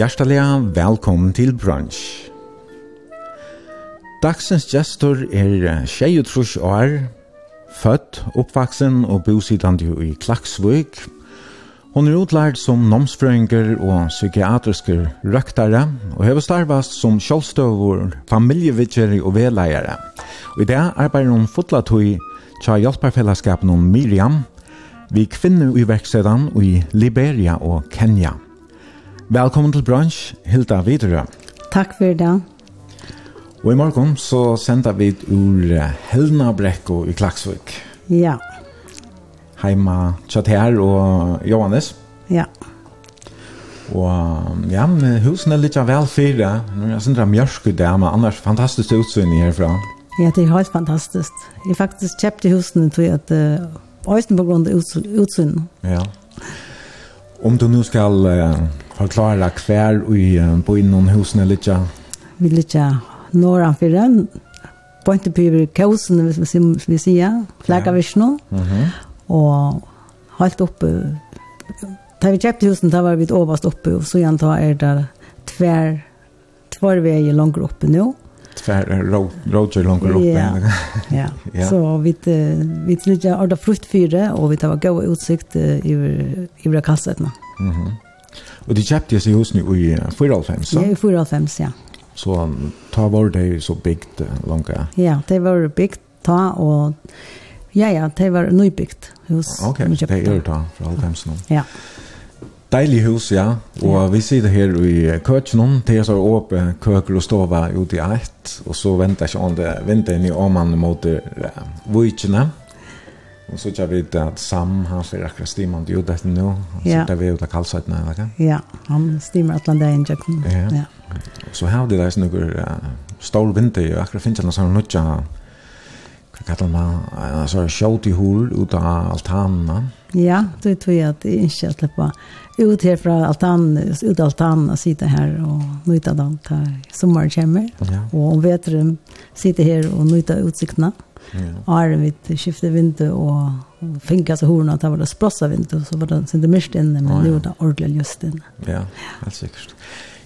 hjertelig velkommen til brunch. Dagsens gestor er 23 år, født, oppvaksen og bosittende i Klaksvøk. Hun er utlært som nomsfrøyngur og psykiatriske røktare, og har starvast som kjølstøvor, familjevitjer og vedleiere. Og i det arbeider hun fotlatøy tja hjelperfellesskapen om Miriam, vi kvinner i verksedan i Liberia og Kenya. Velkommen til Brunch, Hilda Videre. Takk for det. Og i morgen så sender vi ur Helna Brekko i Klaksvik. Ja. Heima Tjather og Johannes. Ja. Og ja, husene er litt av vel fire. Nå er jeg sindra mjørsk ut der, men annars fantastisk utsyn herfra. Ja, det er helt fantastisk. Jeg faktisk kjøpte husene til at uh, Øysten på grunn av utsyn. Ja. Om du nå skal... Uh, forklara hver i byen og husene litt? Vi litt norra for den. Pointe på kausen, hvis vi sier, flagga vi Mhm. Og helt oppe, da vi kjøpte husen, da var vi overst oppe, og så igjen da er det tver, tver veier langer oppe nå. Tver roger langer oppe. Ja, ja. ja. Så vi, vi litt ordet fruktfyre, og vi tar gode utsikt i, i, i kassetene. Mhm. Mm Og de kjøpte disse husene i 4,5, Ja, i 4,5, ja. Så ta var det så bygd langt? Ja, det var byggt ta og... Ja, ja, det var nybygd hus. Ok, det er ta fra 4,5 nå. Ja. Deilig hus, ja. Og ja. vi sitter her i køkken, det er så åpne køker og stova ute i eit, og så venter ikke om det, venter ni om man mot uh, vujtjene. Og så jag vet att Sam han ser akkurat stimant det ju det nu. Han yeah. sitter vi ut av kalsar eller hva? Ja, han stimer att landa in jakken. Ja. Så här det där snuggar stor vinter ju akkurat finns det såna nødja, Vad kallar man en sånn sjåt i hul ut av altanene. Ja, det tror jag att det inte att släppa ut her fra altanen, ut av altanen och sitta här och njuta av allt här kommer. Ja. Och om vetren sitter här och njuta utsikterna. Ja. Har vi skifte vindu og finka så horna att det var det sprossa vindu så var det inte mest inne men nu var det ordentligt just inne. Ja, helt säkert.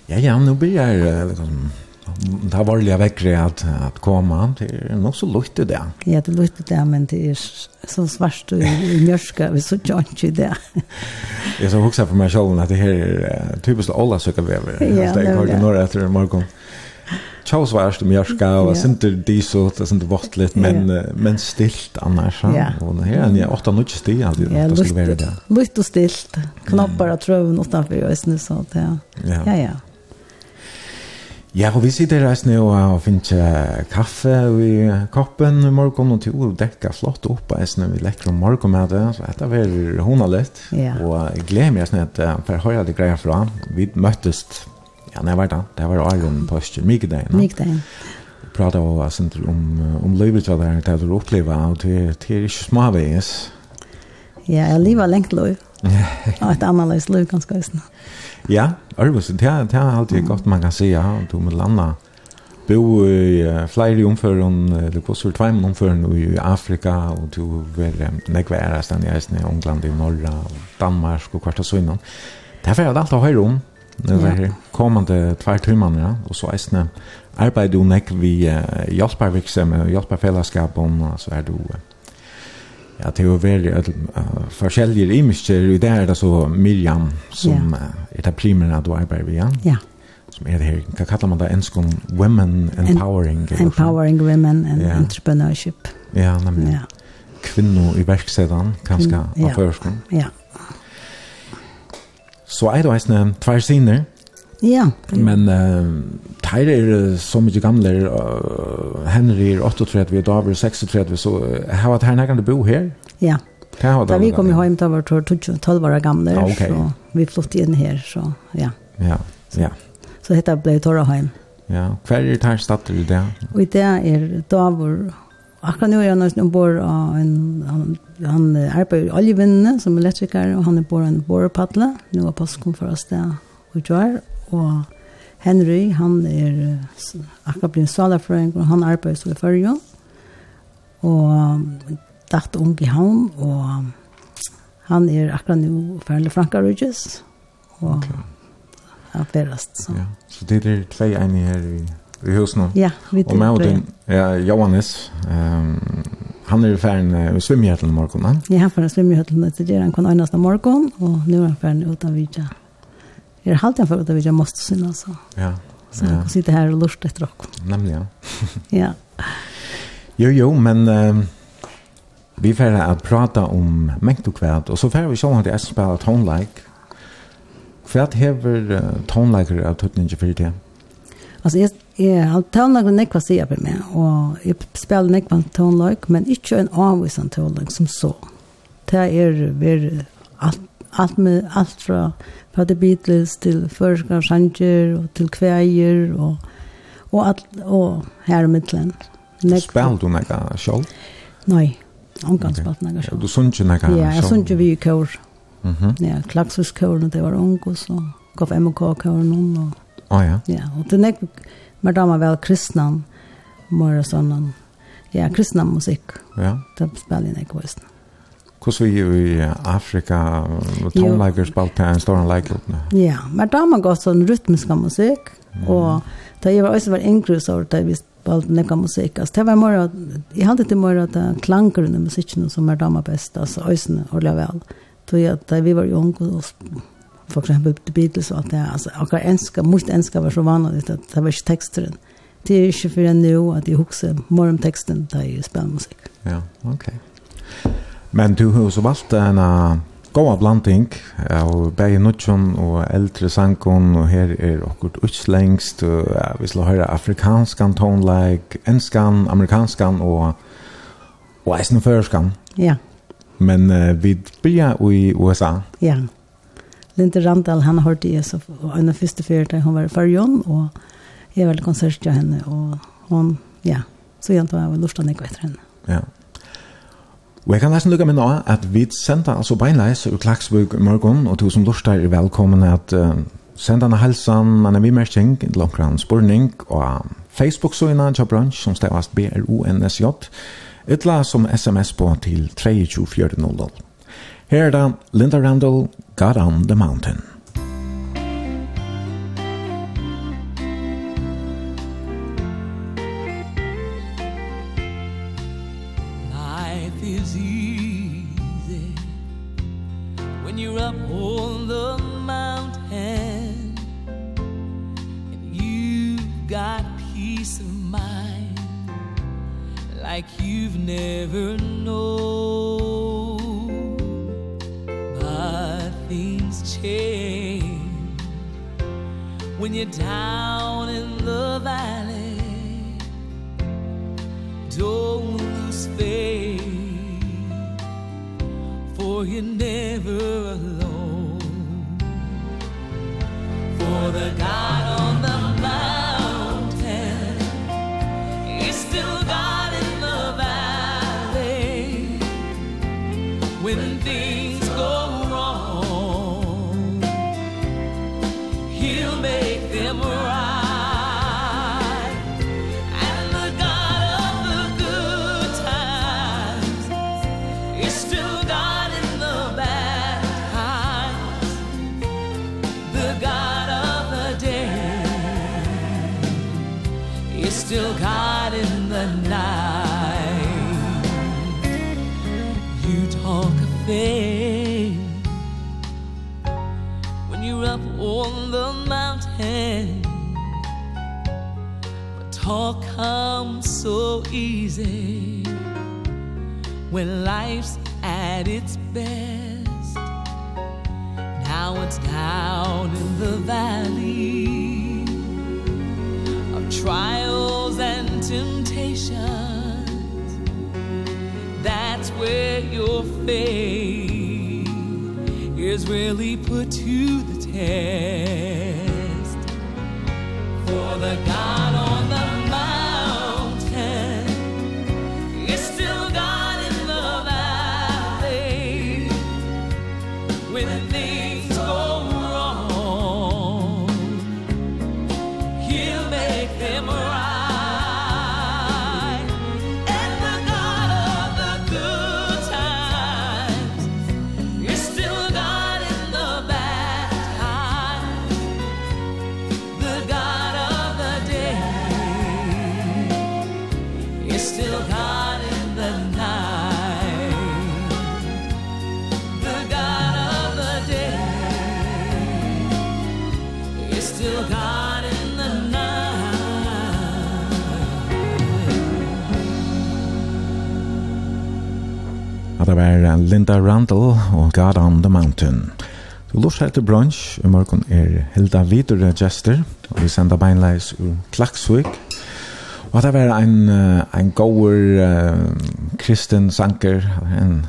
Ja, ja, nu blir jag liksom det har varit väckre att, att komma. Det är nog så lukte det. Ja, det lukte det, men det är så svart och mjörska. Vi så tjant det. Jag så också för mig själv att det här är typiskt alla söker väver. Ja, det är det. Det är några efter morgon. Charles var det om ska og sen det de så det sen det vart lite men men stilt annars ja. Og och här är åtta nutch det ja det skulle vara det. Lite och stilt. knoppar att tröven utanför jag nu så att ja. Ja ja. Ja, og vi sitter her nå og finner kaffe i koppen i morgen, og til å dekke flott opp her nå, vi lekker om morgen med det, så dette var hun litt, Ja. og jeg gleder meg sånn at jeg får høre det greier fra. Vi møttes Ja, nej, var det. Det var Arjen Iron Post, Mikael. Mikael prata om vad som om om livet til det där du upplever och det det är ikke småveis. Ja, jag lever längt liv. Ja, ett annat liv ganska snart. Ja, alltså det här det er alltid godt man kan si, ja, du må landa bo i uh, flyger omför om det kostar två omføren i Afrika og du vill nekvära stan i England i norra og Danmark og kvarta så innan. Därför är det alt å høre om Det var her kommande tvær timene, ja. Og så eisne arbeid du nek vi uh, hjelpervirksem og hjelperfellesskap om, så er du uh, ja, det er jo veldig uh, forskjellige imisker. og det er det så Miriam som ja. uh, er det primære du arbeider vi, ja? Ja. Som er det her, hva kallar man det ensk om women empowering? En, empowering women and ja. entrepreneurship. Ja, nemlig. Ja. Kvinno i verksedan, kanskje, mm, av ja. førskolen. Ja, ja Så er det eisne tvær siner. Ja. Men uh, teir er så mykje gamle, uh, Henry er 38, David er 36, så har uh, vært her nærkende bo her? Ja. Da vi kom hjem, da var det 12 år gamle, okay. så vi flyttet inn her, så ja. Ja, ja. Så dette ble Torreheim. Ja, hver er det her stedet i det? Og i det er Davor Akkurat nu är jag nästan ombord av en, han, han arbetar i oljevinnene som elektriker og han er på en borrpaddla. Nu er påsken for oss det, og jag og Henry, han är akkurat blitt salafröing og han arbeider så i förrjön. Och datt ung i havn og han er akkurat nu ferdig Franka Rydges och okay. han färdast. Så. Ja. så det är två eniga här i i husen. Ja, vi tror det. Och med den, ja, Johannes, um, han är ju färden uh, svimmihjärtlen i morgon. Ja, han får i svimmihjärtlen till det han kan öjnas i morgon. Och nu är han färden utan vidja. Jag är halvt för utan vidja måste synas. Så. Ja. Så han kan sitter här och lust efter oss. Nämligen. ja. Jo, jo, men... Uh, vi får att prata om mängd och kväll. Och så får vi se om att jag spelar tonlike. Kväll hever uh, tonlike av tuttningen för det. Alltså, jag Jeg har tånlag og nekva sier på meg, og jeg spiller nekva tånlag, men ikke en avvisan tånlag som så. Det er ver alt, alt, med, alt fra, fra The Beatles til Førskar Sanger og til Kveier og, og, alt, og her i middelen. Spiller du nekva sjål? Nei, omgang spalt nekva sjål. Du sunn ikke nekva sjål? Ja, jeg sunn ikke vi i kår. Mm -hmm. Ja, klaksus det var ung, og så gav MK kåren om. Å ja? Ja, og det nekva Men da var vel kristne, mer og sånn. Ja, kristne musikk. Ja. Det spiller jeg ikke vissene. Hvordan vi i Afrika, tonelager spalt til en stor leiklubb? Ja, men da var gått sånn rytmisk musikk, mm. og da jeg var også var yngre, så da vi spalt nekka musikk. Altså, det var mer, jeg hadde til mer at klanger under musikken som er dama best, altså, øysene, ordentlig vel. Så jeg, da vi var unge, og for eksempel The Beatles og alt det. Altså, akkurat enska, mot enska var så vanligt at det var ikke teksteren. Det er ikke for en nå at jeg husker mer om teksten da jeg spiller musikk. Ja, ok. Men du har også valgt en uh, god blanding av Beie Nutjon og eldre Sankon, og her er akkurat utslengst, og ja, vi skal høre afrikanskan tonelike, enskan, amerikanskan og, og eisen førskan. Ja. Men uh, vi blir i USA. Ja. Ja. Linda Randall, han har hørt det så en av første fyrt da hun var i Farjon, og jeg var konsert til henne, og hun, ja, så jeg var jeg var han ikke etter henne. Ja. Og jeg kan nesten lukke meg nå at vi sender altså beinleis ur Klaksburg morgen, og du som lort er velkommen at uh, senda en vi en vimerking, en langkran spurning, og Facebook-søgene, en bransj som stavast B-R-O-N-S-J, ytla som sms på til 32400. Her er da Linda Randall, God on the Mountain. Linda Randall og God on the Mountain. Du lurs her til brunch, i morgen er Hilda Vidure Jester, og vi sender beinleis ur Klaksvik. Og det var en, en gåur uh, kristen sanker, en,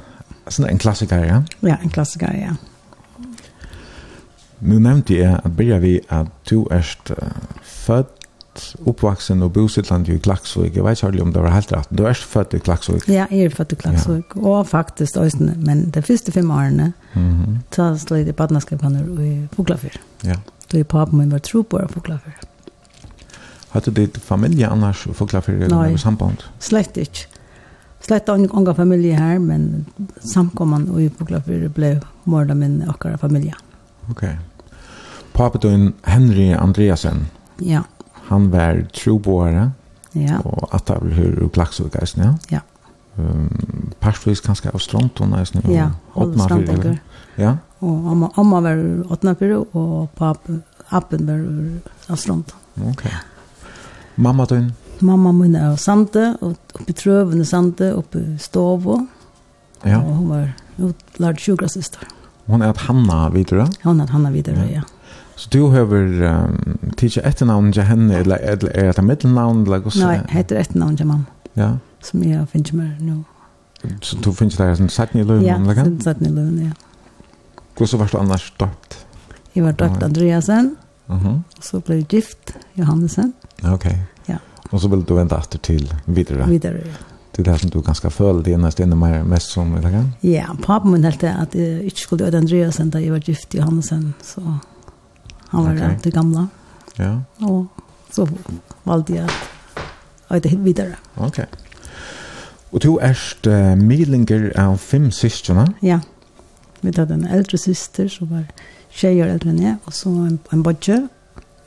en klassiker, ja? Ja, en klassiker, ja. Nu nevnte jeg at byrja vi at du erst uh, født uppvaksen och bosatt i Klaxvik. Jag vet inte om det var helt rätt. Du är född i Klaxvik. Ja, jag är född i Klaxvik. Ja. Och faktiskt men de första fem åren mm -hmm. så slog jag partnerskapet i Foglafyr. Ja. Då är pappa min var tro på i Foglafyr. Hade du ditt familj annars i Foglafyr eller samband? Slett inte. Slett inga familj här, men samkomman i Foglafyr blev morda min och familj. Okej. Okay. Pappa då Henry Andreasen. Ja han var troboare, ja. og at det var hur eisen, ja. Ja. Um, Parsvis kanskje av Stronton, eisen, ja, åpna fyrir. Ja, og amma, amma var åpna fyrir, og pappa, appen var av Stronton. Ok. Mamma din? Mamma min er av Sande, oppe i Trøvene Sande, oppi stovo. Ja. Og hun var utlærd sjukrasister. Hon er at Hanna videre? Hon er at Hanna videre, ja. ja. Så du har um, tidsat ett namn till henne, eller är det mitt namn? Nej, det heter ett navn til mamma. Ja. Som jeg finns meg nu. Så du finns där som satt i lönen, eller? Ja, satt i løven, ja. Hvordan så var du annars døpt? Jag var döpt Andreasen. Mhm. Och så blev jeg gift Johannesen. Okej. Ja. Och så vill du vänta etter till vidare. Vidare, ja. Det er det som du ganska føler det ena stenen mer mest som, eller? Ja, pappa min helte att jeg inte skulle öda Andreasen där jeg var gift Johannesen. Så Han var okay. det gamla. Ja. Og så valde jag att det vidare. Okej. Okay. Och du erst uh, medlinger av fem systerne? Ja. Vi hadde en eldre syster som var tjejer eldre enn jeg, og så en, en bodje.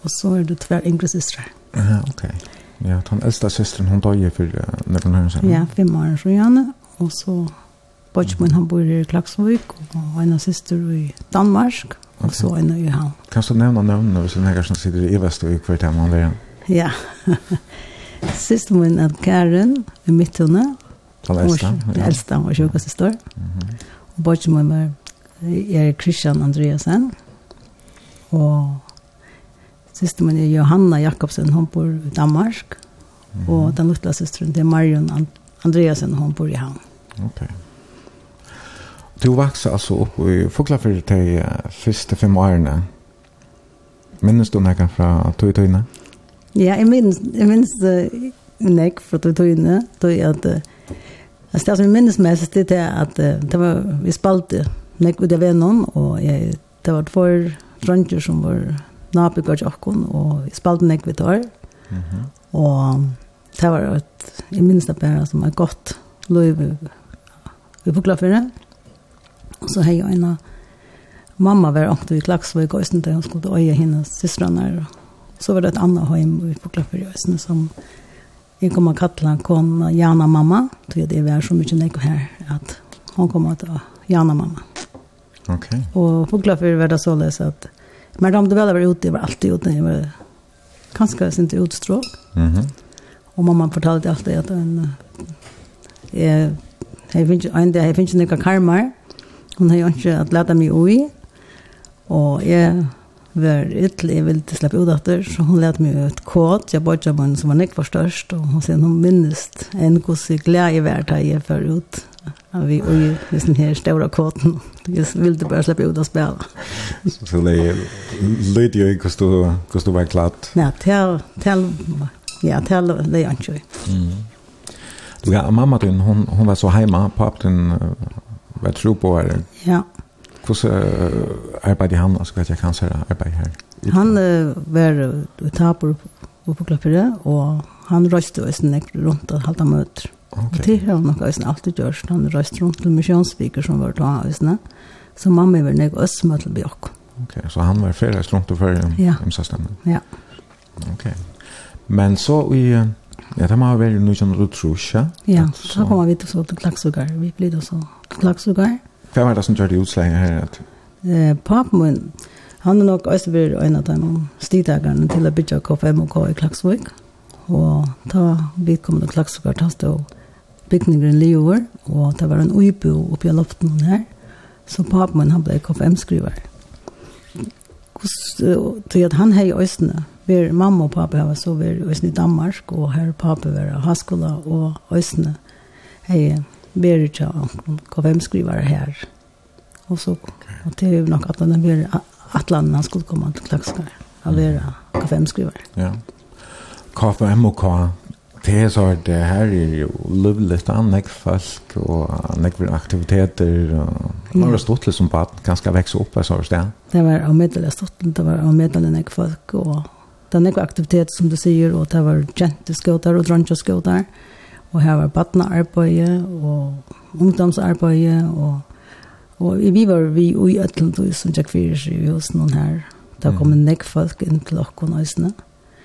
og så er det tver yngre systrar. Ja, ok. Ja, den eldste systeren, hun dog for uh, några år siden. Ja, fem år så gjerne. Og så bodje min han bor i Klagsvik. og en av syster i Danmark och så en det ju han. Kan du nämna namn när vi här som sitter i Västö i kvartal man där? Ja. Sist min är Karen i mitten. Den äldsta. Den äldsta och sjuka syster. Mm -hmm. Och bort med mig är Christian Andreasen. Och syster min är Johanna Jakobsen, hon bor i Danmark. Mm -hmm. Och den lilla systern det är Marion And Andreasen, hon bor i Hamn. Okej. Okay. Du vaksa altså opp i Fuglafyrir til uh, første fem årene. Minnes du nekka fra tog tøyne? Ja, jeg minnes, jeg minnes uh, nek fra tog tøyne, tog at uh, altså, det som jeg minnes mest det er at uh, det var, vi spalte nek ut av vennom, og jeg, det var två fronter som var nabygård jokken, og vi spalte nek vi tar. Mm -hmm. Og det var et, jeg minnes det bare som er godt løy vi Fuglafyrir. Mm Så hei og en mamma var ångte i Klagsvøk og Østene, hun skulle øye hennes søstrene. Så var det et annet hjem på Klapper i Østene som jeg kom og kattla kom Jana mamma, tog jeg det var så mye nekk her, at hun kom og Jana mamma. Ok. Og på Klapper var det således at Men de väl var ute, jeg var alltid ute. Jeg var ganske inte utstråk. Mm -hmm. Och mamma fortalade alltid att en, Jeg, jeg finns ikke en del, jag finns karmar. Hun har jo ikke at leta meg ui, og jeg var ytterlig, jeg ville slippe ut etter, så hun lette meg ut kåt, jeg bodde av som var nekvar størst, og hun sier hun minnest, en god sig glede i hvert dag jeg før ut, vi ui, hvis den her store kåten, jeg ville bare slippe ut og spille. Så det er litt jo ikke hvordan du var klart? Ja, til, til, ja, til det er ikke. Mm. Du, ja, mamma din, hon, hon var så heima, papen din, vad tror på är Ja. Hur så arbetar han alltså vet jag kan säga arbetar här. Han var utapor på klappare och han röste och sen runt och halta möter. Okay. Det har han också alltid gjort. Han röste runt till missionsviker som var då ösna. Så mamma var nog ösma till Björk. Okej, okay. så han var färdas runt och för Ja. Ja. Okej. Okay. Men så i Ja, det må ha vært noe sånn utrusja. Ja, ja så kom vi til så til klaksugar. Vi ble da så til klaksugar. Hva var det som gjør det utslaget her? At... Eh, papen min, han er nok også vært en av de stidagerne til å bygge KFMK i Klaksvik. Og da vi kom til klaksugar, da stod bygningen Leover, og det var en uibo oppe i loften her. Så papen min, han ble KFM-skriver. Til at han her i Østene, Ver mamma og pappa var så ver i Danmark, og her pappa var haskola og Øsne. Hei, ver ikke om hva hvem skriver her. Og så, og det er jo nok at han ver atlanen han skulle komme til klakskar. Han ver hva hvem skriver. Ja. KFMK, det er så det her er jo livligt anlegg folk og anlegg aktiviteter og man har stått liksom på at ganske vekse opp så sted. Det var av middelen stått, det var av nek folk og det er aktivitet som du sier, og det var jenteskåter og dronjeskåter, og her var badnearbeid og ungdomsarbeid, og, og vi var vi og i Øtlendøy som jeg kvirer seg i hos noen her. Det kom en nekk folk inn til dere nøysene,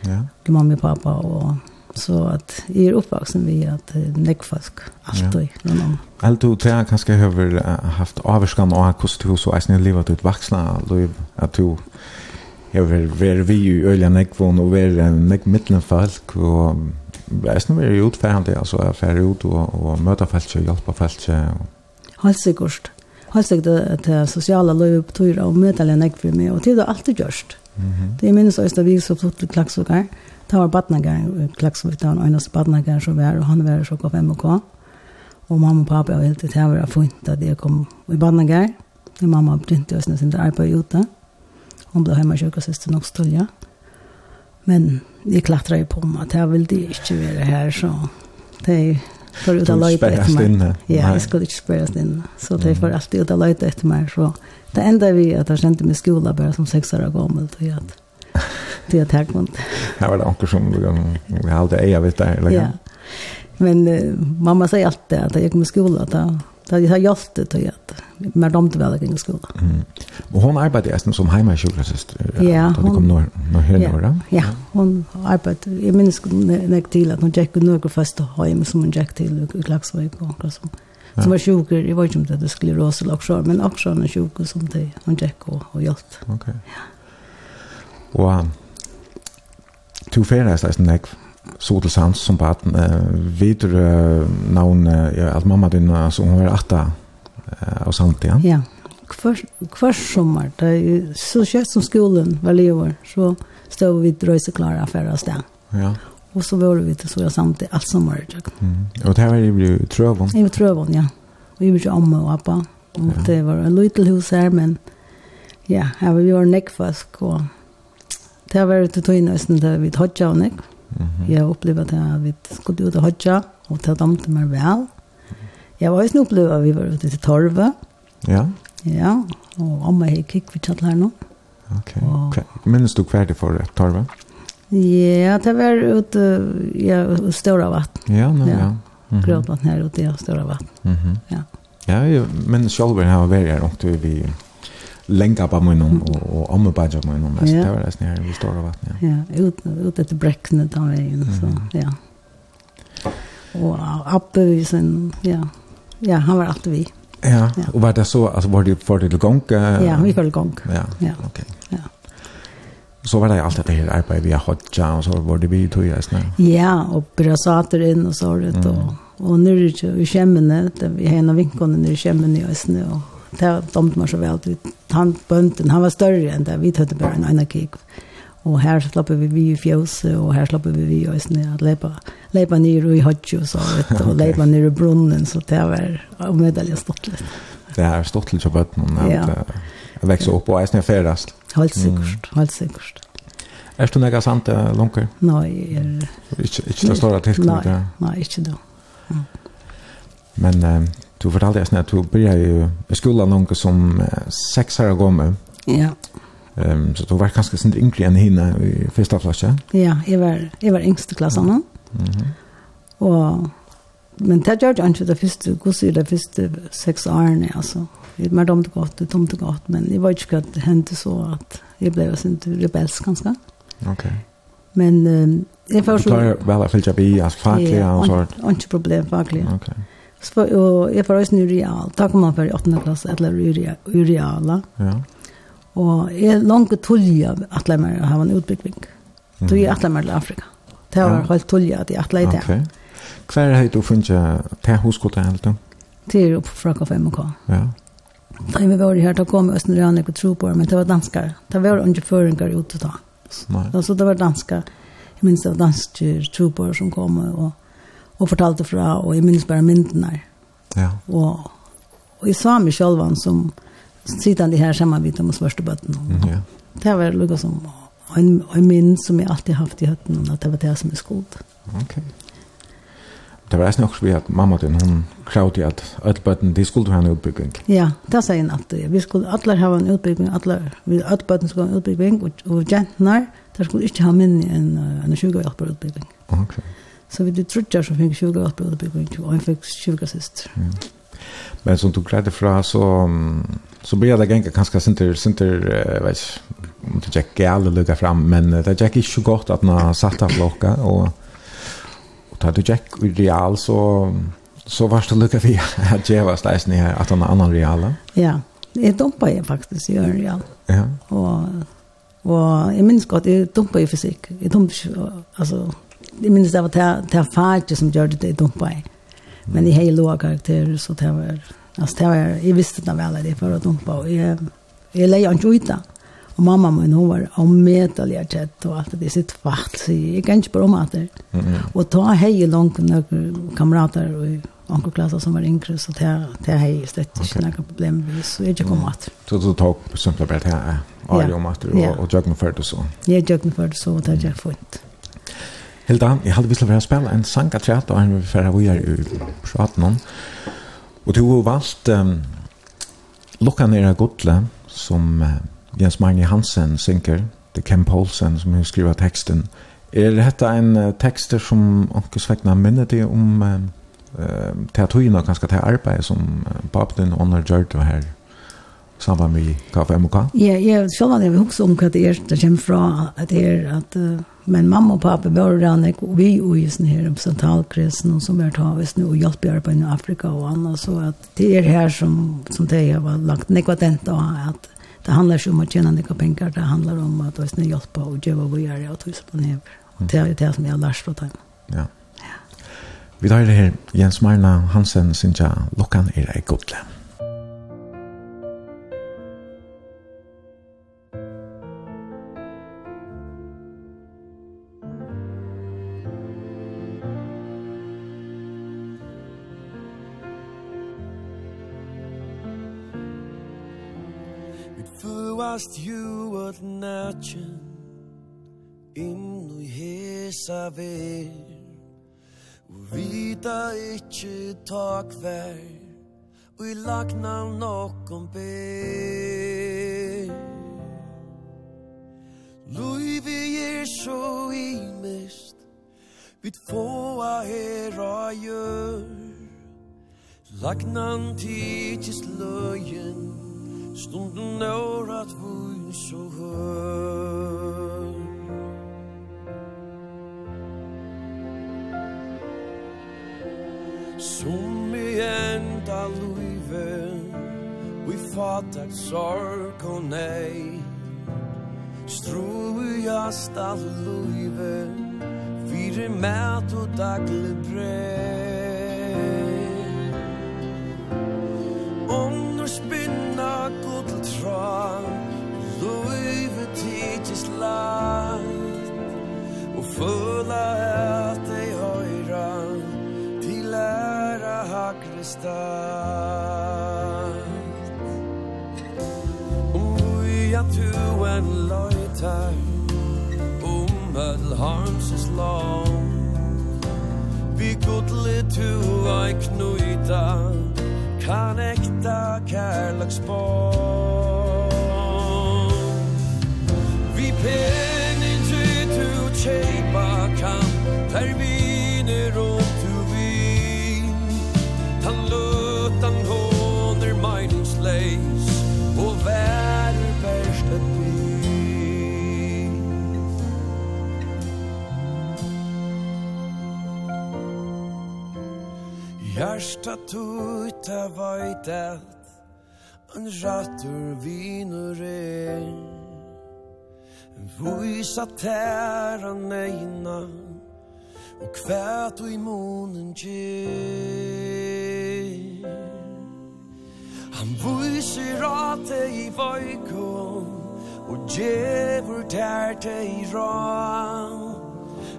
ja. til mamma og pappa, og så at jeg er oppvaksen vi at nekk folk alltid. Ja. noen. Alt du tror jeg kanskje har haft avskan og hvordan du så livet ut vaksna, utvaksna, at du jag vill vara vi i øyla nekvån og vara nek mittlen folk og bäst nu är det utfärande alltså är färd ut og, og møte folk og hjelpe folk Helt säkert. Helt säkert att det sociala livet betyder møte möta en nekvon med og det är alltid gjørst Mm -hmm. Det är minst att vi så til klaxokar. Det var badnagar, var en av badnagar som var og han var så gav MK. og mamma og pappa var helt til det var fint at jeg kom i badnagar. Det mamma begynte å snø sin arbeid ute. Mm Hun ble hjemme sjuk og siste nok stølja. Men vi klatret jo på meg, det ville de ikke være her, så de får ut av løyte etter meg. Ja, jeg skulle ikke spørres inn. Så de får alltid ut av løyte etter meg. Så det enda vi at jeg kjente min skola bare som seks år gammel, til at det er tagmont. Her var det anker som vi hadde eier vidt der, eller? Ja. Men uh, mamma säger alltid att jag kommer skola att jag Det har hjälpt det till att mer de till väl i skolan. Mm. Och hon arbetar nästan som hemmasjukvårdssyster. Ja, hon kom norr norr här norr. Ja, hon arbetar i minns när till att hon gick några första hem som hon gick till i Klaxvik och så. Som var sjuk, jag vet inte om det skulle rosa eller så, men också en sjuk som det hon gick och och hjälpt. Okej. Ja. Wow. Du färdas nästan nästan så till sans som på att äh, vidare namn ja, att mamma din alltså hon var åtta äh, av sant ja. Ja. Kvar kvar sommar det så kött som skolan var lever så stod vi dröjse klara för oss där. Ja. Och så var vi till så jag samt allt sommar. Mm. Och det här var det ju trövon. Det var trövon ja. Vi var ju amma och appa. Och ja. det var en liten hus här men ja, här var vi var näckfask och det var det tog in nästan där vi hade jag näck. Jeg opplevde at vi skulle ut og hodja, og ta dem meg vel. Jeg var også opplevd at vi var ute til torvet. Ja. Ja, og amma hei kikk vi tjatt her nå. Ok. Og... Minnes du hver det for et torve? Ja, det var ute ja, Stora vatten. Ja, nå, ja. ja. Mm -hmm. Grådvatten her ute i Stora vatten. Mm -hmm. Ja. Ja, men själv har vært her, og och vi lenka på mig någon och och om på jag mig någon mest det där snär vi står av vattnet. Ja, ut ut det bräcknet där vägen så ja. Och uppe sen ja. Ja, han var alltid vi. Ja, och var det så alltså var det för det gång? Ja, vi för gång. Ja. Ja. Okej. Ja. Så var det allt det här arbetet vi har hotja och så var det vi tog ju snä. Ja, och brasater in och så det då. Och nu är det ju skämmene, vi har en av vinkorna nu skämmene i snö och det domte man så vel. Han bønden, han var større enn det. Vi tøtte bare en annen kik. Og her slapp vi vi i fjøset, og her slapp vi vi i øsene, at leipa, leipa nere i hodju, så vet du, og leipa nere i brunnen, så det var omedelig stått litt. Det er stått litt av bøtten, ja. at vekse opp og eisne ferast. Helt sikkert, mm. helt sikkert. Er du nega sant, Lunker? Nei, er... Ikke, ikke det store tilknyttet? Nei, nei, ikke det. Ja. Men um, Du fortalte jeg snart, du började jo i skolan någon som seks år gammel. Ja. Um, så du var kanskje sin yngre enn henne i første klasse? Ja, jeg var, jeg var yngst i klassen. Mm. Mm -hmm. Og, men det gjør jeg ikke det første, hvordan sier det første seks årene, altså. Jeg var dumt godt, det dumt godt, men jeg var ikke at det hendte så at jeg ble sånn rebelsk ganske. Ok. Men um, jeg får så... Du klarer vel å fylle seg i, altså faglig og sånt? Ja, ikke problem faglig. Ok. Så og jeg var også i real. Da kom man for i 8. klasse, eller i reala. Ja. Og jeg langt tulja at jeg mer har en utbygging. Så jeg atler meg til Afrika. Det var ja. helt tulja at jeg atler i det. Ok. Hva er det du finner til hoskotet helt da? Til opp fra K5K. Ja. Da vi var her, da kom jeg også når jeg tro på det, men det var danskere. Det var ikke føringer ute da. Nei. Så det var danskere. Jeg minns det var danskere tro på det som kom og og fortalte fra, og jeg minnes bare myndene. Ja. Og, og jeg sa meg selv han som sittende her sammen med de svørste bøttene. Mm, ja. Det var lukket som, en, en minn som jeg alltid haft i høtten, at det var det som er skuld. Ok. Det var nesten også vi at mamma din, hun kravde at alle bøtten, de skulle ha en utbygging. Ja, det sier hun alltid. Vi skulle alle ha en utbygging, alle, vi alle bøtten skulle ha en utbygging, og, og jentene, der skulle ikke ha minne i en, en 20-årig utbygging. Ok. Så vi det trudde som fikk sjuka at brød og han fikk sjuka sist. Mm. Men som du greide fra, så, så ble det genka kanskje sinter, sinter uh, vet ikke, om det gikk gale lukka fram, men det gikk ikke så godt at man satt av blokka, og, og da det gikk i real, så, så var det lukka vi at jeg var steisen i her, at han er annan reala. Ja, jeg dumpa jeg faktisk i en real. Ja. Og, og jeg minns godt, jeg dumpa i fysikk, jeg dumpa ikke, altså, jeg minns det var til, til faget som gjør det det dumpa i. Men jeg har låga karakterer, så det var, altså det var, jeg visste det vel at jeg var dumpa, og jeg, jeg leier ikke ut da. Og mamma min, hun var omedelig og tjett og alt det, jeg sitter fakt, så jeg kan ikke bare om at det. Og ta hei i langt noen kamerater og onkelklasser som var yngre, så det, det har jeg slett ikke okay. noen problem med, så jeg ikke kom at. Så du tok simpelthen bare til her, Ari om at du, og Jøgnen det så? Jeg Ja, Jøgnen det så, og det er Jøgnen funnet. Hilda, jag hade visst velat spille en sang sanka chat och en för vi er i praten om. Og du har valgt um, Lukka nere godle, som uh, Jens Magne Hansen synker, det er Ken Paulsen som har skrivet teksten. Er dette en uh, texter som onkus Svekna minner det om uh, uh, teatøyene og kanskje til arbeid som uh, Babden og och Norge her sammen med KFMK? Ja, jeg selv hadde jeg også om hva det er det kommer fra, at det er at uh, men mamma og pappa var rann, og vi og just her på sentralkrisen, og som er tavis nu, og hjelp i arbeid i Afrika og annet, så at det er her som, som det jag var lagt nekvatent av, at det handlar ikke om å tjene nekva penger, det handlar om at det er hjelp og djeva vi er, og tusen på never. Og det er det som jeg har lært fra dem. Ja. Vi tar det her, Jens Marna Hansen, synes jeg, lukkan er ei godlem. matchen Inn i hesa ver Og vita ikkje tak vær Og i lagna nokon ber. Luivi er så imest Vit fåa her a gjør. Lagnan tidsis løyen Stunden når at vi så hør. Som i enda luive Vi fatak sorg og nei Struiast a luive Fyre mæt og dagle brei Om du god til tråd Løyve tidsis lagt Og føla at ei høyra Til læra hakre stagt Om uja tu en løytar Om öll harmsis lång Vi godle tu ei knuitar kan äkta kärleksbarn Vi penning til du tjej Hjärsta tuta vajtat En rattur vinur er. Vysa tæra neina Og kvæt og i munen gjer Han vyser ate i vajkon Og djevur tærte i ra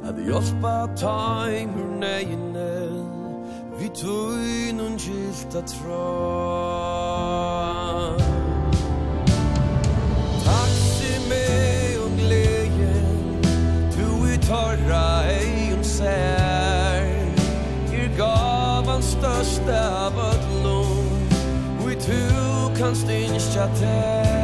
At hjálpa taimur neina Vi tøyn og gilta tråd. Taxi med og gleje Tu i torra ei om sær. Gir gavan største av ödlom Og i tu kan innskja tær.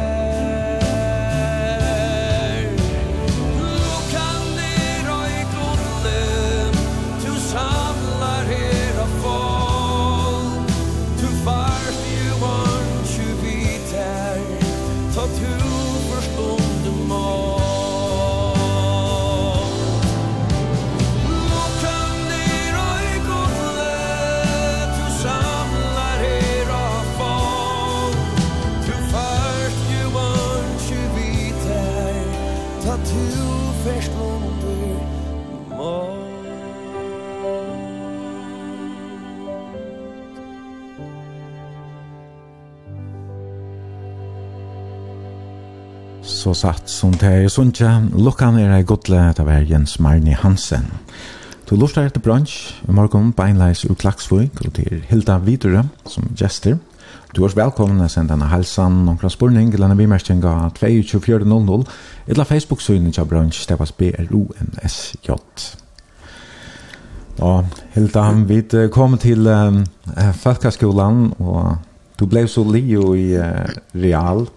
så satt som det er sunnkje. Lukkan er ei godle, det var Jens Marni Hansen. Du lortar etter bransj, i morgen beinleis ur Klaksvøk, og til Hilda Vidure som gjester. Du er velkommen å sende denne helsan og kraspurning til denne bimerkning av 22400 eller Facebook-synet av bransj, det var B-R-O-N-S-J. Og Hilda, vi kom til um, Falkaskolan, og du ble så lio i uh, real,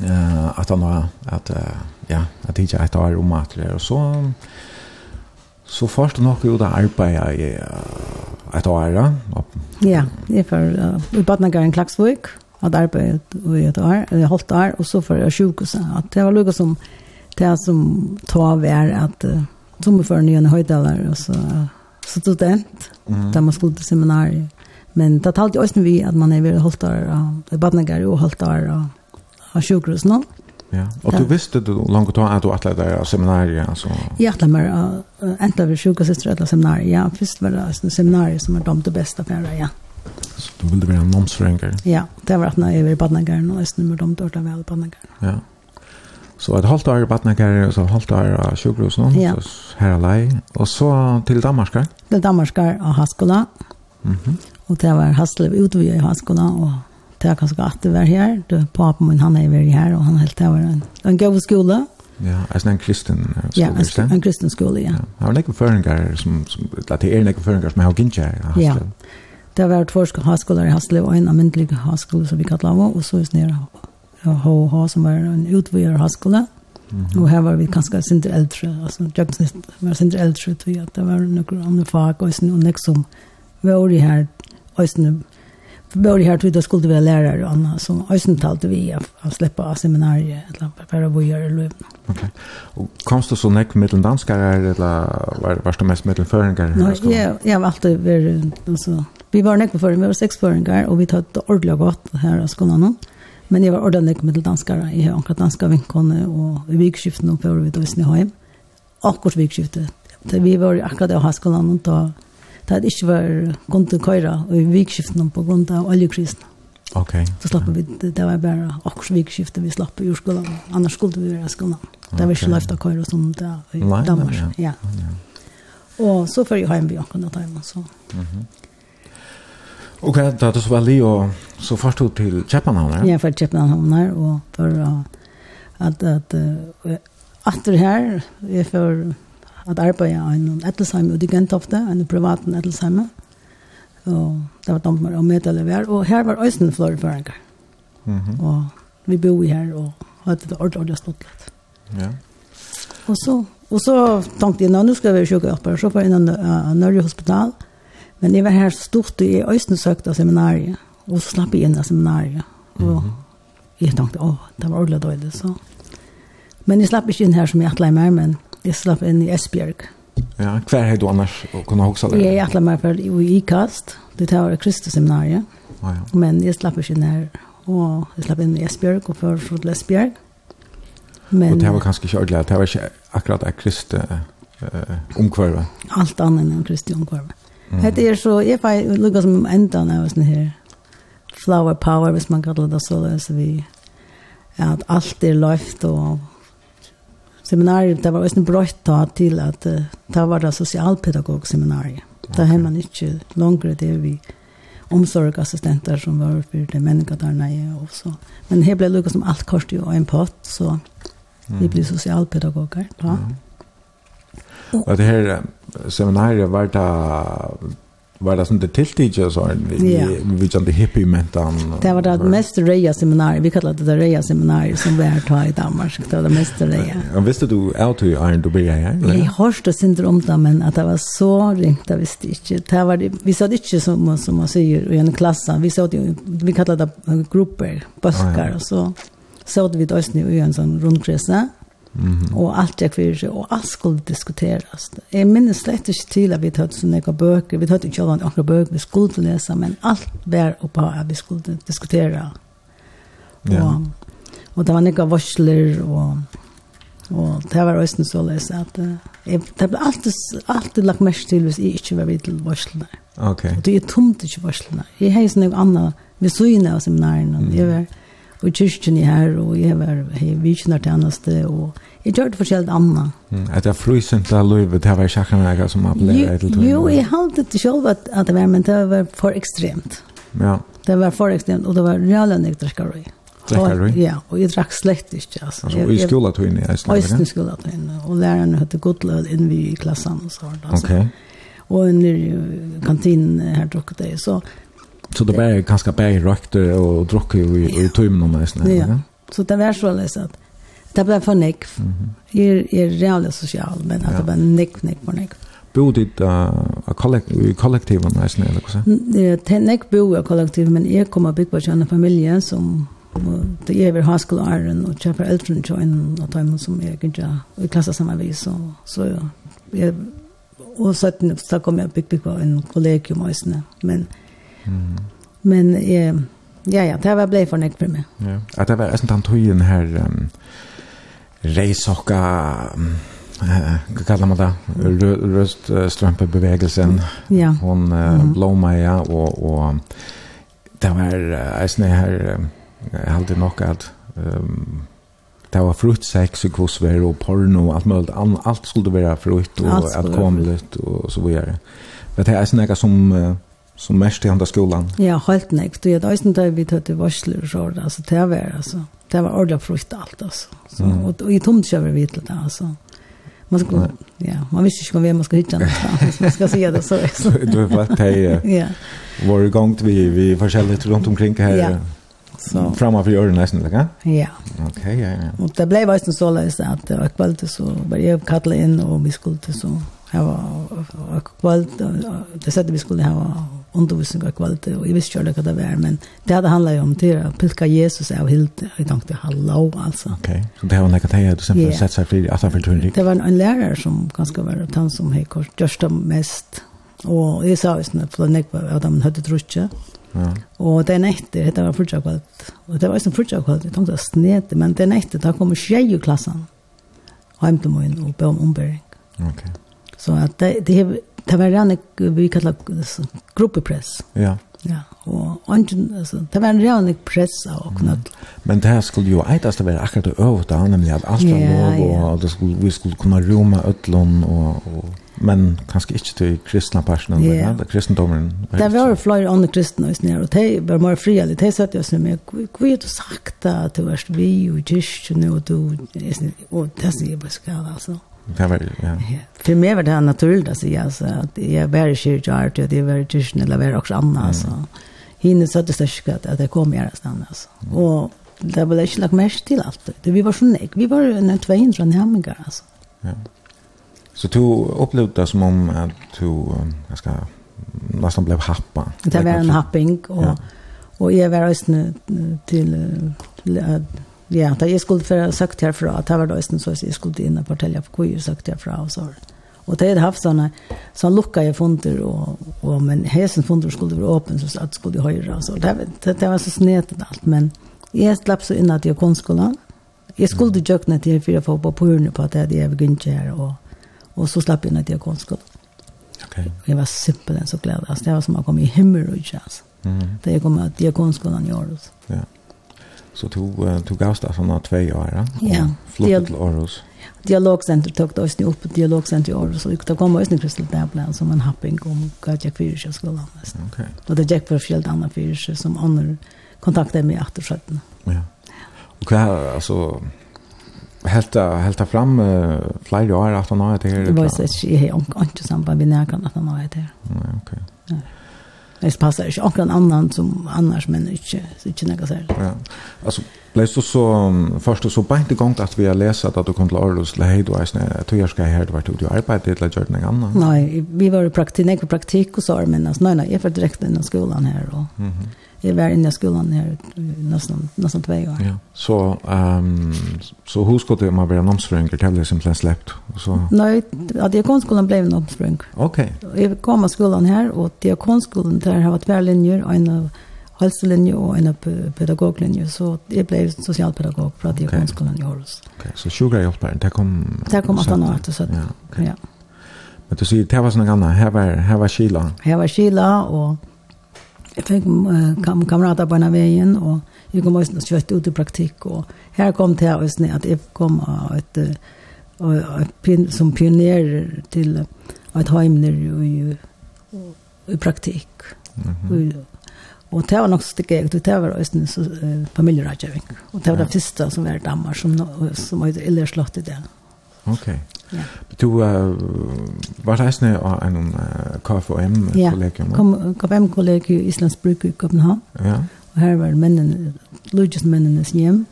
eh att han har att ja att inte ett år om att det och så så först nog ju där arbeta i ett år ja. Det för vi badna går en klaxvik att arbeta i ett år eller halvt år och så för sjukhuset att det var lugg som det som tar vär att som för nya höjdalar och så så student. Mm. där man skulle seminariet men det talte ju också vi att man är väl halvt år och badna går ju halvt år och av sjukhusen. Ja, og du visste du langt ta at du atla der seminariet altså. Jeg atla mer enta ved sjukhuset eller seminariet. Ja, først var det en seminariet som var de det beste på ja. Så du ville være en nomsfrenker? Ja, det var at når jeg var i Badnagaren, og Østen var de dørte vel i Badnagaren. Ja. Så et halvt år i Badnagaren, og så et halvt år i sjukhusen, ja. så her er lei. Og så til Danmarskar? Til Danmarskar og Haskola. Mm -hmm. Og det var Haslev utvidet i Haskola, og det er ganske at det var her. Det, papen min, han er vært her, og han helt det var en, en god skole. Ja, altså en kristen skole, Ja, en, en kristen skole, ja. Har var noen føringer som, som, at det er noen føringer som har gint her? Ja, det var vært tvorske i Haslev, og en almindelig haskole som vi kallet av, og så er det nere HH som var en utvider haskole. Mm -hmm. Og her var vi ganske sindre eldre, altså Jøgnsnitt var sindre eldre, tror jeg, det var noen andre fag, og, og noen som var i her, og började här trodde jag skulle vara lärare och annat så ösen talade vi att släppa av seminarier eller bara bo göra löv. Okej. Och komst du så näck med den danskar eller var var du mest med den föringar? Nej, ja, jag var alltid var alltså vi var näck för vi var sex föringar och vi tog ordla gott här i skolan nu. Men jag var ordentlig med danskar i anka danska vinkorna och i vikskiften och på vi då visst ni. Akkurat vikskiftet. Vi var akkurat i skolan och då det hadde ikke vært til køyre i vikskiftene på grunn av oljekrisen. Ok. Så slapp vi, det var bare akkurat vikskiftet vi slapp i jordskolen. Annars skulle vi være i skolen. Det var ikke løft av køyre som det i Danmark. Ja. ja. Og så før jeg hjem vi akkurat da hjemme, så... Ok, da du så var li, og så først du til Kjeppenhavn her? Ja, for Kjeppenhavn her, og for at, at, at, at, at, at, at, at, at, at arbeide i en ettelsheim ut i gentofte, en privat ettelsheim. Og det var dommer og medelever. Og her var Øysten flere føringer. Mm -hmm. Og vi bor i her og hadde det ordentlig ordentlig stått litt. Ja. Og så, og så tenkte jeg, nå skal jeg være sjukke oppe, så får jeg innom uh, Norge hospital. Men jeg var her stort i Øysten søkte seminariet. Og så slapp jeg inn av seminariet. Og mm -hmm. jeg tenkte, åh, det var ordentlig dårlig. Så. Men jeg slapp ikke inn her som jeg atlet meg, men jeg slapp inn i Esbjerg. Ja, hver har du annars kunnet huske det? Jeg atler meg for i IKAST, det tar jeg Kristusseminariet, ah, ja. men jeg slapp ikke nær, og jeg slapp inn i Esbjerg og før til Esbjerg. Men, og det var kanskje ikke ordentlig, det var ikke akkurat et kristne eh, omkvarve? Alt annet enn kristne omkvarve. Mm. Det er så, jeg får lukke som enda når jeg her, flower power, hvis man kallar det så, så vi, at alt er løft og seminariet det var ösn brøtt då till att uh, det var det socialpedagog seminariet. Okay. Där har man inte längre det vi omsorgsassistenter som var för det människor där nere och så. Men här blev Lucas som allt kort ju en pott så mm. vi blev socialpedagoger Ja. Mm. Och det här seminariet var det var det som det tilltidigt så en vi ja. vi kände hippie mentan. Det var det mest reja seminariet. Vi kallade det reja seminariet som vi har tagit i Danmark. Det var det mest reja. Ja, visste du att du är du blir här? Jag hörde syndrom om det men att det var så ringt det visste inte. Det var det vi sa det inte som som man säger i en klass. Vi sa det vi kallade det grupper, buskar och så så vi det oss i en sån rundresa Mm -hmm. Og alt jeg fyrir, og alt skulle diskuteres. Jeg minnes slett ikke til at vi tatt sånne ekka bøker, vi tatt ikke alle andre bøker vi skulle til lese, men alt var oppa at vi skulle diskutere. Og, yeah. og det var nekka varsler, og, og det var også så løs at jeg, det ble alltid, alltid lagt mest til hvis jeg ikke var vidt til varslene. Okay. Og det er tomt ikke varslene. Jeg har sånne anna, vi søgne av seminarien, og mm. jeg var, og kyrkjen i her, og jeg var i vikjenartjeneste, og jeg gjør det forskjellig anna. Mm, at det er frysynta livet, det var ikke akkurat som appellerer til det? Jo, jeg halte det selv at, at det var, men det var for ekstremt. Ja. Det var for ekstremt, og det var reale jeg drekker i. Drekker i? Ja, og jeg drakk slett ikke. Altså, altså og i skoletøyene i Østland? Og i inn, og læreren hadde godt lød inn i klassen og sånt. Altså. Okay. Og under kantinen her drukket det, så Så det var ganska bäg rökte och drock i, i, i tummen och nästan. Ja. Så det var så løs at Det ble for nick. Mm -hmm. är, är reala social, men att det var nick, for nick bodde i uh, kollektiven nästan eller hva? Det er Tänk bo i kollektiven men jeg kom og bygga på en familie som det är över högskolan och köper äldre och en av dem som jag inte i klasse sammen vis så, så jeg, og så, så kom jeg og bygga på en kollegium men Mm. Men eh, ja, ja, det var blei for nekk for meg. Ja, at det var eisen tant høyen her um, reisokka, um, eh, hva kallar man det? Røststrømpebevegelsen. Ja. Hon uh, mm. blåmeia, og, og det var eisen her, jeg halte nok at um, det var frukt sex och kosver och porno och allt möjligt allt skulle vara frukt och att komma ut och så vidare. Det här är såna som uh, som mest i andra skolan. Ja, helt nek. Det är det där vi tar till varsler og sådär. altså, det var altså, Det var ordentlig frukt alt, altså. Så, mm. Og och i tomt kör vi till det altså. Man skulle, ja, man visste ikke vem man skulle hitta någonstans. Man skal si det så. så. du har varit här. Ja. Var igång vi, vi försäljade runt omkring här. Ja. Så. Framför öronen nästan, eller Ja. Okej, ja, ja. Og det ble ju så løs at det var kväll så började jeg kattlet inn og vi skulle til så. Jag var kväll, det sette vi skulle ha undervisning av kvalitet, og jeg visste ikke hva det var, men det hadde handlet jo om til å pilke Jesus av hilt, og jeg tenkte, hallo, altså. Ok, så det var en lekket her, du sempre yeah. sett seg fri, at han fyllte Det var en, en lærer som ganske var han som har gjort det mest, og jeg sa jo sånn, for jeg var at han hadde trutje, Ja. Og den etter, det var fortsatt kvalt. Og det var også fortsatt kvalt, jeg tenkte det sned, men den etter, da kommer tjej i klassen, hjem til min, og be om ombering. Okay. Så at det, det, det var en vi kallar gruppepress. Ja. Ja, og ungen, altså, det var en reanig press av og knøtt. Mm. Men det her skulle jo eitast være akkurat det øvda, nemlig at alt var lov, ja, yeah. det skulle, vi skulle kunne roma øtlån, og, og, men kanskje ikke til kristna personen, ja. men kristendommen. Det var jo flere andre kristne hos nere, og de var mer fria, de satt jo som jeg, hva er du sagt da, du er vi og kyrkjene, og du, og det er jeg bare skal, altså. Det var ja. För mig var det naturligt att säga så att jag var i kyrkan och det var kristen eller var också annat så. Hinne så att det största att det kom jag stanna alltså. Och det var inte lagt mest till allt. Det vi var så nek. Vi var en 200 hemmiga alltså. Ja. Så du upplevde det som om att du jag ska nästan blev happa. Det var en happing och ja. och jag var just nu till, till Ja, da jeg skulle for sagt herfra, at det var da jeg så jeg skulle inn og fortelle på hvor jeg sagt herfra og så. Og det hadde haft sånne, så lukka jeg funder, og, og, men hesen funder skulle være åpen, så at skulle høyre og så. Det, det, det var så snedet alt, men jeg slapp så inn at jeg kom skolen. Jeg skulle mm. jøkne til fire folk på purene på at jeg hadde jeg gynt her, og, og så slapp jeg inn at jeg kom skolen. Okay. Jeg var simpelthen så glad. Altså, det var som å komme i himmel og ikke, altså. Mm. Da jeg kom til diakonskolen i Aarhus. Så tog gavst Gausta såna två år. Ja. Ja. Flyttade till Aarhus. Dialogcenter tog då snö upp dialogcenter i Aarhus och det kom ju snö precis där som en happing om Gaja Fyrsjö skola nästan. Okej. Och det gick för fjällt andra Fyrsjö som andra kontaktade mig efter skötten. Ja. Och vad alltså helt helt fram uh, flera år att han har det här. Det var så jag har inte samband med någon att han har det här. Nej, okej. Ja. Det passar inte någon annan som annars men inte så inte något så. Ja. Alltså läs du så först så bänt igång att vi har läst att du kom till Aarhus, till hej då är snä att jag ska här vart du arbetade till att göra något annat. Nej, vi var i praktik, nej på praktik och så men alltså nej nej jag för direkt in i skolan här och. Mhm jag var inne i skolan här nästan nästan två år. Ja. Så ehm um, så hur skulle det man vara namnsprung eller det simpelthen släppt och så. Nej, att jag kom skolan blev. Okej. Jag kom av skolan här och diakonskolan kom där har varit två linjer en av hälsolinje och en pedagoglinje så jag blev socialpedagog för att jag okay. kom skolan i Aarhus. Okej, så sjuka hjälpare. Det kom Det kom att han har så att. Ja. Okay. ja. Men du säger det var såna gamla, här var här var Sheila. Här var Sheila och Jeg fikk kam kamerater på denne veien, og jeg kom også kjøtt ut i praktikk, og her kom det også ned at jeg kom av et, som pionerer til et heimner i, i praktikk. Mm -hmm. Og det var nok så stikker jeg, det var også en familieradgjøring, og det var det første som var i Danmark, som, som var ille slått i det. Mm Okay. Ja. Du uh, var rejsende og en uh, KFUM-kollegium? Ja, KFUM-kollegium i Islands Bruk i København. Ja. Og her var mennene, lydgjøsmennenes hjem.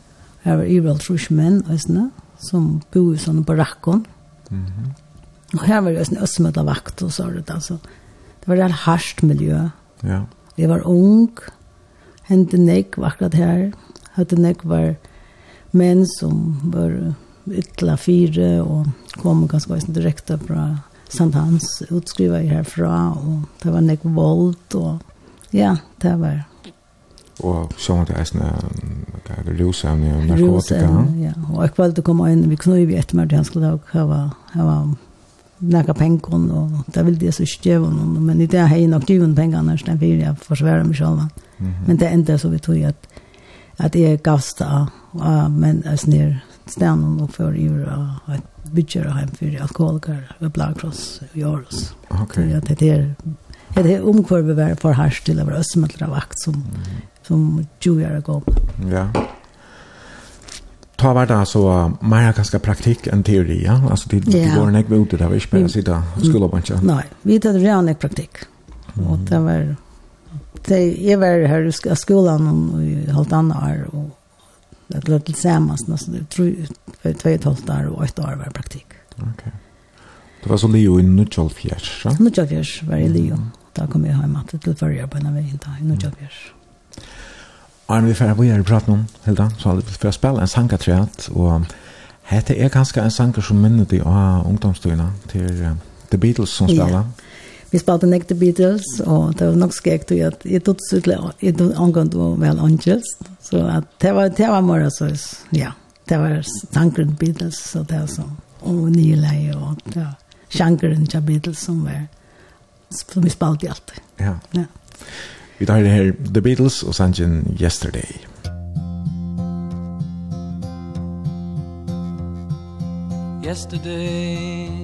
Her var Iral Trushmen, østene, som bo i sånne barakken. Mm. Og her var det en østmøtavakt og så det, altså. Det var et harsht miljø. Ja. Jeg var ung, hendte nek var akkurat her. Høtte nek var menn som var ytla fire, og kom ganske ganske direkte fra St. Hans, utskriva jeg herfra, og det var nek vold, og ja, det var... Og så var det eisen rusen og narkotika. Rusen, ja. Og jeg valgte å komme inn, vi knøy vi etter meg til han skulle ha hava nekka pengon, og det ville jeg så stjeva noen, men i det har jeg nok djuvun pengene, så den fyrir jeg forsværa meg selv. Men det enda så vi tog at, at jeg gavsta, men jeg snir stenen og for i og et bygger og hjem for alkoholiker ved Blagkross i Åros. Ja, Det er det er omkvarvet være for hers til å være østmøtler av akt som, som 20 år gammel. Ja. Ta var det altså mer ganske praktikk enn teori, ja? Altså det yeah. går nek ekve ut i det, vi ikke bare sitter og skulle opp ikke. Nei, vi tar det reale praktikk. Og det var, det, jeg var her i skolan i halvt annet år, og det lå til sammans jeg tror två och ett halvt år og ett år var praktikk. Okej. Det var så Leo i Nutchalfjärs, ja? Nutchalfjärs var i Leo. Da kom jeg hjem til førre på en av veien da, i Nordjabjørs. Arne, vi får være i praten om, Hilda, så hadde vi fått spille en sangatræt, og hette er ganske en sanger som minner de av ungdomstøyene til The Beatles som spiller. Ja vi spalte nek The Beatles, og det var nok skekt, og jeg tog til jeg tog angående og vel Angels, så at det var, det var mer så, ja, det var tankeren Beatles, så det var sånn, og nye leie, og det var sjankeren til Beatles som var, som vi spalte alltid. Ja. ja. Vi tar det her The Beatles og sangen Yesterday. Yesterday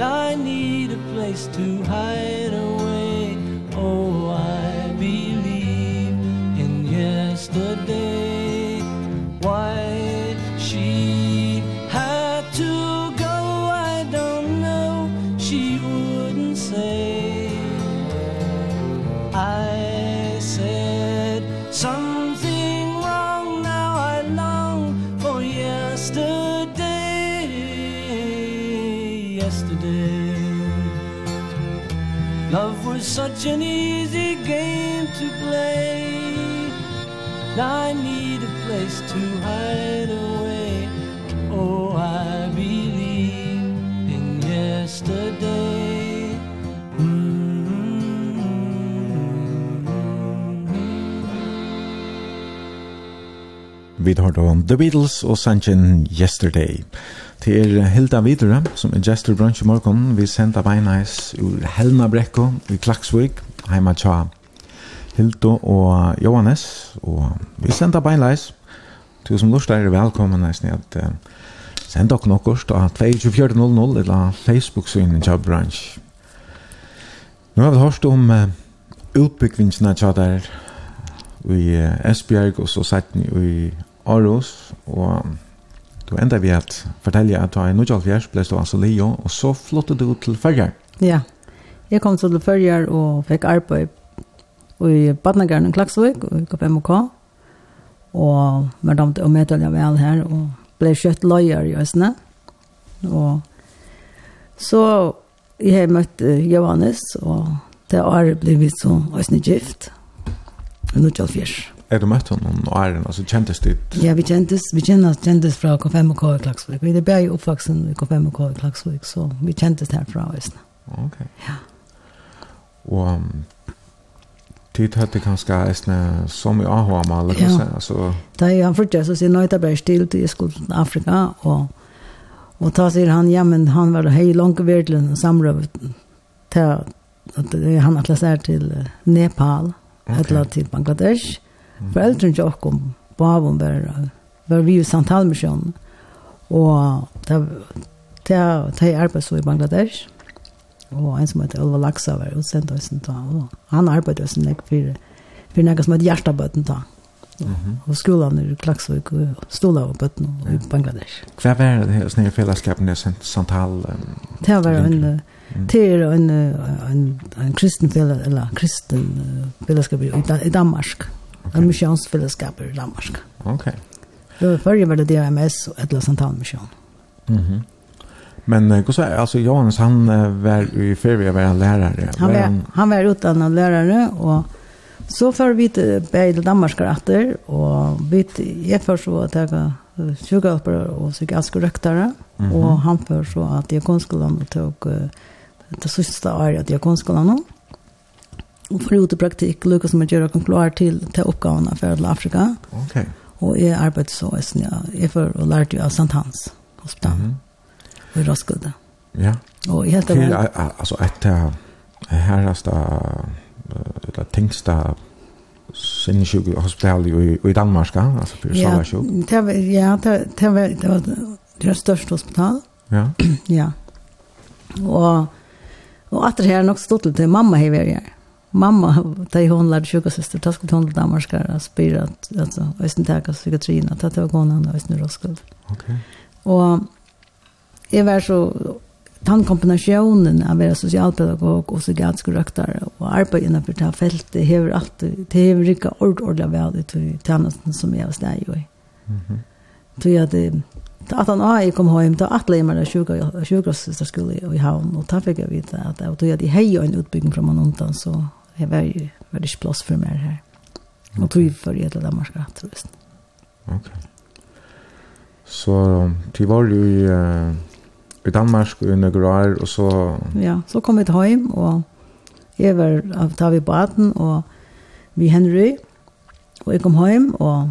I need a place to hide away. Oh I believe in yesterday. was such an easy game to play. Now I need a place to hide away. Oh, I believe in yesterday. Vi hørte om The Beatles og sangen Yesterday til Hilda Vidura, som er gestor brunch i morgen. Vi sender beinais ur Helna Brekko i Klaksvik, heima tja Hildo og Johannes. Og vi sender beinais. Du som lort er velkommen nesten at uh, send dere nokkost av 2400 eller Facebook-synet tja brunch. Nå har vi hørt om uh, utbyggvinsene tja der i uh, Esbjerg og så sett i Aarhus og Du enda vi at fortelle at du er i Nordjálfjers, ble du altså Leo, og så flyttet du til Førjar. Ja, jeg kom til Førjar og fikk arbeid i Badnagaren i Klaksvik, og i KPMK, og med dem til å møte jeg vel her, og ble kjøtt løyer i Østene. Og så jeg har møtt Johannes, og det har blivit så Østene gift, i Nordjálfjers. Er du møtt henne og Eiren, altså kjentes ditt? Ja, vi kjentes, vi kjentes, kjentes fra K5 og K i Klagsvik. Vi er bare oppvaksen i K5 og K i Klagsvik, så vi kjentes herfra Østene. Ok. Ja. Og um, tid hadde kanskje Østene som i AHA med alle, ja. altså? Da jeg han fortsatt, så sier Nøyta bare stil til jeg skulle til Afrika, og, og ta sier han, ja, men han var hei langt virkelig en samrøv til at han atlasert til Nepal, okay. eller til Bangladesh, Foreldren til åkken, baven var, var vi i St. Halmersjøen, og det er arbeid så i Bangladesh, og en som heter Ulva Laksa var utsendt sendt oss en og han arbeidde oss nek for, for noe som heter hjertabøten da. Og skolan i Klaksvik og stola og bøtten i Bangladesh. Hva var det hos nye fellesskapen i Santal? Um, det var en, det er en, en, en kristen fellesskap, eller kristen fellesskap i, i Danmark. Okay. En misjonsfellesskap i Danmark. Ok. Då förr var det DMS och ett lösantal mission. Mhm. Mm Men hur så alltså Johannes han var i ferie var han lärare. Han var, han, var utan lärare och så för vi till Bejl Danmark efter och vi är för så att jag sjuka upp och psykiatrisk röktare mm -hmm. och han för så att jag konskolan tog det sista året jag konskolan. Mm Og for ute brukte jeg ikke lukket som gör kan å till til, uppgifterna för for hele Afrika. Okay. Och jeg arbeidet så är Snia. Jeg för och lärde jo av St. Hans hospital. Mm -hmm. Og. Ja. Och jeg helt av... Til, altså, et av herreste, eller tingste sinnesjuk hospital i, i Danmark, altså for ja, sjuk. Ja, det var, det var, det var største hospital. Ja. ja. Og, og etter her nok stod til mamma har vært her mamma, da hon lærte sjukasøster, da skulle hon til Danmark og spyrer at Øysten Teka psykiatrien, at det var gående han og Øysten Roskilde. Okay. Og jeg var så, den kombinasjonen av å være sosialpedagog og psykiatrisk røkter og arbeid innenfor det feltet hever alltid, det hever ikke ordentlig vel i tjenesten som jeg var steg i. mhm. Så jag det att han ai kom hem heim, da at leimar sjuka sjukrossyster skulle i havn, och ta fick jag vite att det tog at jeg hei en utbygging från man undan, så Jeg var ju var det plats för mig här. Okay. Och tog för det där man tror jag. Ok. Så du var jo i, uh, i Danmark i några år och så... Ja, så kom jag hem och jag var av vi baden och vi Henry och jag kom hem och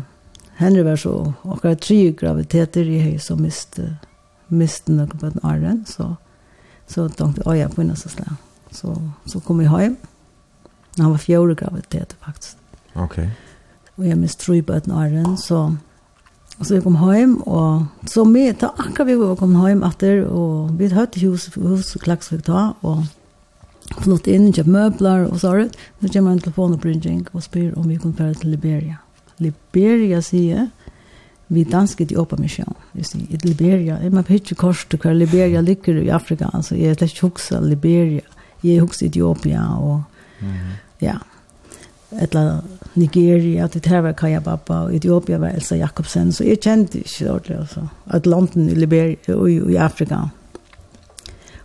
Henry var så och jag tre graviteter i höj så miste mist några på den arren, så så tänkte jag ja på nästa slag. Så så kom jag hem. Men han var fjorda graviditet faktiskt. Okej. Okay. Och jag minns tre böten åren så Og så vi kom hjem, og så vi, da akkurat vi var kommet hjem etter, og vi hade hus hus klax vi ta og flott inn, kjøpt møbler, og så där. Så kommer en telefon og bridging och spyr om vi kunne føre til Liberia. Liberia sier, vi danske til Europa Mission. Vi sier, i Liberia, jeg må ikke korset hva Liberia ligger i Afrika, altså jeg er slett hukse Liberia, jeg er hukse Etiopia, og, mm -hmm ja, eller Nigeria, det her var Kaja Baba, og Etiopia var Elsa Jakobsen, så jeg kjente ikke ordentlig, altså. landet i Liberia og i, i Afrika.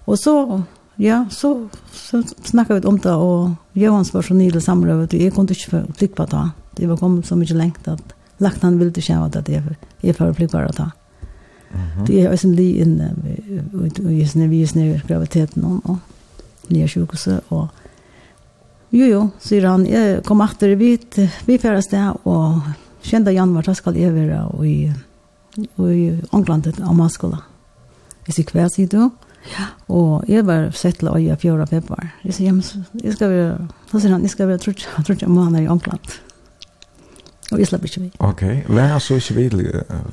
Og så, ja, så, så snakket vi om det, og Johans var så nydelig samrøvet, og jeg kunne ikke flykke på det. Det var kommet så mye lengt at lagt han ville ikke at jeg, jeg får flykke på det. Det er også lige inne, og jeg snøver graviditeten, og nye sjukehuset, og, og, og, og, og, og, og, og, og Jo, jo, sier han, jeg kom etter vidt, vi færre sted, og kjente januar, da skal jeg være i, i Anglandet av Maskola. Jeg sier hver, sier du? Ja. Og jeg var sett til øye fjord av februar. Jeg sier, jeg skal være, da sier han, jeg skal være trutt, trutt jeg må han i England. Og jeg slapp ikke vi. Ok, vær så ikke vi?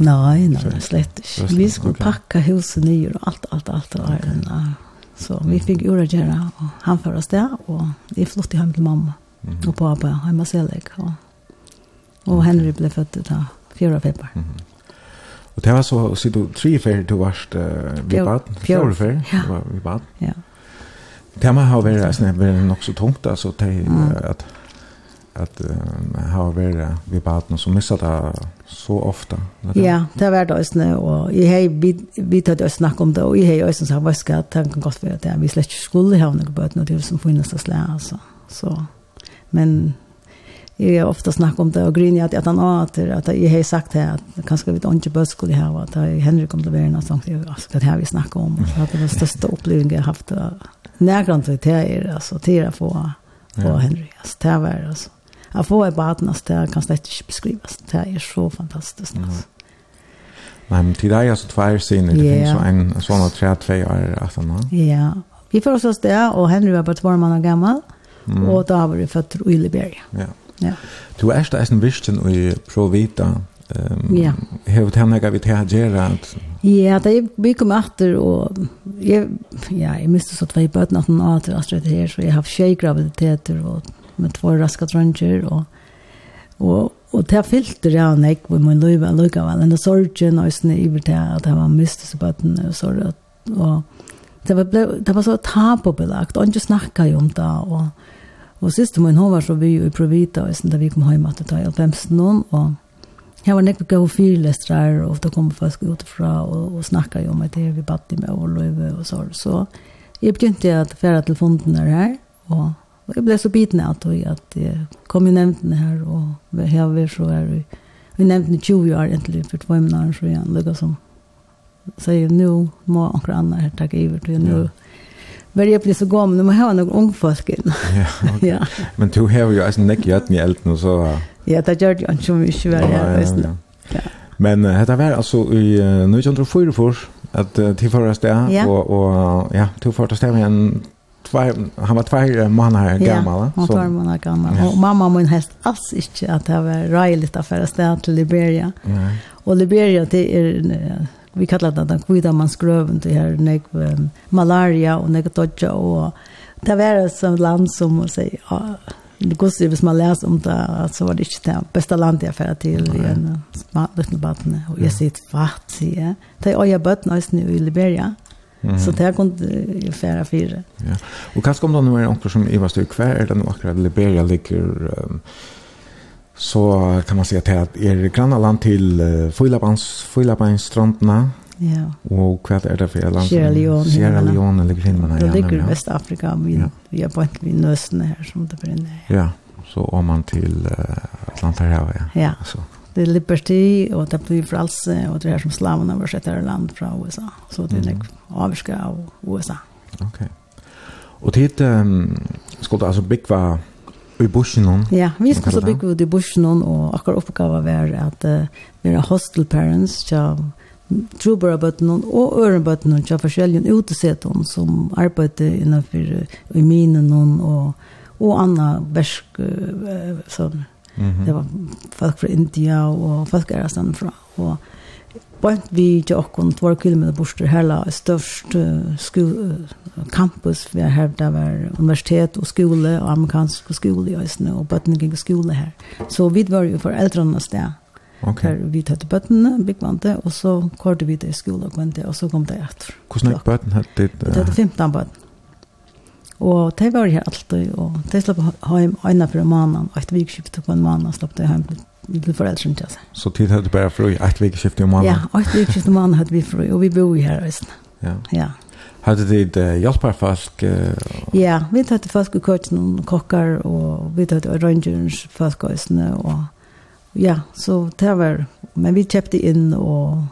Nei, nei, slett ikke. Vi skulle okay. pakke huset nye og alt, alt, alt. alt, okay. alt. Så vi fikk ura gjøre, og han för oss där og vi flyttet hjem til mamma mm -hmm. och pappa hjemme selig Og, och Henry blev född då fyra februar. Mm -hmm. Och det var så sier du tre för du varst uh, vi bad fyra för ja. du var vi bad. Ja. Det man har altså, det var nok så tungt altså, det mm. at, at uh, har vært vi bad og så missade så ofta. Det ja, det var det også, og jeg har vi at jeg snakket om det, og jeg har også sagt, hva skal tanken godt være det? Vi slett ikke skulle ha noen bøten, og det er som finnes å slære, altså. Så, men jeg har ofta snakket om det, og griner at, at han åter at, at jeg har sagt det, at kanskje vi ikke bøten skulle ha, at Henrik kom til å være noe sånt, altså, det her vi snakket om, så altså, det var den største opplevelsen jeg har haft, nærgrant til det er, altså, til å få, få Henrik, altså, det var, altså, att få ett barn alltså det kan slett inte beskrivas. Det är så fantastiskt alltså. Mm. Men till dig alltså två år sen, det finns så en sån tre två år alltså va? Ja. Vi får oss där och Henry var bara två månader gammal mm. och då var vi född i Liberia. Ja. Ja. Du är där en vissten i Provita. Ehm ja. hur det händer vi till att Ja, det är mycket om åter och jag ja, jag måste så två barn att någon att det här så jag har tjej graviditeter och med två raska drönger och och och det filter det han jag med min liv lucka väl den sorgen och sen i det att det var miste så button och så där och det var det var så tabubelagt och just nacka ju om det och och sist min hon var så vi i Provita och sen där vi kom hem att ta hjälp hem någon och Jag var nekve gav fyrlestrar, og da kom folk utifra og, og snakka jo om at det vi badde med og løyve og så. Så jeg begynte at færa til fonden her, og Og jeg ble så biten av det, at jeg kom i nevntene her, og jeg har vært så her, og vi nevntene 20 år egentlig, for två minutter, så jeg lukket som, så jeg, nu må anker andre her takke iver, og nå, Men jeg blir så gammel, nå må jeg ha noen några ungfolk inn. Ja, okay. ja. Men du har jo alltså nekk gjort ni äldre og så. Ja, det gör jag inte så mye, väl. Ja, ja, ja. ja. Men uh, detta var altså i uh, 1904 at uh, tillföras det ja. og, og ja, tillföras det med en tvær, han var tvær månader gammal. Ja, han var tvær månader gammal. Ja. Och mamma min häst alls inte att det var rejält att föra stället till Liberia. Nej. Och Liberia, det är vi kallar det den kvida man skröven till här nek um, malaria och nek dodja och det var ett land som man säger ja, det går så hvis man läser om det så var det inte det bästa landet jag färd till i en liten vatten och jag sitter fatt ja. det är oja bötna i Liberia Så det kunde ju färra fyra. Ja. Och kanske om det nu är någon som i vad styr kvar eller nu akkurat Liberia ligger um, så kan man säga att det er grannaland till uh, Fulabans strandna. Ja. Och kvar är det för land? Sierra Leone. Sierra Leone ligger in. Det ligger i Västafrika vi ja. vi har på vid nösten här som det brinner. Ja. Så om man till uh, Atlanterhavet. Ja. ja. Så det er liberty, og det blir fralse, og det er som slavene var sett her land fra USA. Så det er mm. avvirket av USA. Ok. Og tid um, skulle altså bygge i bushen hon? Ja, vi skulle så bygge ut i bushen hon, og akkurat oppgave var at uh, vi er hostel parents, tja, trobara bøtten og øren ørenbøttene til forskjellige utesetene som arbeider innenfor i minen og, og andre bersk, uh, sånn, -hmm. Det var folk fra India og folk er stedet fra. Og bort vi til åkken, två kilometer bort hela størst uh, skole, uh, campus. Vi har her, det var universitet og skole, og amerikansk skole i Øsne, og bøttene gikk skole her. Så vi var jo foreldrene sted. Okay. Her vi tøtte bøttene, byggvante, og så kørte vi til skole og kvante, og så kom det etter. Hvordan er bøttene? Det, uh... det er 15 bøttene. Og de var her alltid, og de slapp hjem øyne for en måned, og et vikskift på en måned slapp de hjem til foreldrene til seg. Så tid hadde du bare fru, et vikskift i mannen? Ja, et vikskift i måned hadde vi fru, og vi bor her også. Ja. ja. Hadde de uh, hjelper folk? Uh, ja, vi tatt folk i køkken, og kokker, og vi tatt orangerens folk også. Og ja, så det var, men vi kjøpte inn, og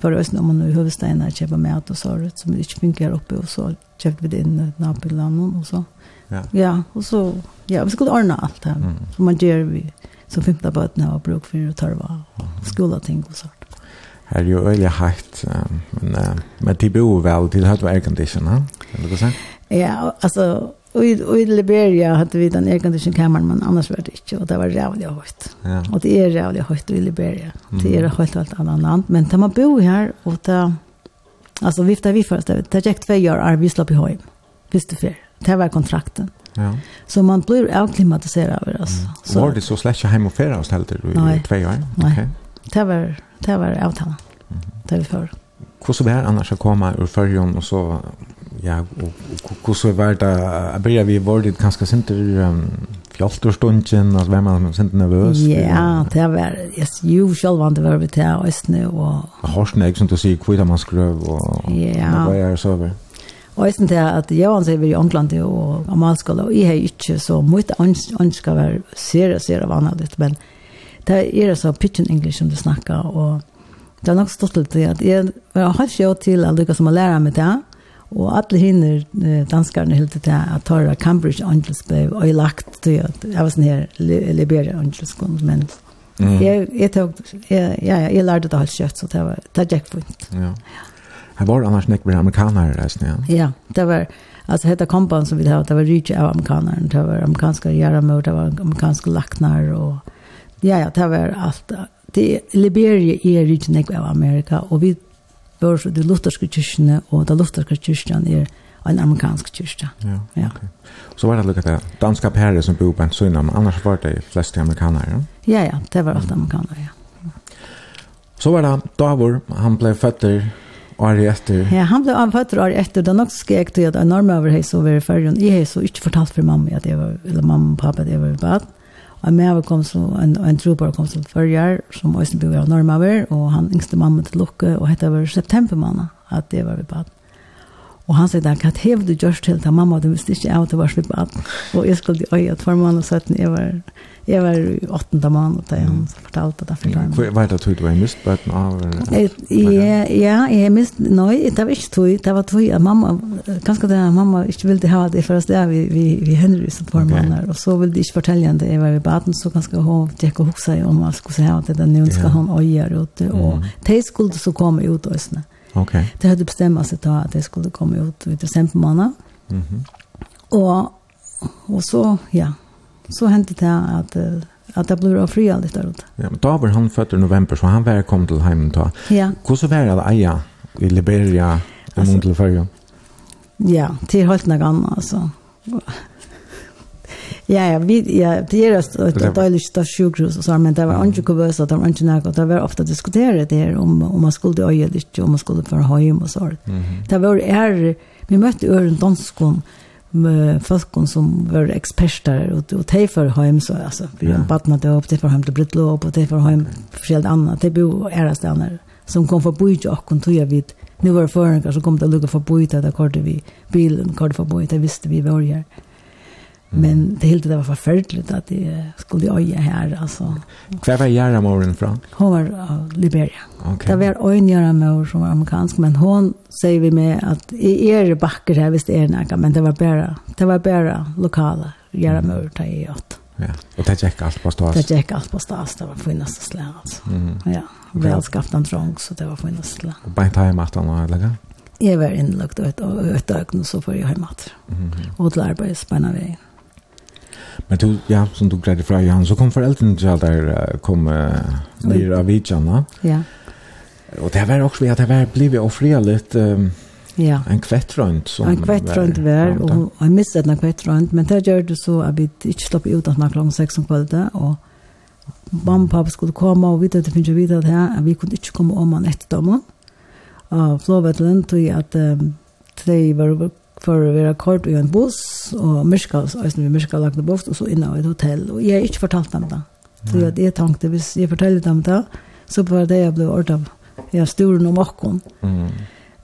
för oss om man nu huvudstäderna köpa mat och så som vi inte funkar uppe och så köpte vi det in Napoli och så. Ja. Ja, och så ja, vi skulle ordna allt det. Mm. Så man gör vi så femta böten har bruk för att tarva skola ting och sånt. Här är ju öliga hajt, men, men det bor väl till hade aircondition, ha? Kan du säga? Ja, alltså Och i Liberia hade vi den egen duschen kameran men annars var det inte och det var jävligt högt. Ja. Och det är jävligt högt i Liberia. Det är helt helt annat land men när man bor här och ta alltså vifta vi först det det gick två år arbetslopp i hem. Visst du för. Det var kontrakten. Ja. Så man blir avklimatiserad över oss. Mm. Så var det så släcka hem och färra och ställde du i två år. Nej. Okay. Det var det var avtalan. Mm. Det vi för. Hur så blir annars att komma ur förjon och så ja, og, og hvordan var det, jeg blir vi var det ganske sinter um, fjalltorstundjen, altså hvem man sinter nervøs? Ja, det var, jeg ju selv vant det var vi til Østene og... Horsen er som du sier, hvordan man skrøv og ja. hva er det så over? Øysten til at jeg var vi i Ångland og Amalskala, og jeg har ikke så mye ønsker å være ser sere vanlig, men det er så pitchen engelsk som du snakker, og det er nok stått litt til at jeg har helt sjå til at lykkes som å lære meg det, Og alle hinner danskarne hilde til at Tara Cambridge Angels ble øylagt til at jeg var sånn her Liberia Angels kom, men mm. jeg, jeg, tog, jeg, ja, jeg lærte det alt kjøtt, så det var det gikk fint. Ja. Her var annars nekk med amerikanere reisende, ja? Ja, det var, altså hette kompan som vi hadde, det var rydde av amerikanerne, det var amerikanske gjerramør, det var amerikanske laknar, og ja, ja, det var alt. Det, Liberia er rydde nek av Amerika, og vi var de lutherske kyrkene, og det lutherske kyrkene er en amerikansk kyrkja. Ja, ja. Så var det lukket det danska pære som bor på en søgn, men annars var det flest amerikanere, ja? Ja, ja, det var alt amerikanere, ja. Så var det Davor, han ble føtter året etter. Ja, han ble føtter året efter. Det er nok skjeg til at en över hej så var i fergen. Jag har så inte fortalt för mamma att jag var, eller mamma och pappa att jag var i bad. Og med kom så en en trooper kom så för som måste bo av Normaver och han yngste mamma till Lukke, och hette var september månad att det var vi bad. Og han sa där att du gjørst til til mamma du visste ikke inte at det var vi bad. Og jeg skulle øye at två månader og søtten, jeg var Jeg var i åttende måned da han fortalte det for dem. Hva er det tog du har mist bøten av? Ja, jeg har mist, nei, det var ikke tog, det var tog at mamma, ganske det at mamma ikke ville ha det for oss der vi, vi, vi hender som for måneder, og så ville de ikke fortelle henne det, jeg var i baden, så ganske hun tjekk og hukse om hva skulle ha det, den nå skal hun øye ute, og de skulle så komme ut og sånn. Okay. Det hadde bestemt seg da at de skulle komme ut i desember måned, mm og, og så, ja, så hände det att att det blev fria där ute. Ja, men David han född i november så han var kom till hemmen då. Ja. Hur så var det att eja i Liberia i alltså, förra? Ja, det är helt något annat alltså. ja, ja, vi ja, det är just ett dåligt stort sjukhus och så men det var inte kuvös att de inte något det var ofta diskuterat det om om man skulle öja lite om man skulle för hem och så. Mm. Det var är vi mötte ören danskon med folk som var eksperter och og te för hem så alltså vi har barnat det upp det för hem till Britlo och det för hem forskjellig annat det bo är som kom för bojt och kon tror jag vid nu var förrän så kom det lucka för bojt där kort vi bilen kort för bojt det visste vi var här Men det helt det var förfärligt att det skulle öja här alltså. Kvar var Jara Moren från? Hon var av Liberia. Okay. Det var en Jara Mor som var amerikansk men hon säger vi med att i er backer här visst är näka men det var bara det var bara lokala Jara Mor ta i åt. Ja. Och det gick allt på stas. Det gick allt på stas det var finaste slä alltså. Mm. Ja. Väl skaffat en drunk så det var finaste slä. Och bara ta i han var lägga. Jag var inlagt och ett ögon så får jag hemåt. Mm. Och till arbetsspänna vägen. Men du, ja, som du greide fra Johan, så kom foreldrene til at der kom uh, nere av Vidjana. Ja. Og det var også, ja, det var blivet offret litt... Um, Ja. En kvettrønt. som En kvettrønt var och jeg mistet en kvettrønt, men det gjorde det så at vi ikke slapp ut att klockan 6 om kvällen och mamma och pappa skulle komma och at det finns ju vidare här vi kunde inte komma om man ett dag man. Ja, flowvetlen at att de var for å være kort i en buss, og Myrskal, altså vi Myrskal lagt en buss, og så innan i et hotell. Og jeg har ikke fortalt dem det. Så jeg, jeg tenkte, hvis jeg forteller dem det, så var det jeg ble ordet av. Jeg sturen noe makken. Mm.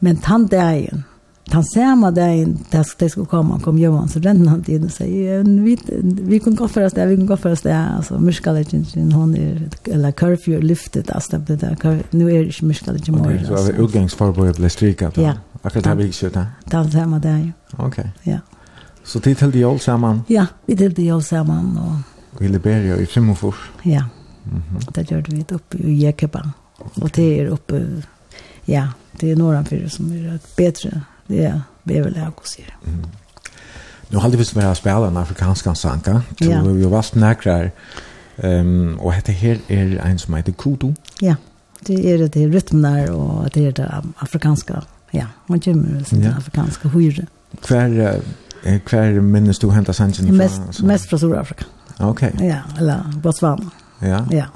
Men tann dagen, tann samme dagen, da jeg skulle komme, kom Johan, så rent han til og sier, vi, vi kunne gå for oss det, vi kunne gå for oss det. Altså, Myrskal er ikke hun er, eller curfew er lyftet, altså, det er, nå er det ikke Myrskal er ikke morgen. Ok, så er det utgangsforbordet ble stryket? Ja. Yeah. Akkurat her vikskjøttet? Den samme dagen. Ok. Ja. Så tid til de jól sammen? Ja, vi til de jól sammen. Og... I Liberia, i Frimofors? Ja, mm -hmm. det gjør vi oppe i Jekeba. Og det er oppe, ja, det er nordenfyr som er bedre, det er beverlag og sier. Mm. Nu har det visst spela en afrikansk sanka. Ja. Vi har vast näkrar. Ehm och hette här är en som heter Kudu. Ja. Det är det rytmen där och det är det afrikanska Ja, hon kommer vel sin ja. afrikanske hyre. Hver, hver minnes du hentet sansen fra? Mest, mest fra Sør-Afrika. Ok. Ja, eller Botswana. Ja. Ja.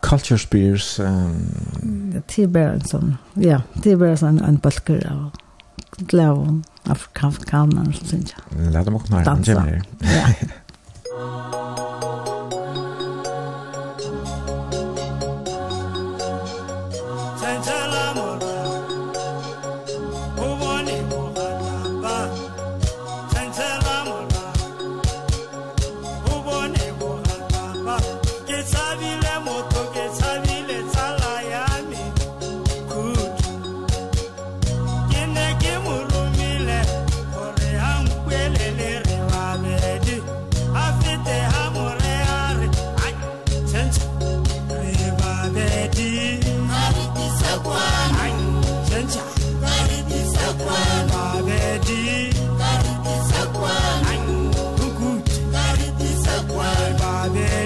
Culture Spears. Um... Det er bare en sånn, ja, det er bare en, en bølger av glæven afrikaner, synes jeg. La dem åkne her, han kommer her. Ja. I've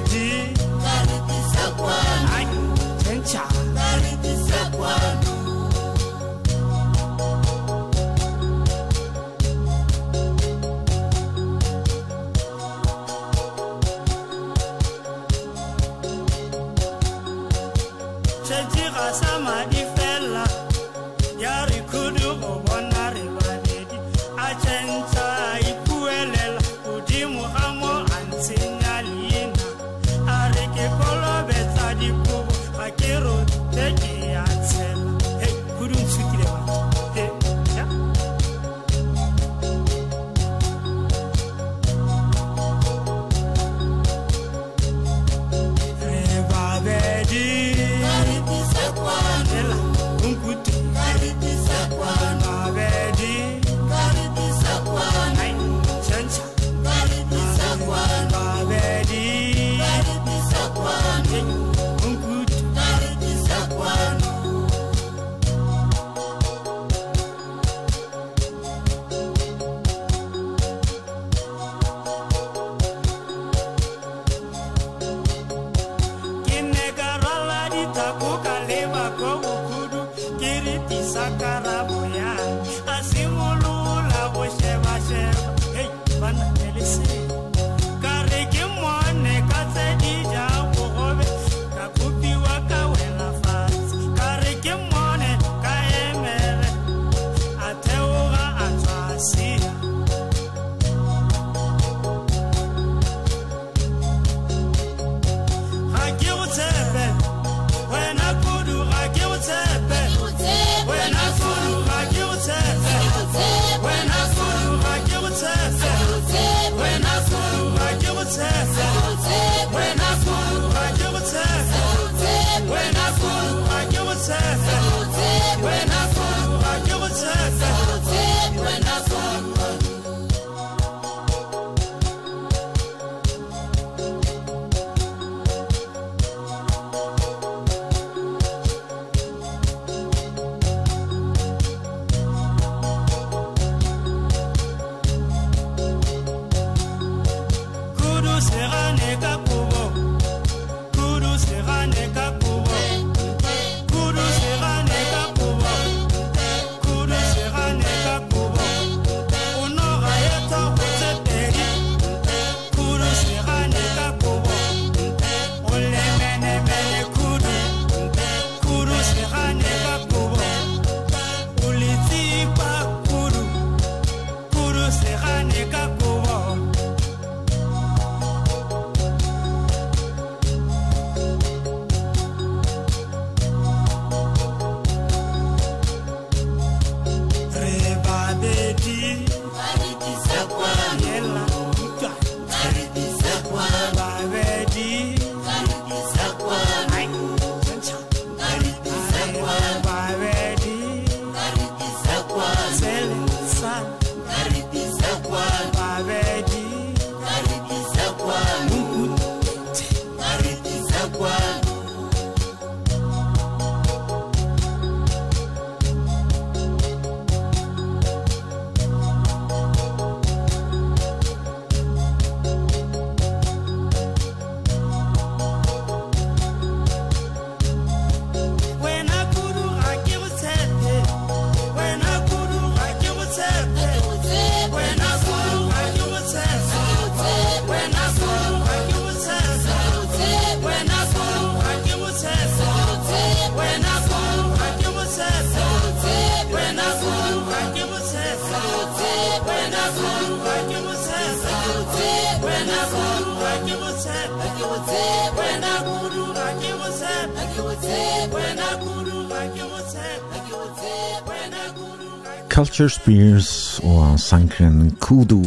Culture Spears og sangren Kudu.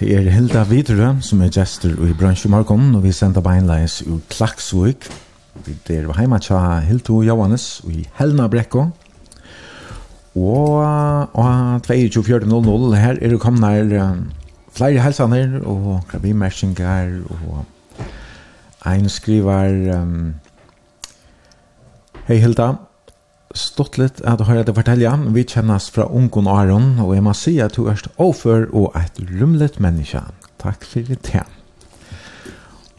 Det er Hilda Vidre som er gestor i bransjemarkon, og vi sender beinleis ur Klaksvik. Vi er heima tja Hildo Johannes i Helna Brekko. Og, og 22.00 her er det kommet her flere helsaner og krabimersinger og ein skriver um, Hei Hilda. Stått litt at du har det fortelle. Vi kjennes fra Ungon Aron, og jeg må si at du er overfor og et rumlet menneske. Takk for det.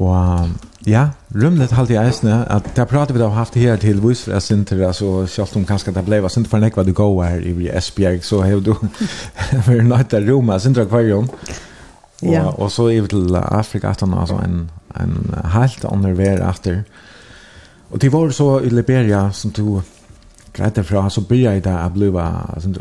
Og ja, rumlet halte jeg eisne, at det prater vi da haft her til viser sinter, altså selv om kanskje det ble, var sinter for en ekva du går her i Esbjerg, så har du vært nødt til Roma, sinter akvarium. Ja. Og, og så er vi til Afrika, altså en, en helt annen vær etter. Ja Og det var så i Liberia som tog grejt fra, så begynte jeg da å bli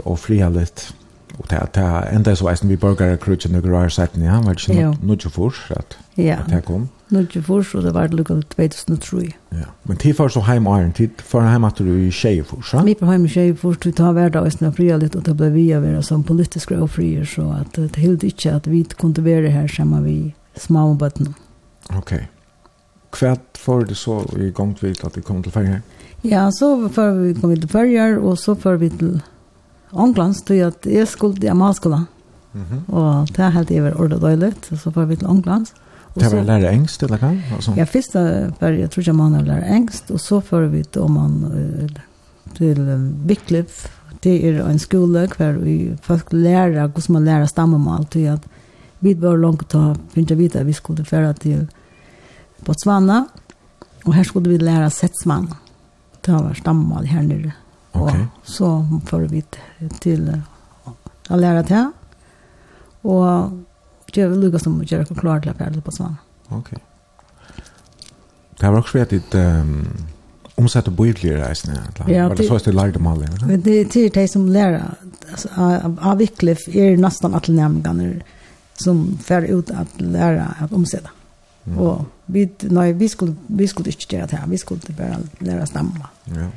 ofrihaligt. Och det, det enda så visste vi borgare krutje noen gröar setten, ja, var det inte något för at ja. att det kom? Något för så det var det lukket 2003. Ja, men det for så heim och ären, det var hem att du i tjejfors, ja? Vi på heim i tjejfors, vi tar värda och snö frialigt og det ble vi å være som politiska ofrier så at det helt ikke at vi kunne være her sammen vi små och Okej. Okay. Kvært for det så i gang til at det kom til Førjar? Ja, så før vi kom til Førjar, og så før vi til Ångland, så att jeg skulle til Amalskola. Mm och Og det er helt iver ordet døylig, så før vi til Ångland. Det var lære engst, eller hva? Ja, først var jeg tror ikke man har lære engst, og så för vi til man til Bikliff, det er en skole hver vi folk lærer hvordan man lærer stammemål, til at vi var langt ta finne vite at vi skulle føre til Botswana, og her skulle vi lære setsmann. Det var stammal her nere. Okay. Og så får vi til å lære til. Og det er lukket som gjøre det klart til å fjerde på sånn. Ok. Det var også vet litt um, omsett og bøydelige reisene. Ja, var det så at du lærte om alle? Men det er de som lærer. Avviklet er nesten alle nærmengene som fer ut at lære at omsette. Mm. Og vi, nei, vi skulle, vi skulle ikke gjøre det her, vi skulle bare lære stamma. Ja.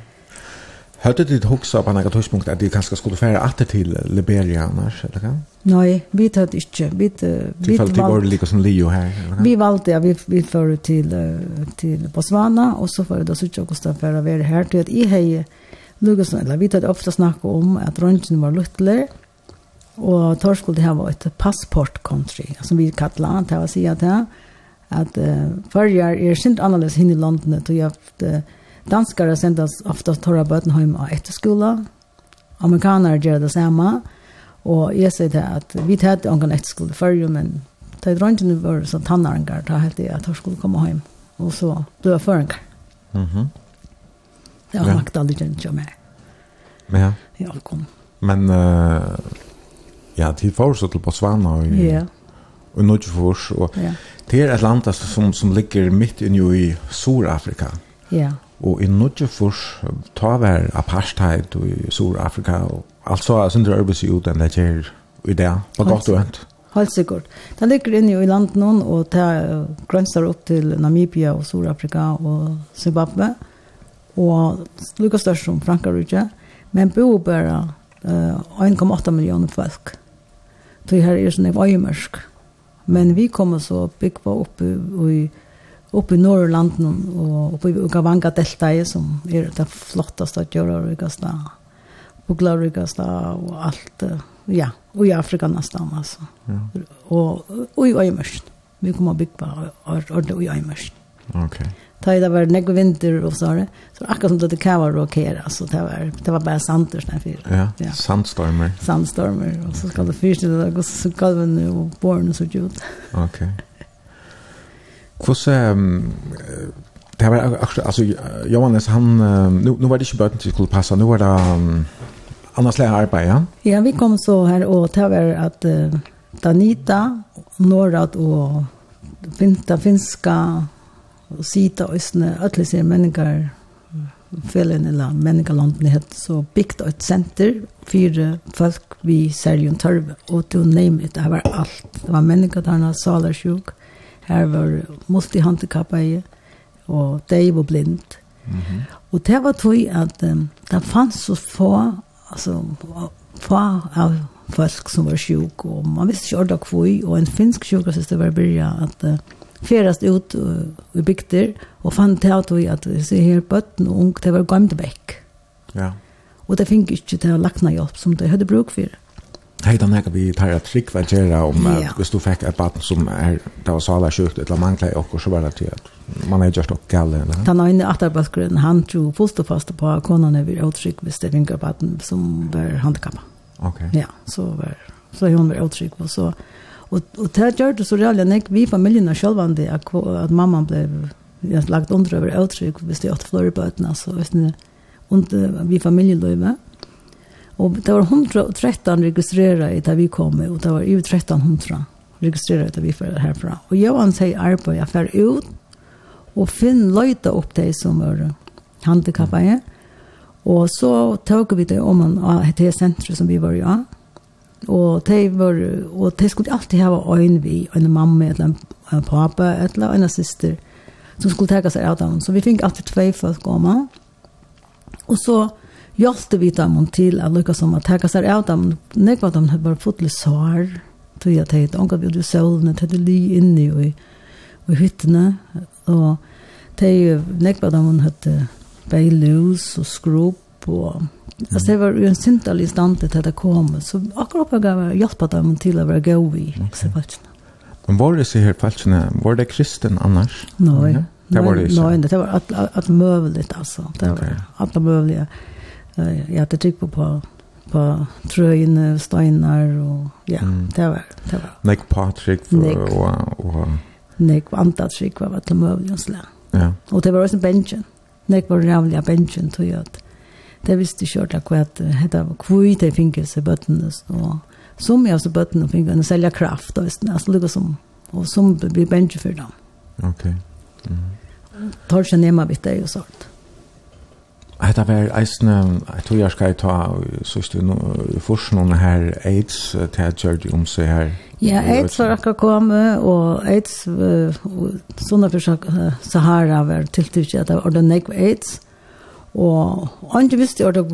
Hørte du hoksa på noen tidspunkt at de kanskje skulle fære atter til Liberia annars, eller hva? Nei, vi tøtt ikke. Vi, uh, vi valgte... Det var like som Leo her, eller hva? Vi valgte, ja, vi, vi fører til, uh, til Botswana, og så fører det Sucha Gustav for å være her, til at i hei Lugasen, eller vi tøtt ofte snakke om at røntgen var luttler, og tar skulle det her var et passport country, som vi kallet, det var sier det her, at uh, førjar er sint annerledes hinn i landene, tog at uh, danskare sendas ofta torra bøten heim av etterskola, amerikanere gjør det samme, og jeg sier det at vi tatt ångan etterskola førjer, men ta i drøntjen var så tannarengar, da helt i at hun skulle komme heim, og så blø førengar. Mm -hmm. Det har ja. makt aldri kjent jo Men Ja. Ja, kom. Men, uh, ja, tid for så til på Svana, og, ja. Yeah og Nordfors og ja. det er et land som, som ligger midt inne i Sur-Afrika ja. og i Nordfors tar vi her apartheid i Sur-Afrika og alt så er sindre arbeids i det er i det, på godt og vent Helt sikkert. Det ligger inne i landet noen, og det grønster opp til Namibia og Sur-Afrika og Zimbabwe, og lukket størst som Frankrike, men bor bare uh, 1,8 millioner folk. Så her er sånn i Vøymersk, Men vi kommer så bygge på oppe i, oppe i Norrlanden og oppe i Gavanga Deltaet, som er det flotteste Gjørarikaste, Boglarikaste og alt, ja, og i Afrika nesten, altså. Ja. Og, og i Øymørsen. Vi kommer bygge på ordentlig i Øymørsen. Okay ta i det var nekve vinter och så det. Så akkurat som det kan vara råkera. Så det var, det var bara santer sånn för. Ja, ja. sandstormer. Sandstormer. Och så ska det fyrställa det. og så ska det nu och så ut. Okej. Hvordan um, det var akkurat, altså Johannes, han, nu, nu var det ikke bøten til skulle passe, nu var det um, annars lærer arbeid, ja? Ja, vi kom så her, og det var at uh, Danita, Norad og Finta, finska og sita øsne, alle sier mennesker, felen eller menneskelandene het, så bygd et senter, fire folk vi særlig en tørve, og to name it, det var alt. Det var mennesketarna, salersjuk, her var multihandikappa og de var blind. Mm -hmm. Og det var tog at um, det fanns så få, altså, få av folk som var sjuk, og man visste ikke ordet kvøy, og en finsk sjukassister var byrja at uh, ferast ut i bygder, og fann til at vi at vi ser her bøtten og ung, det var gammelt vekk. Ja. Og det fikk ikke til å lakna hjelp som det hadde bruk for. Hei, da nekka vi tar et trikk hva gjerra om ja. at hvis du fikk et baden som er, det var sala sjukt, eller mangla i okkur, så var det til at man er gjørst okkur gale, eller? Den ene atarbeidsgrunnen, han tro fullt og fast på konan er vi hvis det finner baden som var handikappa. Ok. Ja, så var, så hon var åtrykk, og så, Och och det gör det så reellt när vi familjen själva selvvandig att mamma mamman jag lagt under över avtrykk hvis de åtte flere bøtene, altså hvis ni och vi familieløyve. Och det var 113 registrerade i vi kom, och det var ju 1300 registrerade där vi för härifrån. Och jag Johan sier arbeid, jag för ut, och finn løyta upp de som var handikappade. Og så tog vi det om man av det senteret som vi var i Og de, var, og de skulle alltid ha øyn vi, en mamma, eller en, en pappa, eller en syster, som skulle ta seg av dem. Så vi fikk alltid tvei folk å komme. Og så hjelpte vi dem til at lykkes som at ta seg av dem. Nekva de hadde bare fått litt sår, tog jeg teit, omgat vi hadde i sølene, teit li inne og i, i hyttene. Og de nekva de hadde beilus og skrup, på. Altså, det var ju en syndalig stand til det kom. Så akkurat jag gav hjälpa dem till å være gå i. Okay. Men var det så her falskene, Var det kristen annars? Nej. Ja? Det var det inte. Nei, det var att att mövligt alltså. Det var alt att mövliga. Jag hade tryck på på på tröjne, stenar och ja, mm. det var det var. Nick Patrick og... och, och Nick Antatrick var vad det mövliga. Ja. Och det var också bensjen. Nick var rævlig av bensjen, tror jeg, at det visste ikke ordentlig hva at hette kvui finnes finkelse bøttene, og som jeg også bøttene finnes, finkelse, selger kraft, og visste, altså lukket som, og som blir bensje for dem. Ok. Mm. Tar ikke nema vitt det og sånt. Hetta var eisne, jeg tror jeg skal ta sørste forskningen her, AIDS, til jeg gjør det om seg her. Ja, AIDS var akkurat kommet, og AIDS, og sånne forsøk, Sahara var tiltrykt at det var ordentlig AIDS, Og andre visste jeg det,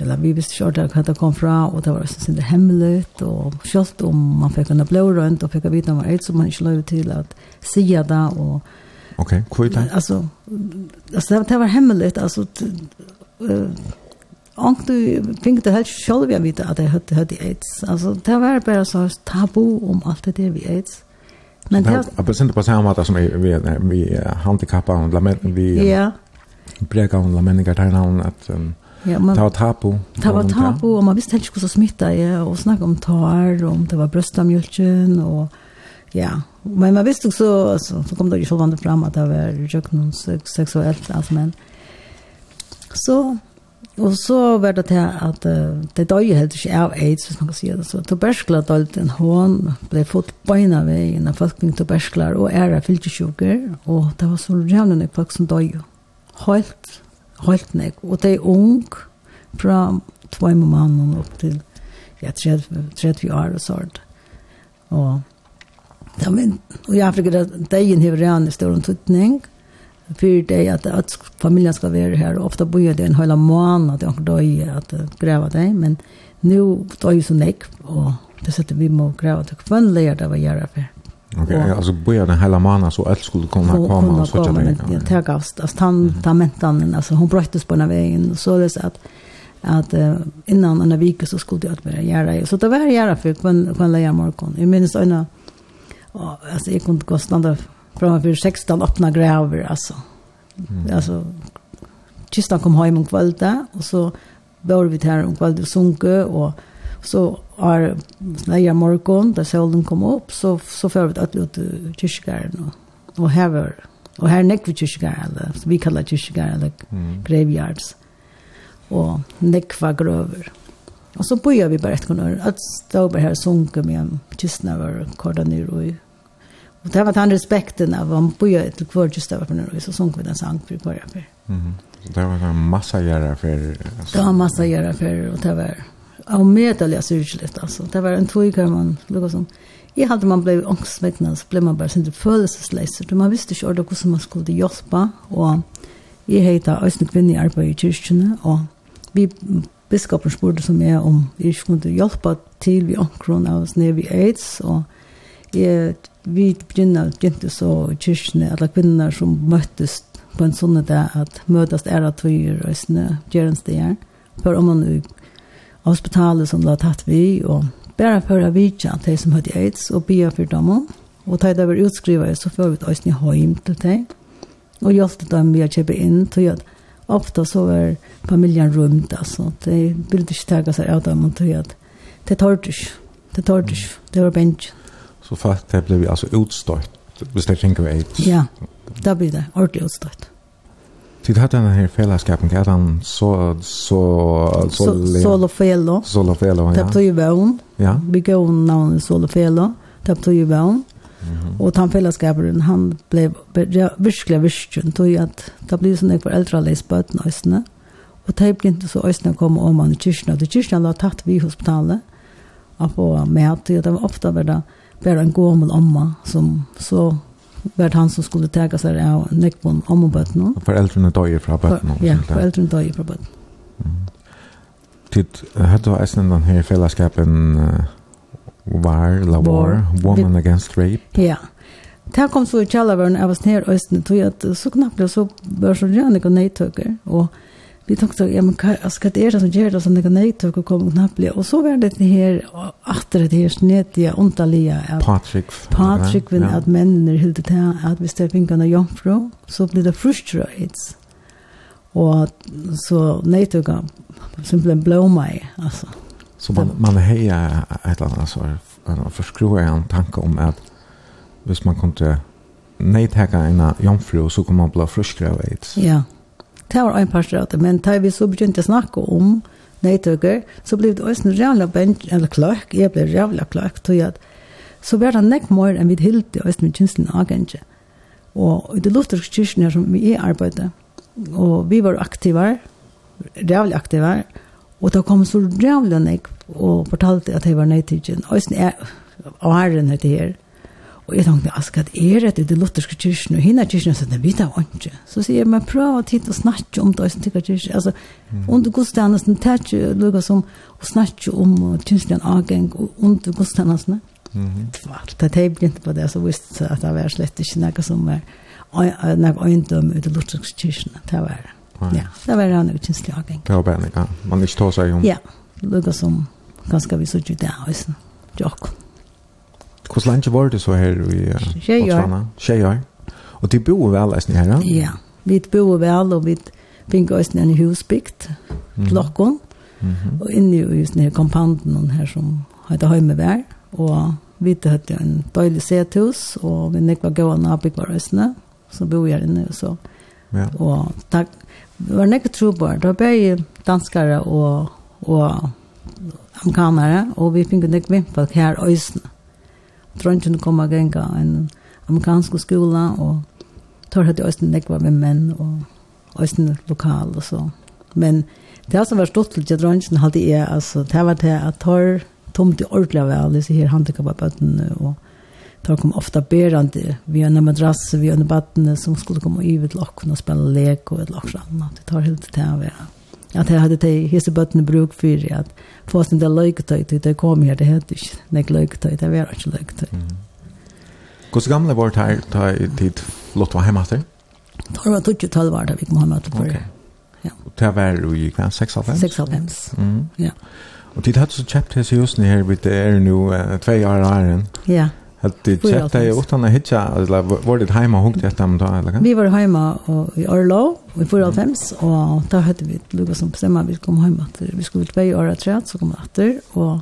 eller vi visste ikke det hva det kom fra, og det var også sin hemmelig, og selv om man fikk en blå rundt, og fikk å vite om det, så man ikke lov til at sige det, og Ok, hva er det? Altså, altså det, det var hemmelig, altså, Och du fick det helt själv jag vet att det hade hade AIDS. Alltså det var bara så tabu om allt det där vi AIDS. Men det är precis på samma sätt som vi vi handikappar och lament vi Ja, brega bred la menningar där navn at um, Ja, man, det var tabu. Det var tabu, og man visste helt ikke hvordan smitta er, og snakka om tar, om det var brøstamjølken, og ja. Men man visste også, så, så kom det jo sjålvande fram at det var jøkken seksuelt, altså, men så, og så var det til at uh, det døg helt ikke av AIDS, hvis man kan si det, så tuberskla døg en hån, ble fått beina ved en av folk med tubersklar, og æra fylkesjukker, og det var så rævlig folk som døg jo helt, helt nek. Og de ung, fra två mannen opp til ja, 30, 30 år og sånt. Og, ja, men, og i Afrika, dagen har redan i stor tøtning, for det at, at familien skal være her, og ofte bor det en hel måned at jeg døy at greve det, men nå døy så nek, og det setter vi må greve det hvem leir det var gjøre for. Okej, alltså börja den hela månaden så allt skulle komma och komma och så där. Ja, gavst, Alltså han tar mentan alltså hon bröttes på den vägen och så det så att att innan en vecka så skulle det att börja göra så det var göra för kan kan lägga morgon. Jag minns en alltså jag kunde gå stanna framför 16 öppna gräver alltså. Alltså kistan kom hem om kvällen och så var vi där om kvällen och sunke och så år när morgon där solen kom upp så så får vi att ut kyrkogården och och här var och här näck vi kyrkogården så vi kallar kyrkogården mm. graveyards Og näck var gröver och så började vi bara ett kunna At stå bara här sunka med en kistna var korda ned og Og det var den respekten av om började till hver just där på nu så sunka vi den sank för börja för mm. Det var en massa gjerra for... Det var en massa göra för og det var av medelig syrgelig, altså. Det var en tog hver man, lukket sånn. Jeg hadde man blei ångsvekkende, så ble man bare sin følelsesleiser. Man visste ikke ordet hvordan man skulle hjelpe, og jeg heter Øystein Kvinne i arbeid i kyrkjene, og vi biskopen spurte som jeg om jeg ikke kunne hjelpe til vi omkron av oss nede ved AIDS, og jeg, vi begynner begynte så kyrkjene, alle kvinner som møttes på en sånn dag, at møtes er at vi ære tøyer Gjørens det steder, for om man hospitalet som det har tatt vi, og bare for å vite at de som hadde AIDS, og be for dem, og da det var utskrivet, så får vi et ned hjem til dem, og hjelpte dem vi å kjøpe inn, til at ofte så var familjen rømt, altså, de ville ikke tage seg av dem, til at det tørte ikke, de tørte ikke, det var bensjen. Så faktisk ble vi altså utstøtt, hvis det ikke var AIDS? Ja, da blir det ordentlig utstøtt. Tid hade den här fällskapen kan han så så så solo Felo. Solo fello. Ja. Tappade ju vån. Ja. Vi går navnet solo fello. Tappade ju vevn. Og han fällskapen han blev virkelig virkelig, tog at det blir sån där för äldre läsböt nästan. Og det ble ikke så ösna kom om han i kyrkene. Og Det kyrkan tatt vi i hospitalet. og på med att det var ofta bara bara en gommel omma som så vart han som skulle ta sig av nekbon om och bötterna. Föräldrarna döjer från bötterna. Ja, föräldrarna döjer från bötterna. Mm. Tid, hade var äsnen den här fällskapen var, la var, woman against rape? Ja. Det kom så i kjallavaren, jeg var sned og østene, tog at så knappt så bør så gjerne ikke nøytøkker, og vi tänkte, ja men hva, altså, hva er det som gjør det som det kan kom knappt Og så var det her, atter det här snedtiga ontaliga att Patrick Patrick vill at männen är helt det hvis det ställer vinkarna jomfru så blir det frustrates och så nej simpelthen blow mig altså. så man man heja ett annat så en förskruva en tanke om att hvis man kunde nej ta en jomfru så kommer man bli frustrated ja. yeah. Det var en parter av det, men da vi så begynte å snakke om nøytøkker, så ble det også en rævla bench, eller kløk, jeg ble rævla kløk, tog at så ble det nekk mer enn vi hilde også med kjønnslen agentje. Og i det lutherske kyrkene som vi er arbeidet, og vi var aktiver, rævlig aktiver, og da kom så rævlig nekk og fortalte at jeg var nøytøkken, og også er, og herren heter her, Og jeg tenkte, altså, hva er det i de lutherske kyrkene, og henne kyrkene, sa, det vet jeg ikke. Så sier jeg, men prøv å titte og snakke om det, som tykker kyrkene. Altså, under godstjennesten, det er ikke noe som å snakke om kyrkene avgjeng, og under godstjennesten. Alt det er begynte på det, så visste jeg at det var slett ikke noe som er noe øyndom i de lutherske kyrkene. Det var det. Ja, det var det noe kyrkene avgjeng. Det var bare noe, man ikke tar seg om. Ja, noe som ganske vi så ikke det, og sånn, jokken. Hvor lenge var det så her i Botswana? Tjej år. Og de bor vel eisen her, ja? Ja, vi bor vel, og vi finner eisen en husbygd, klokken, mm -hmm. og inne i just nere kompanden her som heter Høymevær, og vi hadde en døylig sethus, og vi nekva gøy av nabikvar eisene, så bor jeg inne, og så. Ja. Og takk, det var nekva trobar, det var bare danskare og, og amerikanere, og vi finner nekva vimpelk her eisene. Mm drøntjen kom og genga en amerikansk skola, og tar hatt i Øysten nekva med menn, og Øysten lokal og så. Men det som var stått til drøntjen hadde jeg, altså, det var det at tar tomt i ordentlig av alle disse her handikappabøttene, og tar kom ofta berande vi en madrass, vi en battene som skulle komme i vid lokken og spela lek og et lokken. Det tar helt til å være at jeg hadde de hisse bøttene bruk for at få sin del løyketøy til det kom her, det hette ikke nek løyketøy, det var ikke løyketøy. Mm. Hvordan gamle var det her da tid Lott var hjemme til? Det var 12 var det vi kom hjemme til før. Okay. Ja. Og det var jo i 96? 96, mm. ja. Og tid hadde så kjøpt hese husene her, vi er nu uh, tve år her. Ja. Yeah. Helt det chatta jag åt han hitcha eller var det hemma hunkt jag dem då eller kan? Vi var hemma och i Orlo i förra fems och då hade vi Lucas som bestämma vi kom hem att vi skulle ut år i året så kom det åter och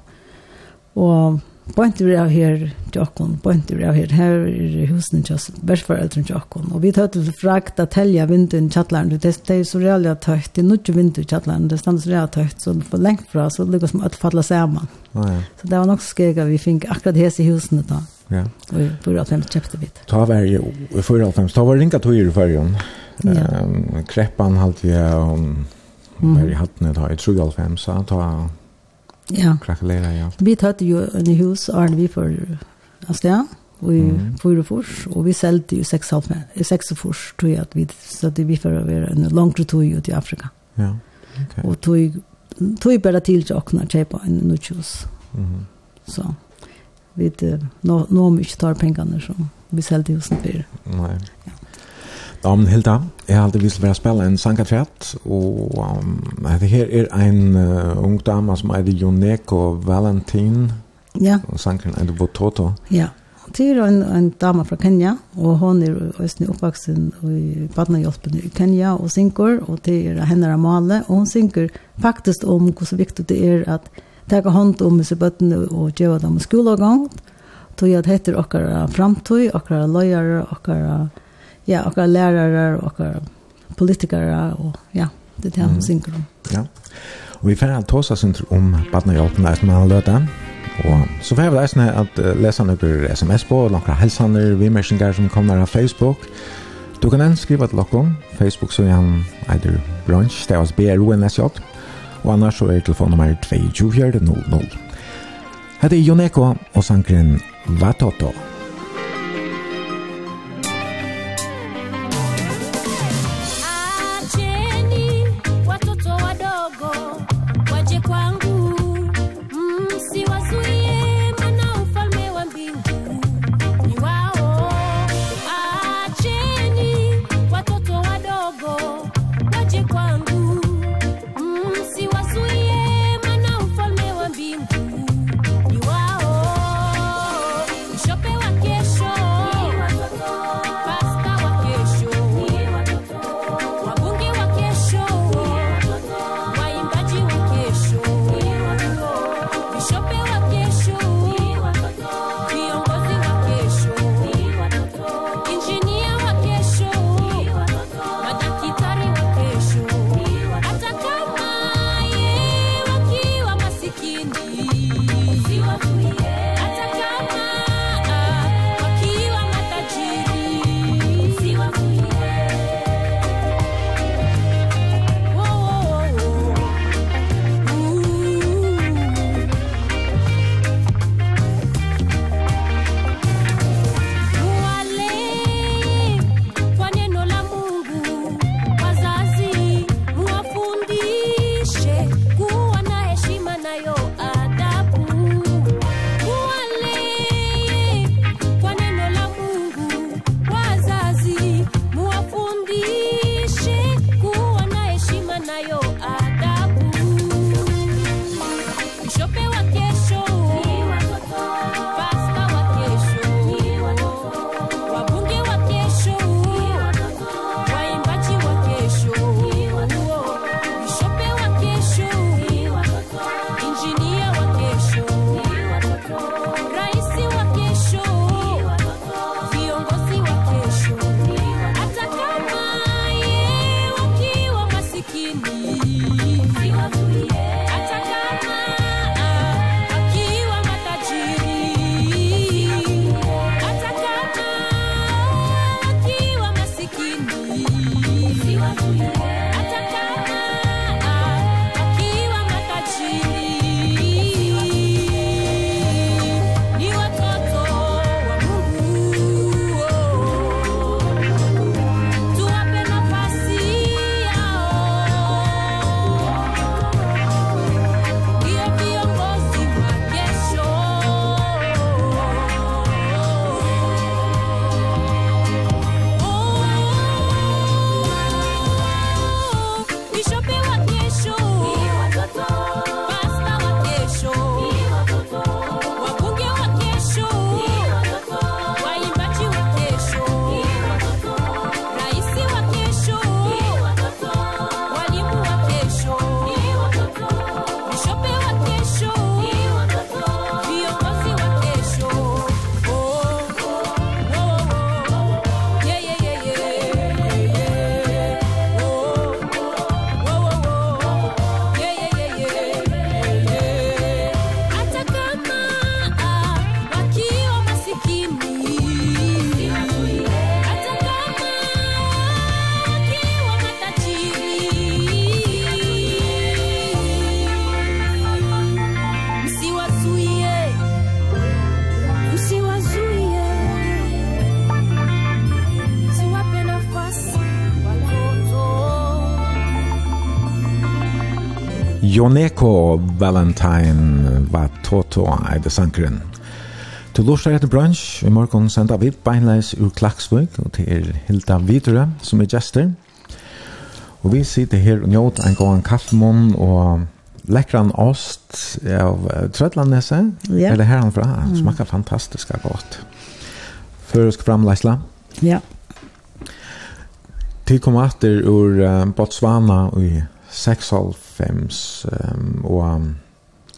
och Bønt vi av her til okken, vi av her, her er husen til oss, bærsforeldren til. Og vi tar til frakt at helja vinduen i kjattlæren, det er så reale tøyt, det er nødt vindu i kjattlæren, det er så reale tøyt, så for lengt fra, så det som alt falla saman. Så det var nok skega vi fink akkurat hes i husene da. Ja. Og i fyrir at kjøpte vi. Ta var jo, i fyrir at ta var ringa tøyre fyrir, kreppan halte vi her, og var i hattene da, i 3.5, ta Ja. Krakelera, ja. Vi tatt jo en hus, Arne, vi får av sted, og i mm. Fyrefors, og vi selte jo seks halv med, og fors, tror jeg at vi satt vi for å være en langt tur ut i Afrika. Ja, ok. Og tog, tog bare til til åkne, kjøpe en nødhus. Mm. Så, vi vet, nå, nå mye tar pengene som vi selte husen for. Nei. Ja. Damen Hilda, jeg har alltid vist å spille en sangkatrett, og um, det her er en uh, ung dame som heter Joneko Valentin, ja. og sangkeren er det Bototo. Ja, det er en, en dame fra Kenya, og hun er også oppvaksen i badnehjelpen i Kenya, og synker, og det er henne av Male, og hun synker faktisk om hvor så viktig det er at ta hånd om disse bøttene og gjøre dem skolegang, tog at heter okkara framtøy, okkara løyere, okkara ja, okkar lærere og och politikere og ja, det er det synkron. om. Ja, og vi får alt hos oss om badnehjelpen der som han løter. Og så får vi vel eisne at lesa noen sms på, noen helsaner, vimersinger som kommer av Facebook. Du kan enn skriva til lokken, Facebook så han eider brunch, det var B-R-O-N-S-J, og annars så er telefonnummer 22400. Hette er Joneko og sangren Vatoto. Vatoto. Roneko Valentine var Toto er det sankeren. Til lurer etter brunch, i morgen sender vi beinleis ur Klaksvøk, og til er Hilda Videre som er gjester. Og vi sitter her og njøter en gang kaffemån og lekkran ost av Trødlandnese. Ja. Er det her han fra? Mm. smaker fantastisk godt. Føresk framleisla. Ja. Til kom etter ur Botswana og i 96 um, og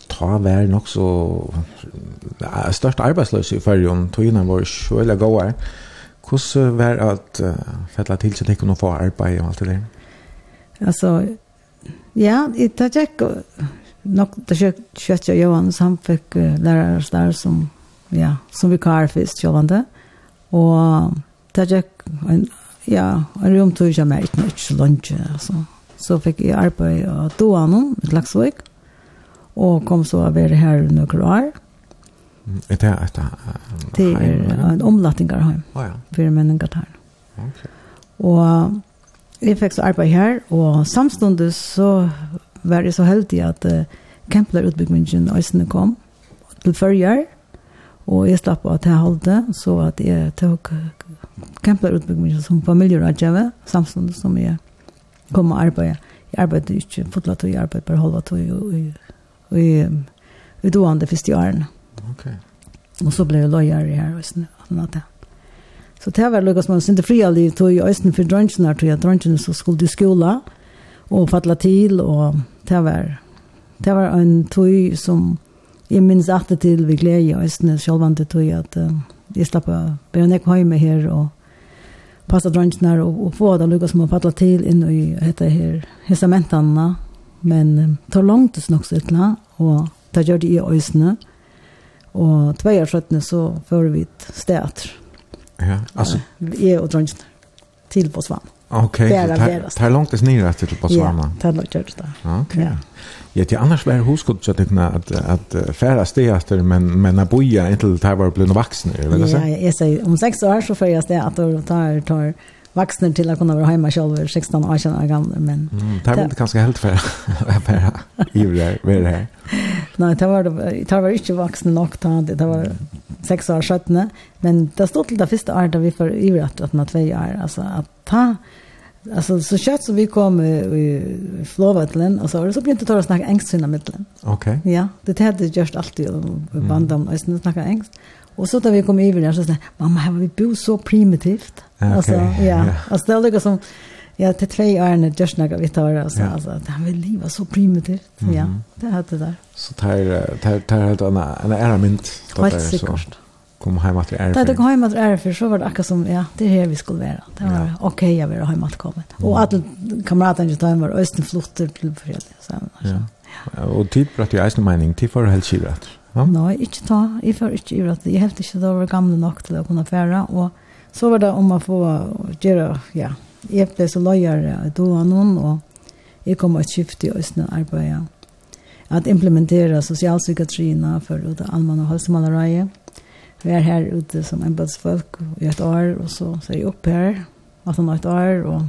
ta vær nok så uh, størst arbeidsløs i fyrjon togene var sjøle gode Hvordan var at uh, fettla til seg til å få arbeid og alt det der? Altså, ja, i Tajek, nok det kjøtt jeg Johannes, han fikk uh, lærere der som, ja, som vikar først, det Og Tajek, ja, en romtog jeg mer, ikke så langt, altså så fikk jeg arbeid av Doanon, i lagsvøk, og kom så å være her i noen år. Er det et heim? Det er en omlattingarheim, oh, ja. for menningartaren. Okay. Og jeg fikk så arbeid her, og samståndet så var jeg så heldig at uh, Kempler-utbyggmingen øyne kom til førjer, og jeg slapp av til halde, så at jeg tok Kempler-utbyggingen som familierådgjøve, samståndet som jeg komme og arbeide. Jeg arbeidde ikke fotla tog, jeg arbeidde bare halva tog i, i, i i doende første årene. Ok. Og så ble jeg løyere her og sånn at det. Så det var lukket som en sinte fria liv tog i østen for drøntjene her, tog jeg drøntjene som skulle til skola og fatla til, og det var, det var en tog som jeg minns alltid til vi glede i østen, selv om det tog at uh, jeg slapp å be nekk hjemme her og passa dröntarna och, och få det lugga som har fattlat till in i detta här hissamentarna. Men um, tar långt det snocks utla och det gör det i ösne. Och två år sedan så får vi ett städer. Ja, alltså. Vi är och dröntarna till Botswana. Okej, okay, det tar långt det snir snirrat till Botswana. Ja, det tar långt det. Okej. Okay. Ja. Ja, det annars var huskott så tyckna att att färra stegaster men men att boja inte till var blivit vuxna eller så. Ja, jag säger om sex år så färjas det att då tar tar vuxna till att kunna vara hemma själv 16 år sedan gamla men mm, det inte kanske helt för för i det med det här. Nej, det var det var inte vuxna nog då det var 6 år 17 men det stod till det första året vi för i att att man två år alltså att ta Alltså så kött som vi kom i Flåvatlen och så så blev inte tåra snacka engst sina mittlen. Okej. Okay. Ja, det hade just alltid och bandam och att snacka engelska. Och så då vi kom över där så sa mamma här var vi bo så primitivt. Okay. Alltså ja, yeah. alltså det lukar som ja till två år när just när vi tar alltså så alltså det här vill leva så primitivt. Mm -hmm. Ja, det hade det där. Så tar tar tar helt en en ära mint. Helt säkert kom hem att är. Det kom hem att är för så var det akkurat som ja, det här vi skulle vara. Det var ja. okej, okay, jag vill hem att komma. Mm. Och alla kamraterna jag var östen flotter till Fredrik så. Ja. ja. Och tid att jag är mening till för helt skirat. Ja? Nej, inte ta. Jag för inte skirat. Jag helt inte då var gamla nog till att kunna färra och så var det om man få göra ja. Jag blev så lojal då någon och jag kom att skifta i östen arbeta att implementera socialpsykiatrierna för det allmänna hälsomalariet. Vi er her ute som embedsfolk i et år, og så så er jeg opp her, at han har et år, og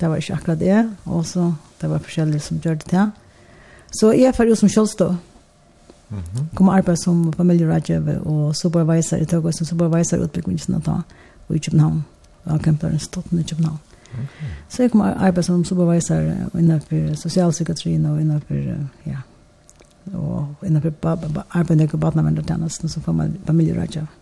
det var ikke akkurat det, og så det var forskjellige som gjør det til. Så jeg er ferdig som kjølstå. Mm -hmm. Kom arbeid som familierådgjøve og supervisor i Tøgås, som supervisor utbyggingen ta, og i København, og kjemperen stått i København. Okay. Så jeg kom arbeid som supervisor innenfor sosialpsykiatrien og innenfor, ja, og innenfor arbeidet og badnavendertjenesten, så får man familierådgjøp.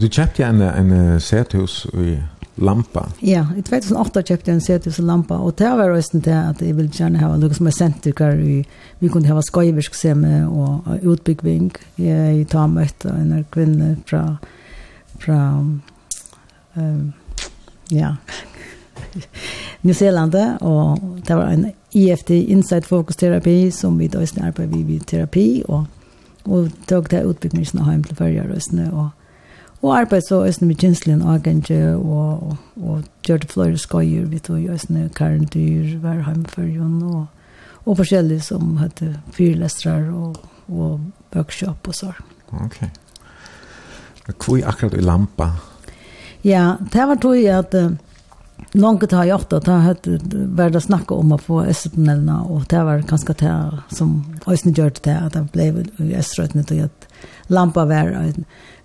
Du kjøpte en, en sethus i lampa. Ja, i 2008 kjøpte jeg en sethus i lampa, og det var også til at jeg ville gjerne ha noe som er senter hver vi, vi kunne ha skøyvirksemme og utbyggving. Jeg tar møtt av en kvinne fra, fra um, ja, New Zealand, og det var en EFT Insight Focus Terapi, som vi då arbeider vi vid terapi, og, og tog det utbyggningsene hjem til førjerøsene, og, og arbeid så østene med kjenslen og agentje, og, og, og gjør det flere skøyer, vi tog østene Karen Dyr, var hjem førjen, og, og forskjellige som hadde fyrlestrar og, og workshop og så. Ok. Kvui akkurat i lampa? Ja, det var tog jeg at... Uh, Långt har jag åtta, då hade börjat snacka om att få östernällna och det var ganska det som östern gjorde det att det blev i östernällnet och att lampa var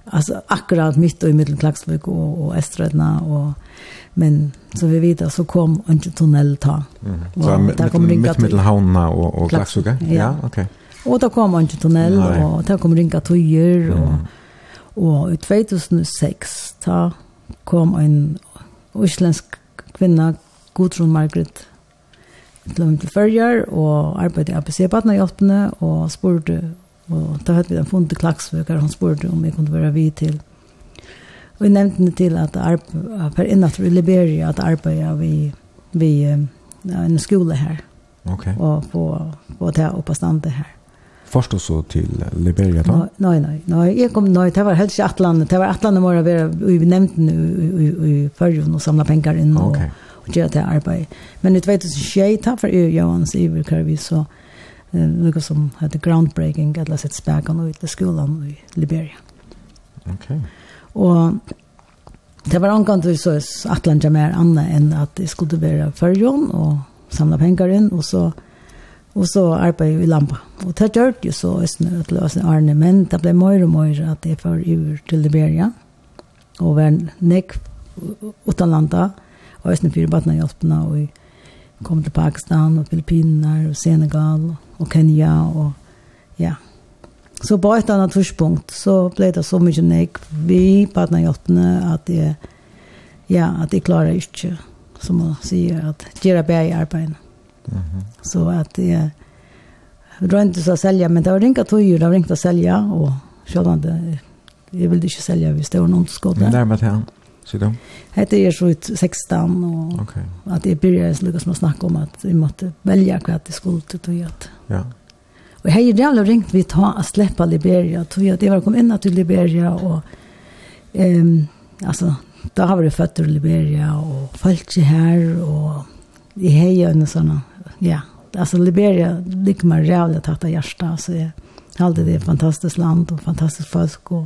alltså akkurat mitt och i mittenklagsbruk och, och östernällna och men som vi vet så kom inte tunnel ta. Mm. Så mitt mitt mittenhavna och, och Klaxuga. Ja, ja okej. Okay. Och då kom inte tunnel Nej. och där kom ringa tøyer och mm. och i 2006 ta kom en isländsk kvinna Gudrun Margaret til til førjar og arbeidde i ABC-badnahjelpene og spurte og da hadde vi den funnet klaksvøker og han spurte om jeg kunne være vi til. Og jeg nevnte det til at per innafor i Liberia at arbeidet vi, vi um, en skole her. Okay. og på, på det oppe standet her. Först och så till Liberia då? Nej, nej, nej. Jag kom nej, det var helst i Atlanten. Det var Atlanten var vi vi nämnde nu i förrjun och samla pengar in och okay. och göra det arbete. Men i 2006 tar för Johans Iver Karvi så något som hade groundbreaking eller sett ett ut i skolan i Liberia. Okej. Okay. Och det var angående så Atlanten mer annan än att det skulle vara förrjun och samla pengar in och så Og så arbeidde vi i lampa. Og det gjør det jo så, Østene, at løsene Arne, men det ble mer og mer at jeg var ur til Liberia, og var nek utenlanda, og Østene fyrer badnehjelpene, og jeg kom til Pakistan, og Filippiner, og Senegal, og Kenya, og ja. Så på et annet tidspunkt, så ble det så mye nek vi badnehjelpene, at jeg, ja, at jeg klarer ikke, som man sier, at gjøre bedre. Mm -hmm. Så att jag rönte så att sälja, men det var ringa tog det var ringt att sälja och själva det jag ville inte sälja hvis det var någon skott där. Närmare det han, sier du? Hette är så ut 16 och okay. att jag började så lyckas man snacka om att vi måste välja vad det skulle till att Ja. Och här är det ringt vi ta att släppa Liberia. Tog jag det var kom in till Liberia och ehm alltså då har vi fötter i Liberia och folk här och i hejen och såna ja, alltså Liberia ligger man rävligt att ta hjärta så jag hade det är ett fantastiskt land och fantastiskt folk och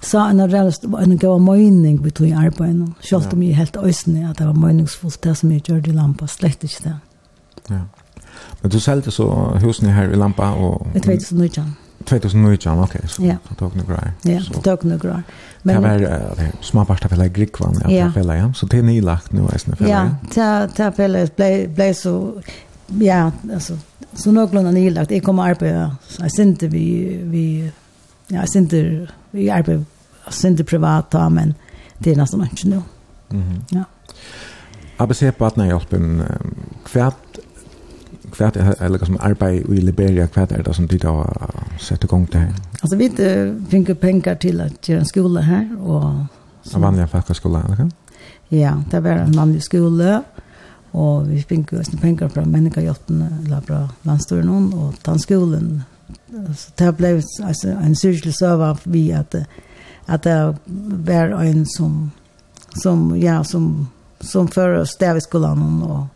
så en realist en gå mening vi tog i arbeten. Självt om jag helt ösne att det var meningsfullt det som jag gjorde i Lampa slett inte det. Ja. Men du sålde så husen här i Lampa och... I vet 2019, okej. Okay, så yeah. tog nu grej. Ja, så tog nu grej. Men det var små pasta för grik ja, när jag fälla ja. Så det är nylagt nu är snälla. Ja, ta ta fälla blev blev så ja, alltså så någorlunda nylagt. Jag kommer arbeta. Jag synte vi vi ja, jag synte vi arbetar synte privat då men det är nästan inte nu. Mhm. Ja. Aber sehr partnerhjälpen. Kvärt kvart eller som arbeid i Liberia kvart er det som tid har sett i gang det her? Alltså vi inte fick pengar till att göra en skola här. Och, som, en vanlig fakkaskole, eller Ja, det var en vanlig skole. Og vi finner også penger fra menneskehjelpen, eller fra landstøren, og tannskolen. Så det ble altså, en syrkelig søve vi at, at det var en som, som, ja, som, som fører oss der vi skulle og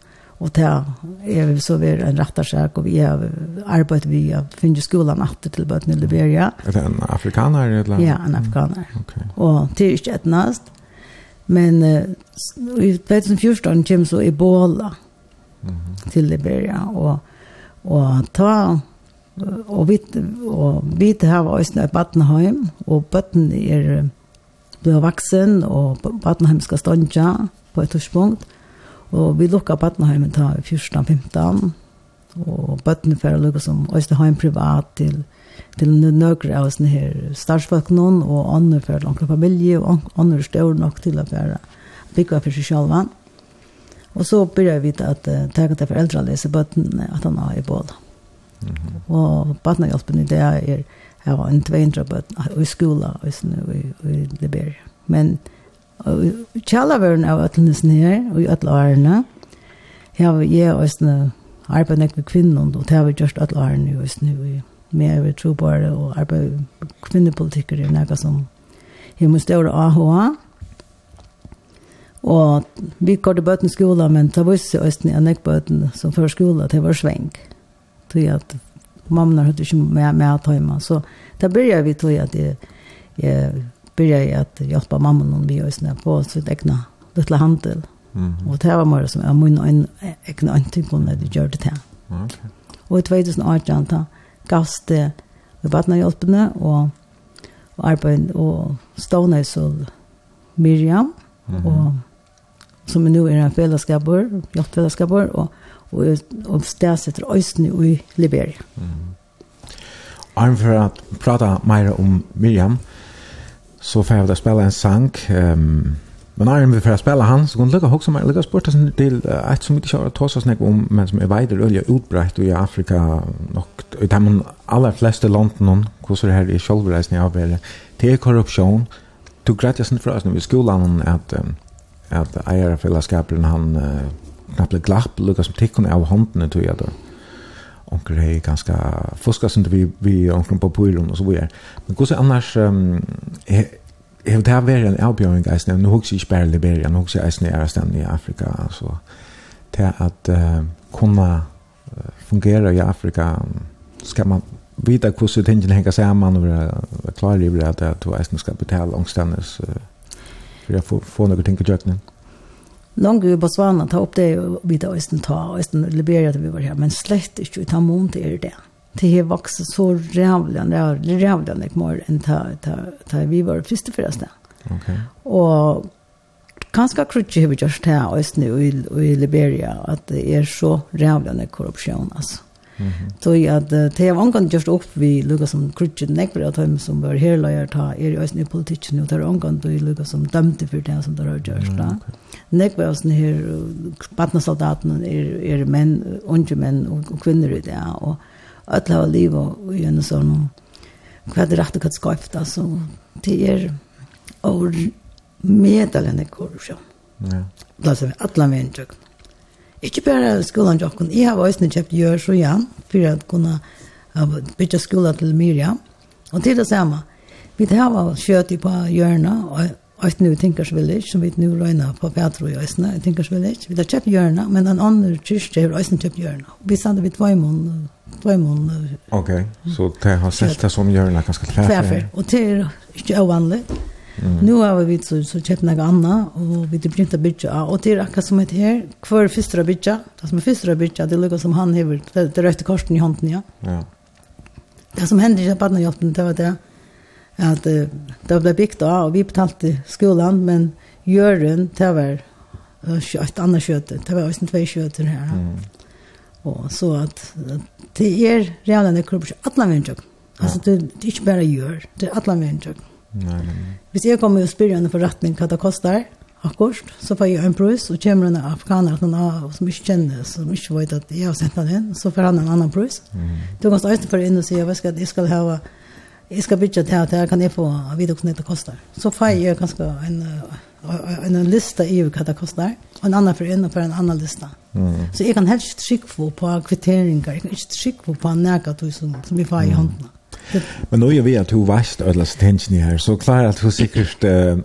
Och det är så vi en rättarsärk och vi har arbetat vi har finnet skolan att till böten i Liberia. Är det en afrikaner? Eller? Ja, en afrikaner. Mm. Okay. Och det er ikke etnast. Men uh, i 2014 kom så Ebola mm. till Liberia. Och, och ta och vi och vi har varit i Battenheim och Batten är blev vuxen och Battenheim skal stånja på ett tidspunkt. Mm Og vi lukka badneheimen ta 14-15, og Badne for å lukke som Øysteheim privat til, til nøkere av sånne her startsfaknån, og andre fyrir langt familie, og andre større nok til å være bygge for seg selv. Og så begynner vi at uh, tega til foreldre lese bøttene at han har i båda. Mm -hmm. Og badnehjelpen i det er, jeg var en 200 bøttene i skolen, og i, i Liberia. Men Og kjallaveren av ætlenisene her, og i ætle årene, jeg har jeg og ætlenisene arbeid nek med kvinnen, og det har vi gjort ætle årene i ætlenisene, og vi er trobare og arbeid med kvinnepolitikker er nekka som jeg må større AHA, og vi går til bøten skola, men det var ikke ætlenisene av nek bøten som før skola, det var sveng, tog at mamma hadde ikke med, med at hjemme, så da begynner vi tog at jeg, jeg började jag att hjälpa mamma någon vi och snäpp på sitt egna lilla handel. Mm. Och det var mer som jag mun en egna antikon när det gjorde det. Okej. Okay. Och i 2018 ta gavs det vi vattna hjälpene och och arbeid och stående så Miriam mm -hmm. och som nu är en fällskapor, hjälpfällskapor och och och stäsätter östen i Liberia. Mm. Arm för att prata mer om Miriam. Mm så får jag spela en sang. Um, men när vi får spela han så kunde jag också mig lägga sport en del ett som inte har tar så snack om men som är vidare ölja utbrett i Afrika och utan man alla flesta landen någon hur så det här i självreisen jag vill till korruption tog gratis för oss när vi skolan att att ägarfällskapet han knappt glapp lukar som tikkun av hånden tror jag då onkel är ganska fuska inte vi vi onkel på pojlen och så vidare. Men hur så annars um, Jag det här var en avbjörning guys nu hooks ich bara Liberia nu hooks jag är nära stan i Afrika alltså till att uh, kunna fungera i Afrika ska man vita hur så tänker hänga samman och vara klar över att att du ska betala ångstandes för att få få något tänka jag nu. Långt i Botswana ta upp det og vidda Øysten ta, Øysten Liberia där vi var her, men slett ikke, ta mån til er det. Det har vuxit så rævlig, rævlig nek mer enn ta, ta, ta vi var første for oss Okay. Og kanskje krutje har vi gjort det her Øysten i, i Liberia, at det er så rævlig korruption. korrupsjon, altså. Så at det har omgang gjort opp vi lukka som krutje nekver av dem som var herløyer ta er i øyne i politikken og det har omgang vi lukka som dømte for det som det har gjort da. Nekver av sånne her badnesoldatene er, er menn, unge menn og, og kvinner i det og alle har liv og gjennom sånn hva er det rett og hva skapet, altså det er over medelen jeg går Ja. Da ser vi alle menneskene. Ikke bare skolen til åkken. Jeg har også kjøpt gjør så igjen, for å kunne bytte skolen til Myrja. Og til det samme. Vi har kjøtt på hjørnet, og Eit nu Thinkers Village, som vi nu røyna på Petro i Øysene, Thinkers Village. Vi har kjøpt hjørna, men en annen kyrkje har Øysene kjøpt hjørna. Vi sender vi tvøymon, tvøymon. Ok, så det har sett det som hjørna ganske tverfer. Tverfer, og det er ikke uvanlig. Mm. Nu har vi så så köpt några andra och vi det blir inte bitcha och det är akkurat som ett här kvar första bitcha det som är första bitcha det lukar som han hever det, det röda korsen i handen ja. Ja. Det som hände i barnhjälpen det var det att det blev byggt av och vi betalte skolan men Jörgen det var ett annat kött det var inte två kött här. Mm. Och så att det är redan en klubb alla människor. Alltså det, det är inte bara gör det är alla människor. Nej, nej, nej. Hvis jeg kommer og spyrer henne for retning hva det koster, akkurat, så får jeg en prøys, og kommer en afghaner som, noen som ikke kjenner, som ikke vet at jeg har sendt henne inn, så får han en annan prøys. Mm. Du kan stå for inn og si, jeg skal, jeg skal ha, jeg skal bytte til at jeg kan jeg få vite hvordan det koster. Så får jeg ganske en, en, en lista i hva det koster, og en annan for inn og for en annan lista. Mm. Så jeg kan helst ikke trykke på kvitteringer, jeg kan ikke skikke på nægget som, som jeg får i håndene. Mm. Men nu är vi att hon varst ödla stenchen här så klarar att hur säkert uh,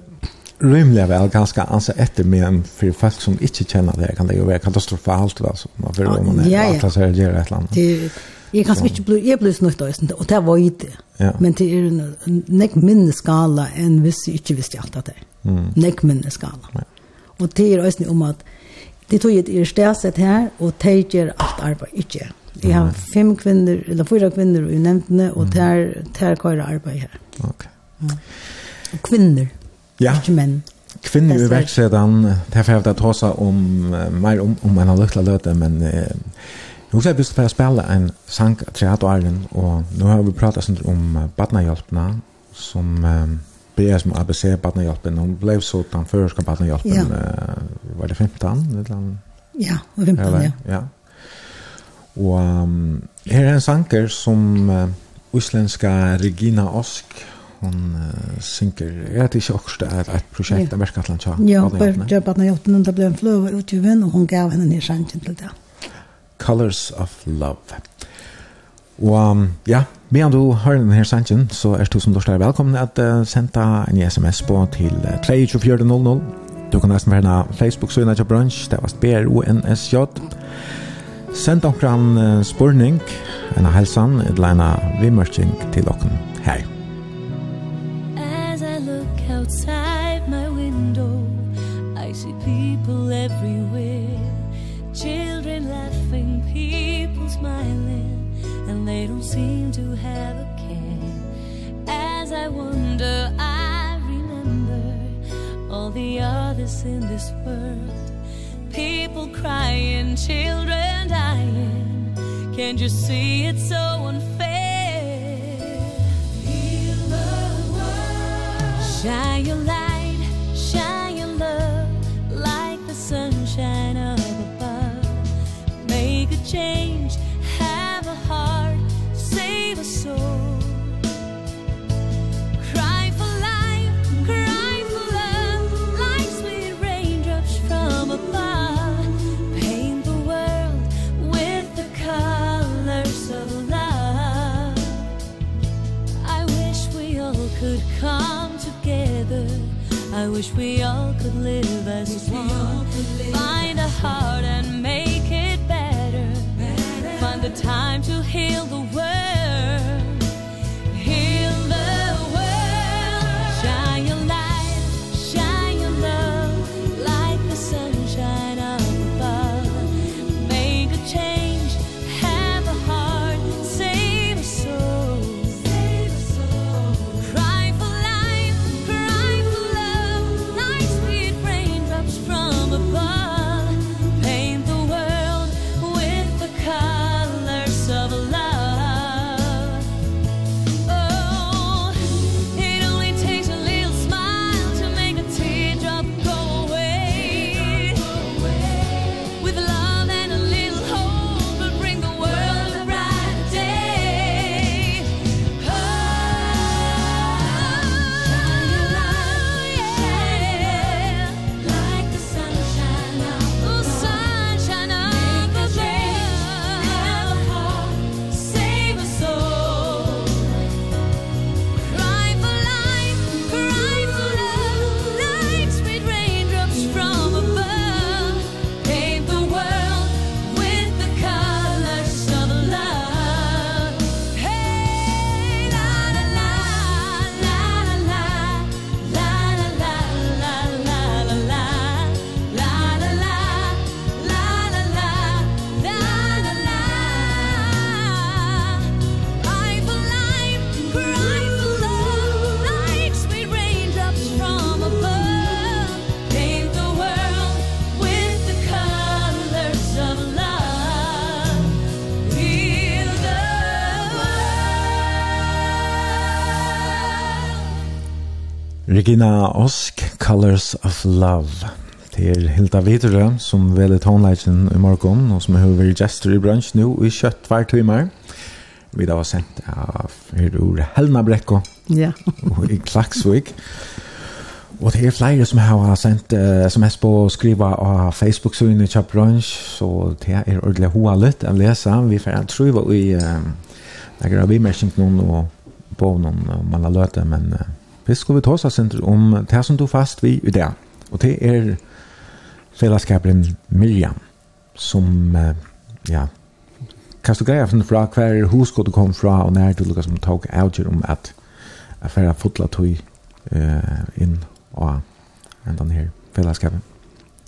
rymliga väl ganska ansa efter med en för folk som inte känner det kan det ju vara katastrofalt alltså man för om man är att så här gör ett land. Det Jag kan inte bli jag blir snutt då och det var ju det. Men det är en näck minne skala än visst inte visst jag att det. Mm. Näck minne skala. Ja. Och det är ju om att det tog ett erstäset här och tejer allt arbete inte. Jeg har fem kvinner, eller fyra kvinner i nevntene, og ter, ter køyre arbeid her. Ok. Ja. Og kvinner, ja. ikke menn. Kvinner i verksedan, det er ferdig å ta om, mer om, om en av løkla løte, men uh, jeg husker jeg best for å spille en sang til Hatt og Arlen, og nå har vi pratet sånn om uh, badnahjelpene, som eh, blir som ABC badnahjelpen, hun ble så den førerske badnahjelpen, ja. uh, var det 15? Eller? Ja, 15, eller? Ja, ja. Og um, her er en sanker som uh, islenska Regina Osk hon uh, synker jeg vet ikke også det er et prosjekt av Merskatland tja ja, bare det bare når jeg det ble en fløve utgiven og hun gav henne ned sanken til det. Colors of Love. Og um, ja medan du hører denne her sanken så er du som dårst er velkommen at uh, senda en sms på til uh, 32400 du kan nesten være Facebook-søgnet til brunch. Det var BRUNSJ og Send omkran uh, spurning, en helsan, et leina vimmerking til okken her. As I look outside my window, I see people everywhere. Children laughing, people smiling, and they don't seem to have a care. As I wonder, I remember all the others in this world people crying, children dying. Can't you see it's so unfair? Feel the world. Shine your light, shine your love, like the sunshine up above. Make a change, have a heart, save a soul. I wish we all could live as one. Find a heart and make it better. Find the time to heal the world. Regina Osk, Colors of Love. Det er Hilda Videre som veler tonleitjen i morgen, og som har vært gestor i bransj nå i kjøtt hver timer. Vi da var sendt av ur Helna Brekko ja. og i Klaksvik. Og det er flere som har sendt uh, sms på å skrive av Facebook-synet i kjøtt bransj, så det er ordentlig hoa litt å lese. Vi får tro i uh, det har av bimerkning noen og på noen man har løte, men... Uh, Vi skal vi ta oss senter om det som du fast vi i det. Og det er fellesskaperen Miriam, som, uh, ja, kan du greia fra hver husgård du kom fra, og nær du lukka som tog avgjør om at affæra fotla tog uh, inn og enda her fellesskapen.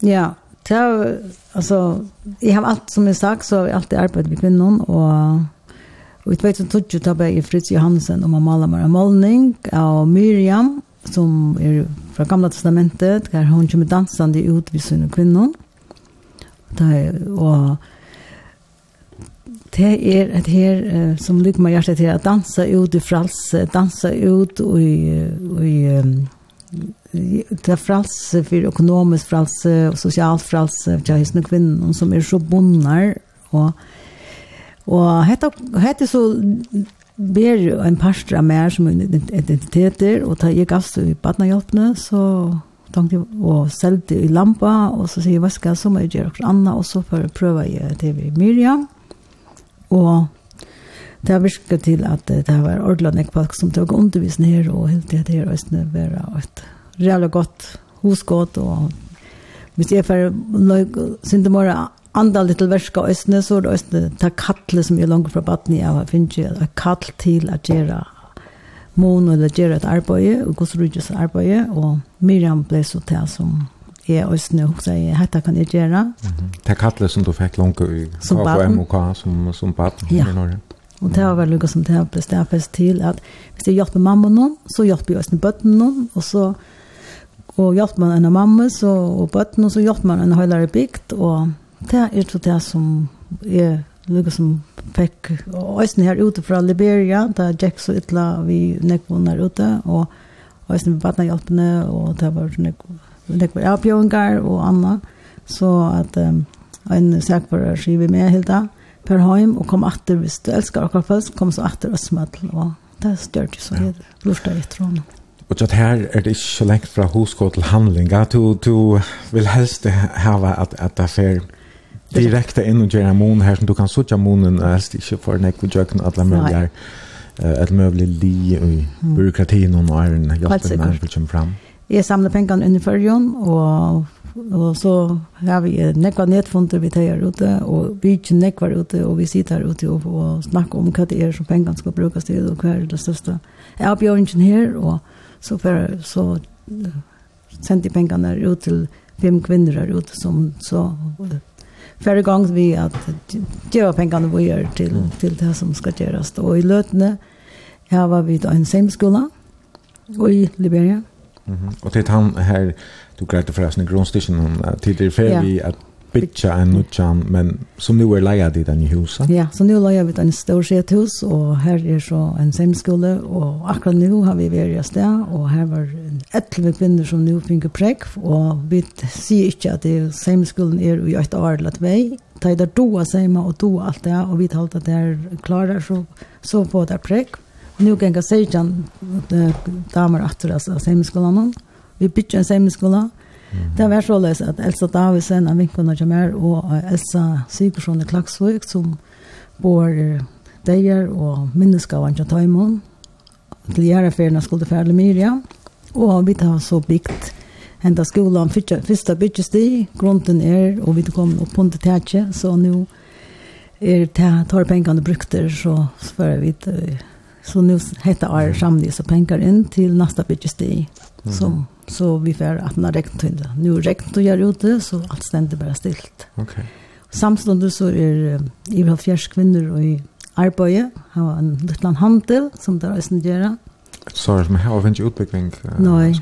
Ja, det er, altså, jeg har alt som jeg sagt, så har vi alltid arbeidet med kvinnen, og Og i 2012 tar jeg Fritz Johansen om å male meg en målning av Miriam, som er fra gamla testamentet, der hun kommer dansende ut vid sine Er, Og det er et her som lykker meg hjertet til å danse ut i frals, danse ut i, i det er fralse for økonomisk fralse og sosialt fralse for jeg kvinnen, som er så bonnar og Og hetta hetta så ber en pastor av mer som identiteter, og ta jeg gass i badnahjelpene, så tenkte jeg og selte i lampa, og så sier jeg, hva skal jeg så må jeg gjøre noe annet, og så for å prøve jeg det Miriam. Og det har virket til at det har vært ordentlig nok folk som tog undervisning her, og helt det her og østene være et reelt godt hosgått, og hvis jeg får sinte morgen andra little verska ösne så det ösne ta kattle som är långt från batten jag har finns ju ett kall till att göra mon eller göra ett arbete och kus rujus arbete och Miriam blev så till som är ösne och så är hetta kan jag göra. Ta kattle som du fick långt i KFMK som som barn i Norge. Og det har vært lukket som det har blitt stedfest til at hvis jeg hjelper mamma noen, så hjelper jeg også bøtten noen, og så og hjelper man en av mamma så, og bøtten, og så hjelper man en høylere bygd, og Det er jo det som er lukket som fikk øyne her ute fra Liberia, da Jack så ytla vi nekvån her ute, og øyne med badnehjelpene, og det var nekvåner avbjøringer og annet. Så at um, en sækvarer skriver med helt da, per heim, og kom atter, hvis du elsker akkurat først, kom så atter og smøttel, og det størte så helt jeg lurte etter henne. Og at her er det ikke så lengt fra hoskå til handlinga. Du, du vil helst hava at, at det er direkte inn og gjøre mån her, som du kan sutja månen helst ikke for nekve jøkken, alle mulige er, et mulig li i byråkratin og næren, hjelpen nær vi kommer fram. Jeg samler pengene under førjen, og, og så har vi nekva nedfunder vi tar ute, og vi ikke nekvar ute, og vi sitter her ute og, og snakker om hva det er som pengene skal brukes til, og hva er det største. Jeg har bjørnsen her, og så, for, så sendte jeg pengene ut til fem kvinner her ute, som så färre gång vi att göra pengarna vi gör till, till det som ska göras. Och i Lötne Ja, var vi då en semskola och i Liberia. Mm. Och det han här, du klarade förresten i till det för vi att bitcha en nutjan, men som nu är leia dit den i huset. Ja, så nu leja vi den stor stort hus och här så en semskola och akkurat nu har vi varit sted och her var 11 kvinnor som nu finner präck och vi ser ikke at det semskolan är i ett år eller två. Ta det doa seima och doa allt det och vi talar att det är klarar så, så på det prek. Nu kan jag säga att damer att av är. Vi bytter en Mm. Det var så løs at Elsa Davisen, en vinkene og Jamer, og Elsa Sigurdsson i Klaksvøk, som bor der og minneska av Anja Taimon, til Gjæreferien skulle ferdig Myrja, og vi har så bygd enda skolan fyrsta byggesti grunden er og vi kom upp på det så nu er det tar pengene brukter så spør vi så nu heter är samling så pengar inn til nästa byggesti som Så vi får att när regnet det. Nu regnet och jag ute så allt ständer bara stilt. Okej. Okay. Samståndet så är i halv fjärs kvinnor och i arbeid. Han var en liten handel som det reisen gjør. Så men her var ikke utbygging? Nei,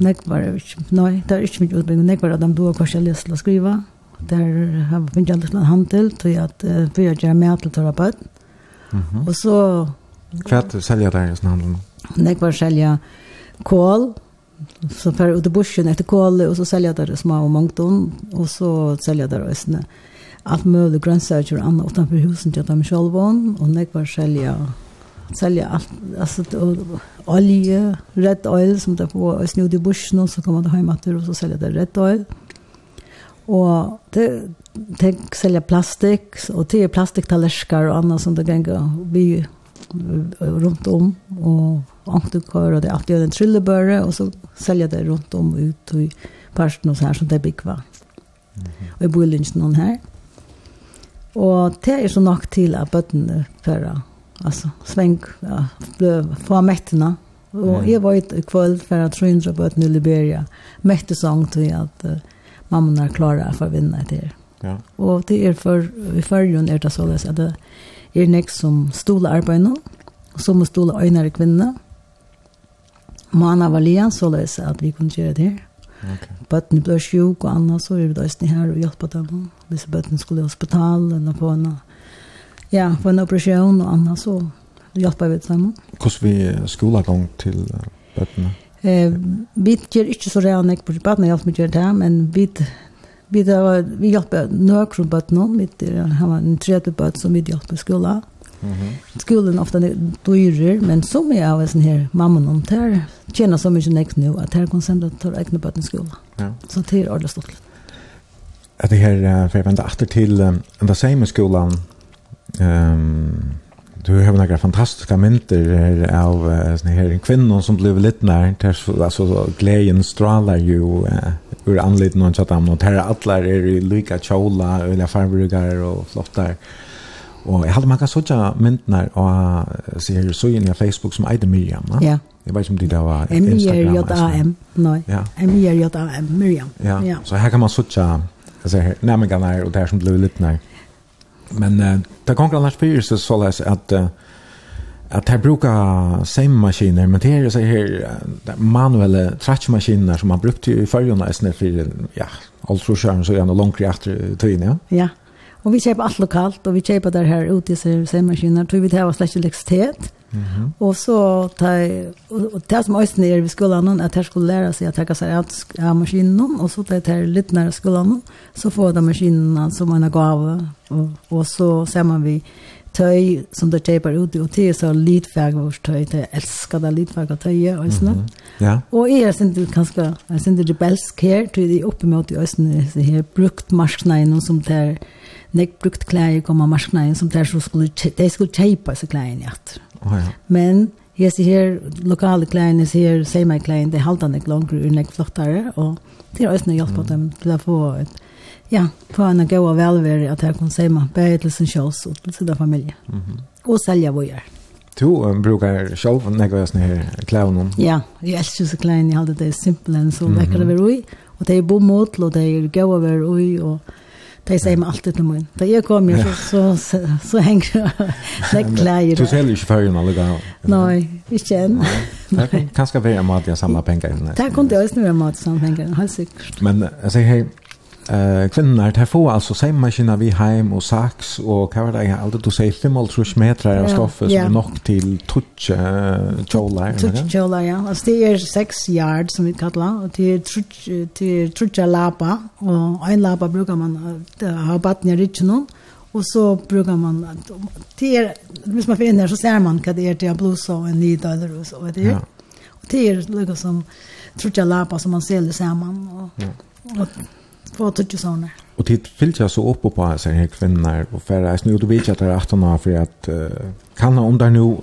nei, var ikke. Nei, det er ikke mye utbygging. Nei, var at de då kanskje lese og skrive. Der har vi ikke en liten handel til at vi har gjør med til å ta Og så... Hva er det selger der i sånne handel? Nei, var selger kål, så fær ut i busken etter kåle, og så selger der små og mangton, og så selger der østene alt mulig grønnsaker og annet utenfor husen til dem selv, og nekvar selger selja allt alltså olja red oil som det på snod i bushen och så kommer det hem att och så säljer det red oil. Och det tänk sälja plastik och te plastiktallerskar och annat som det gänga vi runt om och ångte kör och det alltid en trillebörre och så säljer det runt om ut och i parsten och så här som det bygg var. Mm -hmm. Och i Boilins någon här. Och det är så nok till att bötten förra. Alltså sväng, ja, blev få mätterna. Och mm. jag var i kväll för att tröndra bötten i Liberia. Mätte sång till att uh, mamma är klara för att vinna det här. Ja. Och det är för, i förrjun är det så att det är nek som stola arbeid og som stola øynere kvinner, Mana var lian så løs at vi kunne gjøre det. Okay. Bøttene ble sjuk og annet, så er vi ble snitt her og hjelpe dem. Hvis bøttene skulle i hospital eller på en, ja, på en operasjon og annet, så hjelper vi dem. Hvordan vi skolegang til bøttene? Eh, vi gjør ikke så rene på bøttene, hjelper vi gjør det, men vi Vi, vi hjelper nøkron bøttene, vi har en tredje bøtt som vi hjelper skolen. Mm -hmm. Skolan ofta är dyrer, men som är av sån här mamman om där tjänar så mycket näck nu att här kan att ta egna barn i skolan. Ja. Så det är ordentligt stort. Att det här för jag vända åter till um, den samma skolan. Ehm um, du har några fantastiska mynter av uh, såna här kvinnor som blev lite när där alltså glädjen strålar ju uh, ur anledningen att de och här alla är i lika kjola eller farbrukar och flottar. Mm Og jeg hadde mange sånne myndene og se her så inn i Facebook som Eide Miriam. Na? Ja. Jeg vet ikke om det da var Instagram. M-I-R-J-A-M. Nei, ja. M-I-R-J-A-M, Miriam. Ja. ja, så her kan man sånne altså, nærmengene her og det her som ble litt nær. Men uh, det kan ikke annars blir så således at uh, att här brukar sämmaskiner men det är så här manuella tratchmaskiner som man brukte i förrjorna i snö för ja alltså så är det långt efter tiden ja. Ja. Og vi kjøper alt lokalt, og vi kjøper der her ute i semaskiner, tror vi det her var slett elektrisitet. Mm -hmm. Og så tar og det som øyne er ved skolen, at her skulle lære seg å trekke seg av, av maskinen, og så tar det litt nær skolen, så får de maskinene som en gave, og, og så ser man vi tøy som de kjøper ute, og det er så litfag vårt tøy, det elsker det litfag og tøy, og sånn. Mm -hmm. ja. Og jeg er sint ganske, jeg er sint rebelsk her, tror de oppe med at jeg er her brukt marskene som det nek brukt klæder kom av marsknaden som der så skulle, de skulle kjeipa seg klædene at. Oh, ja. Men jeg ser her, lokale klædene, jeg ser seg klædene, de halter nek langere, og nek flottere, og det er også noe hjelp på dem til å få et, ja, få en god og velvære at jeg kan seg meg, bare til sin kjøls og til sin familie. Mm -hmm. Og selge vågjør. Du um, brukar själv några såna här clownen. Ja, jeg elsker så klein, jeg hade det simpelt enn så mm det väl oj. og det er bomotl og det er är gå över oj och De sier meg alltid til min. Da jeg kom her, så, så, så så henger jeg klær. Du selger ikke fergen en ganger? Nei, ikke enn. Det kan skal være mat jeg samler penger. Det kunne jeg også være mat jeg samler penger, helt sikkert. Men jeg sier, hei, Eh kvinnorna tar få alltså sängmaskina vi hem och sax och kan det jag alltid du säger fem trus meter av stoff som är nog till touch chola. Touch chola ja. Alltså det är 6 yard som vi kallar och det är till touch lapa och en lapa brukar man ha batten i richen och så brukar man det är hvis man finner så ser man vad det är till blusa och en ny dollar så vad det är. Och det är liksom touch lapa som man säljer samman och På tutsi sånne. det tid fylltja så upp på seg her kvinner og færre eisen, og du vet att det är 18 år, för att uh, kan om det nu noe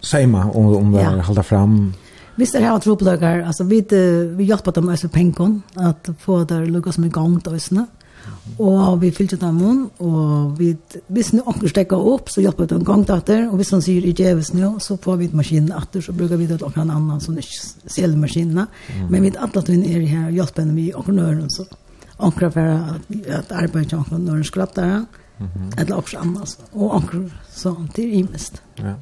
seima, om, om det ja. halda fram? Hvis det her var tropeløkker, altså vi, vi hjelper dem også penken, at få det lukket som i gang til øsene, og vi fylltja dem om, og vi, hvis noen anker stekker opp, så hjelper de gang til etter, og hvis han sier i jeves nå, så får vi maskinen etter, så bruker vi det til noen annen som ikke selger maskinene, mm. men vi er alle tøyne er her, hjelper dem i anker nøren, så. Mm onkra bara att arbeta onkra när en skrattare. Mhm. Mm eller också annars och onkra så det är imest. Ja.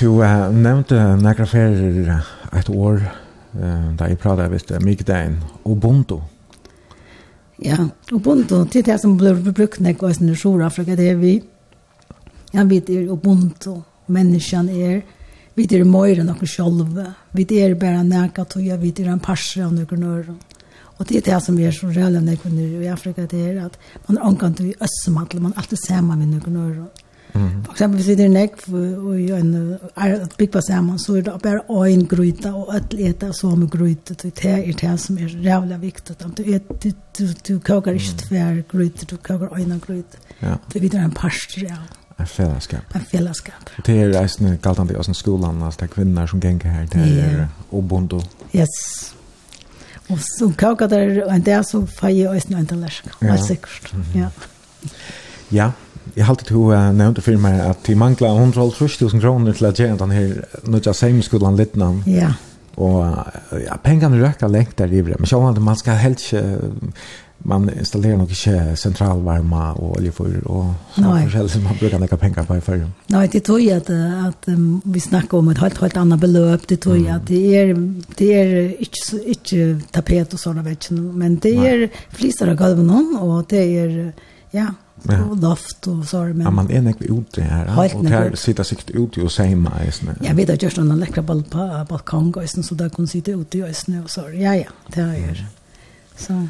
Du uh, nevnte nekra ferier et år uh, da jeg pratet vist Mikadein og Bondo. Ja, og Bondo, det er det som blir brukt nek og sin Sjord-Afrika, det er vi. Ja, vi er Ubuntu, menneskene er, vi er møyre noen sjolve, vi er bare nekka tog, vi er en parser av noen nøyre. Och det är det som är så reella när i Afrika det är att man ankan i össemhandel man alltid samma med några norr. Mm. För exempel hvis det är näck och i en ett big pass samman så är det bara en gryta och ett äta så med gryta det är det som är reella viktigt att du äter du du, du kokar inte tvär gryta du kokar en gryta. Ja. Det blir en pasta ja. En fällskap. En fällskap. Det är reisende galtande i skolan, alltså det är kvinnor som gänger här, det är er obondo. Yes. Og så kaka der og en dag så får jeg også noen tallersk. Ja. Helt sikkert. Ja. Ja, jeg halte to uh, nevnte for meg at de mangler 150.000 kroner til at gjøre den her nødja seimskolen litt navn. Ja. Og ja, pengene røkker lengt der i men sjåvann at man skal helst ikke man installerar nog inte centralvärma och oljefyr och sådär som man brukar lägga pengar på i förr. Nej, det tror jag att, att um, vi snackar om ett helt, helt annat belöp. Det tror jag mm. att det är, det är inte, inte tapet och sådana vet men det Nej. är flisar av golven och det är, ja, Ja. och loft och så men ja, man är näck ute här ja. och här sitter sig ute och säger mig isne. Jag vet att just en läckra ball på balkong och så där kan sitta ute och isne och så ja ja det är så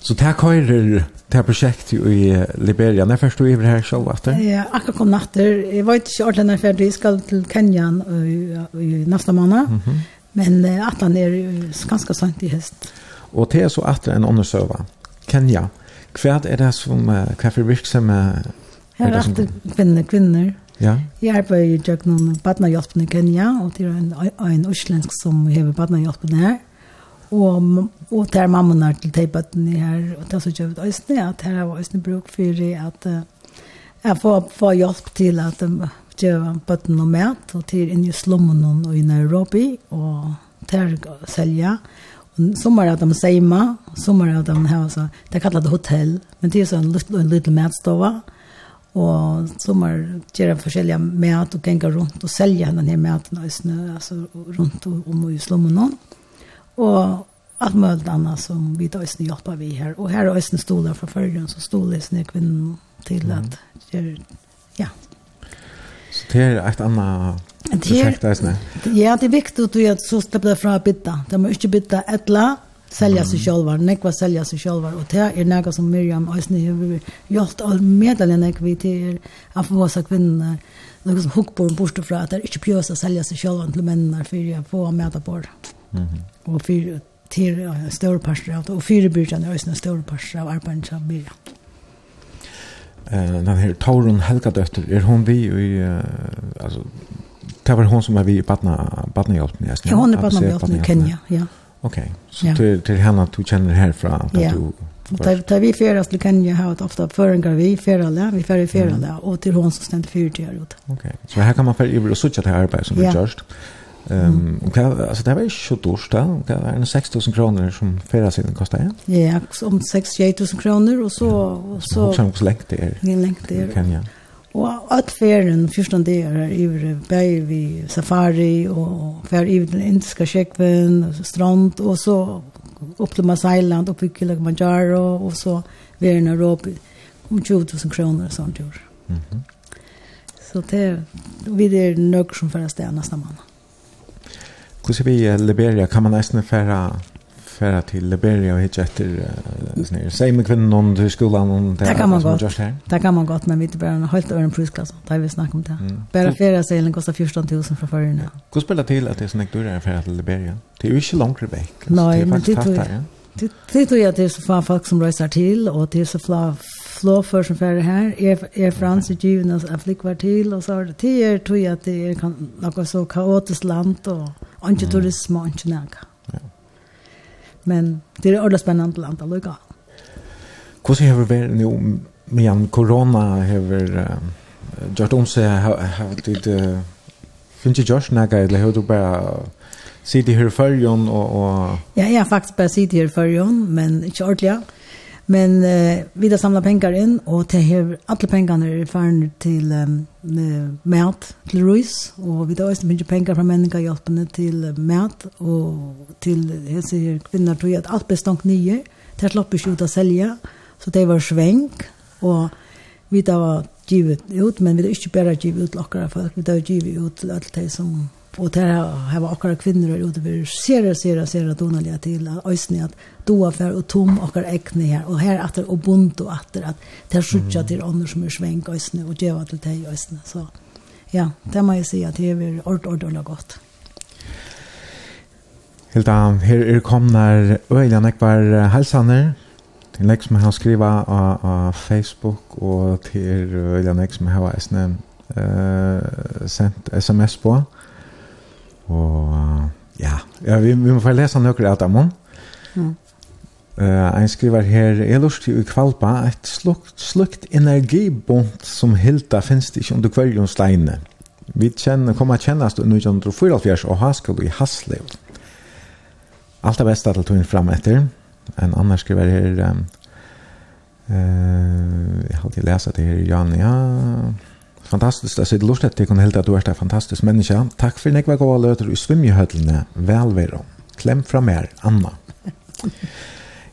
Så det här körer det här projektet i Liberia. När först du är här själv efter? Ja, akkurat kom natter. Jag var inte ordentligt när färdig. Jag ska till Kenya i, i nästa månad. Men uh, att han är ganska sant i häst. Och det är så att en annan söva. Kenya. Kvärt är det som kaffe virksamma Här är det kvinnor, kvinnor. Ja. Jag har på jag någon badnahjälpen i Kenya och det är en, en utländsk som har badnahjälpen här og og der mamma til de bøttene her og det så kjøpt øsne at her var øsne bruk for at jeg får, får hjelp til at de gjør bøttene og mat og til inn i slummen og i Nairobi og der selja. Som er at de seima som er at de har så det kallar det hotell men det er så en liten matstova og som er gjør forskjellige mat og ganger rundt og selja denne maten øsne altså rundt om i slummen og og alt mulig annet som vi da øyne hjelper vi her. Og her er øyne stoler fra følgen, så stoler øyne kvinnen til at gjør, ja. Så det er et annet Det prosjekt øyne? Ja, det er viktig at vi er så stedet fra å bytte. De må ikke bytte et la, selja seg sjølvar, nekva sälja sig själva och det är något som Miriam Øysni har gjort all medelen nekva til att få seg kvinner, noe som hukkborn bortefra, att det är inte pjösa å selja seg sjølvar til mennene, for å få mäta på det. Mm -hmm. Og for til uh, større parter av det, og fire byrjan er også større parter av arbeidet som blir. Uh, den her Taurun Helgadøtter, er hun vi i, uh, altså, det var hun som er vi i Badna, Badnahjelpen? Ja, ja, hun er Badnahjelpen i Kenya, ja. Ok, så ja. til, til henne du kjenner herfra? Ja, du, Da, da vi fyrir til Kenya har vi ofte føringar vi fyrir vi fyrir fyrir mm. og til hun som stender fyrir til her ute. Ok, så her kan man fyrir iver og sutja til arbeid som vi ja. gjørst. Ja Ehm um, mm. alltså det var ju så dyrt då. Det var en 6000 kronor som förra sidan kostade. Ja, om 6-8000 kronor och så och så som så länge det är. Ni länge det. Kan jag. Och att färden första det är i berg vi safari och för i den indiska sjön strand och så upp till Masailand upp i Kilimanjaro och så vi i Nairobi om 20000 kronor sånt gör. Mhm. Mm så det vi det nöjd som förra stäna nästa månad. Hvordan vi i Liberia, kan man nästan färra färra till Liberia och hitta efter uh, sån här same kvinnan om du skolan och det, kan man gott. Det kan man gott men vi inte bara helt över en prisklass. har vi snackar om det. Mm. Bara färra sailen kostar 14 000 från förrän. Hur spelar till att det är sån här dörrar färra till Liberia? Det är ju inte långt Rebecca. Nej, men det tror jag. Det tror jag att det är så få folk som reser till och det är så få flå för som färre fører är er, er fransk givende at flickvar till och så har det tider, tror jag att det är kan, något så kaotiskt land, og ikke turism och inte nægge. Ja. Men det är ordentligt spännande land, att lycka. Hvordan har vi vært nå, men corona har vi gjort om seg, har vi det, finnes ikke gjort nægge, eller har du bare sitte her i førjen, og... Ja, jag har faktiskt bara sitte här i førjen, men inte ordentligt. Men eh, vi har samlat pengar in och det här alla pengarna är förn till um, mat till Ruiz och vi har också mycket pengar från människa hjälpande till mat och till jag säger kvinnor tror jag att allt bestånd nio det slapp ut att sälja så det var sväng och vi har givet ut men vi har inte bara givet ut lockare folk vi har givet ut till allt det som Og det her var akkurat kvinner og det blir sere, sere, sere donalige til øysene at doa fer og tom akkurat ekne her. Og her atter og bunt og atter at det er sjukkja til ånder som er svenk øysene og djeva til teg øysene. Så ja, det må jeg si at det er ord, ord, ord godt. Hilda, her er komnar øyla nekvar halsaner. til nek som jeg har skriva av av Facebook og til øyla nek som jeg har eisne uh, sendt sms på. Uh, Og ja, ja vi, vi må få lese noen av dem. Mm. Uh, en skriver her, jeg lust til kvalpa et slukt, slukt energibont som hilda finnes det ikke under kveldjonsleine. Vi kjenner, kommer til kjennast under 1944 og haskall i Haslev. Alt det beste til tog fram etter. En annan skriver her, um, uh, jeg har alltid lesa det her, Jan, ja, Fantastiskt, alltså det lust att det kan helt att du är en fantastisk människa. Tack för nekva goa löter i svimjehödlene. Välvero. Klem fram mer Anna.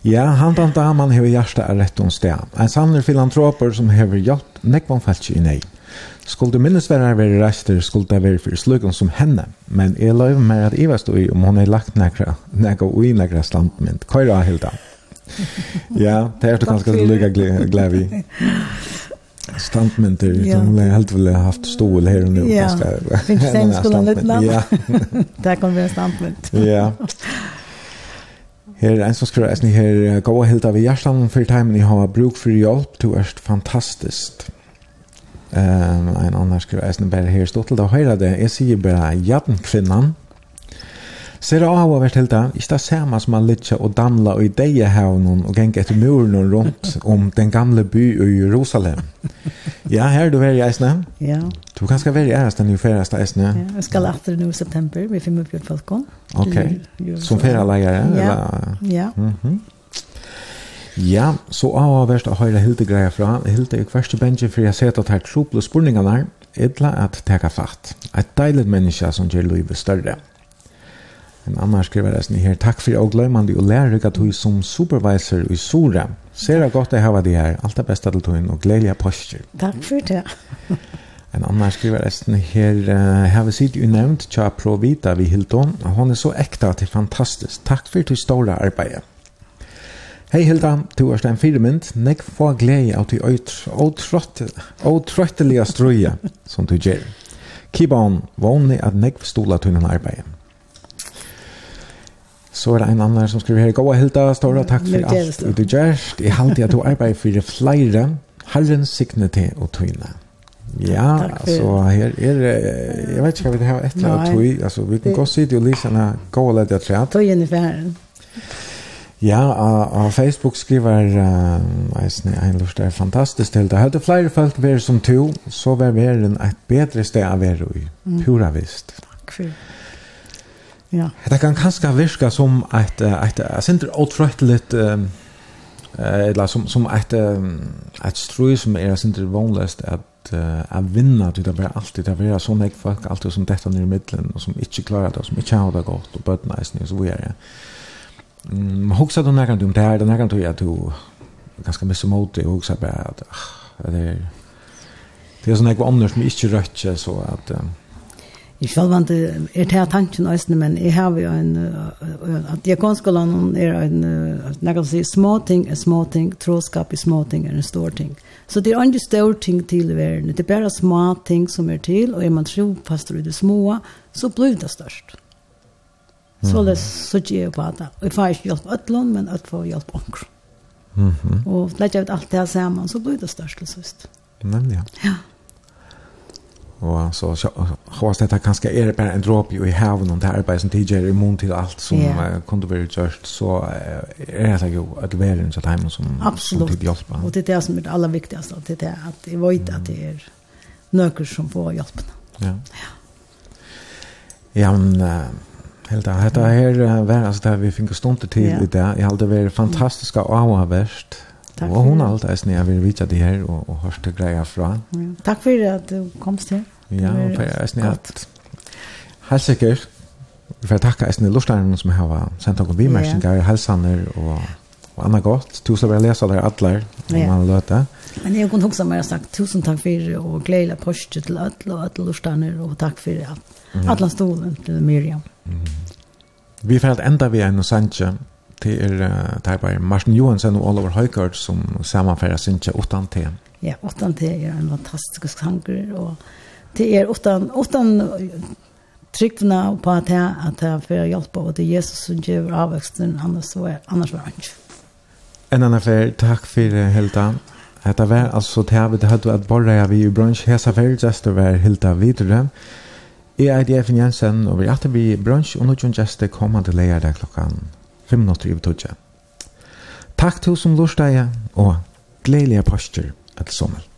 Ja, han tant daman hever hjärsta er rett om sted. En samler filantroper som hever hjalt nekvan falsk i nei. Skulle minnesverrar være rester skulle det være for slugan som henne. Men jeg løyver meg at Iva stod i om hun har lagt nekra, nekra og i nekra standmynd. Køyra, Hilda. Ja, det er du kanskje lukka glævi. Standmynter, ja. de har helt vel haft stol her og nu. Ja, finns det en skolan litt land. Ja. Där kommer vi en standmynt. ja. Her er en som skriver, jeg her gå og hilda vi hjertan for timen jeg har bruk for hjelp, du er fantastisk. Um, en annen skriver, jeg bare her stått til det høyre det, jeg sier bare jaden kvinnan, Ser det av hvert helt da, ikke det samme som man lytter og damla og i ideer havnen og genge etter muren rundt om den gamle by i Jerusalem. Ja, her du er i Eisne. Ja. Du kan skal være i Eisne, du ferdes Eisne. Ja, jeg skal etter nå i september, vi finner opp på Falkon. Ok, som ferdelegere? Ja, ja. Mm -hmm. Ja, så av hvert å høre Hilde greia fra. Hilde er hverst til for jeg ser at her trople spurningene her, etla at teka fatt. Et deilig menneske som gjør livet større. Ja. En annan skriver det sånn her, takk for og gløymande og lære at du som supervisor i Sora. Ser det godt å ha det her. Alt det beste til tøyen og gledelige posture. Takk for det. en annan skriver det sånn her, har vi sitt jo nevnt, tja Provita vi Hilton. Hon er så ekta til fantastisk. Takk for til store arbeidet. Hei Hilda, du er stein firmynd. Nek få glede av til åtrøttelige strøye som du gjør. Keep on, vanlig at nek stola tunnen arbeidet. Så er det en annan som skriver her, Gåa Hilda, stora takk for mm, alt du gjørst. Jeg halte at du arbeider for flere, Herren signe til og tøyne. Ja, altså her er jeg vet ikke hva det her et eller annet tøy, altså vi kan godt sitte det jo henne. gå og lette tre. Tøyen i færen. Ja, og Facebook skriver uh, eisen i en er fantastisk til det. Hadde flere folk vært som to, så var verden et bedre sted å være i. Pura visst. Takk for. Ja. Det kan kanskje virke som et, et, et sindre åtrøytelig um, eller som, som et, et strøy som er sindre vanligst at uh, at vinna til det være alltid, det være sånn jeg folk alltid som dette nere i middelen, og som ikke klarer det, og som ikke har det godt, og bøtene er og så videre. Mm, men hoksa du nærkant om det her, det nærkant du at du ganske mye mot det, og hoksa bare at ah, det er det er sånn jeg var andre som ikke rødt så at um, Jeg selv er til tanken også, men jeg har jo en, at diakonskolen er en, jeg kan si, små ting er små ting, troskap er små ting er en stor ting. Så det er ikke stor ting til i verden, det er bare små ting som er til, og er man tro fast i det små, så blir det størst. Så det så ikke jeg på det. Jeg får ikke hjelp øtlån, men jeg får hjelp omkring. Mm -hmm. Og legger jeg ut alt det her sammen, så blir det størst til sist. Nemlig, ja. Ja. Och så så hoppas det kanske är bara en droppe i haven och det här arbetet som tidigare i mån till allt som yeah. kunde vara gjort så är det ju att en så timmen som Absolut. som typ hjälpa. Och det är det som är det allra viktigaste att det är att jag vet att det är några som får hjälp. Ja. Ja. Ja, men helt det här uh, var alltså där vi fick stunder till yeah. i det. Jag hade varit fantastiska avhörst. Mm. Takk og hun har alltid eisen jeg vil vite det her og, og hørste greia fra. Ja. Takk for at du kom her. Ja, for jeg er snitt. Helt sikkert. Vi får takke i lortstærene som har sendt noen bimerkninger, yeah. helsaner og, og annet godt. Tusen takk for å lese alle om yeah. man løter. Men jeg kunne også mer sagt, tusen takk for og glede poste til alle og alle lortstærene, og takk for ja. alle stolen til Miriam. Mm. Vi får helt enda vi er noe sanje til er, uh, er Martin Johansen og Oliver Høygaard som sammenfører sanje ikke 8 Ja, 8 er en fantastisk sanger, og det är utan utan tryggna på att jag att jag får hjälp av det Jesus som ger avväxten annars så annars var inte. En annan för tack för Hilda. Hetta var alltså det vi hade att borra vi i brunch här så väl just över Hilda vidare. Jeg er Jeff Jensen og vi hade vi brunch og nå kan gjester det komma till lära där klockan 5 minuter över 12. Tack till som lustar og och glädjeliga pastor att sommar.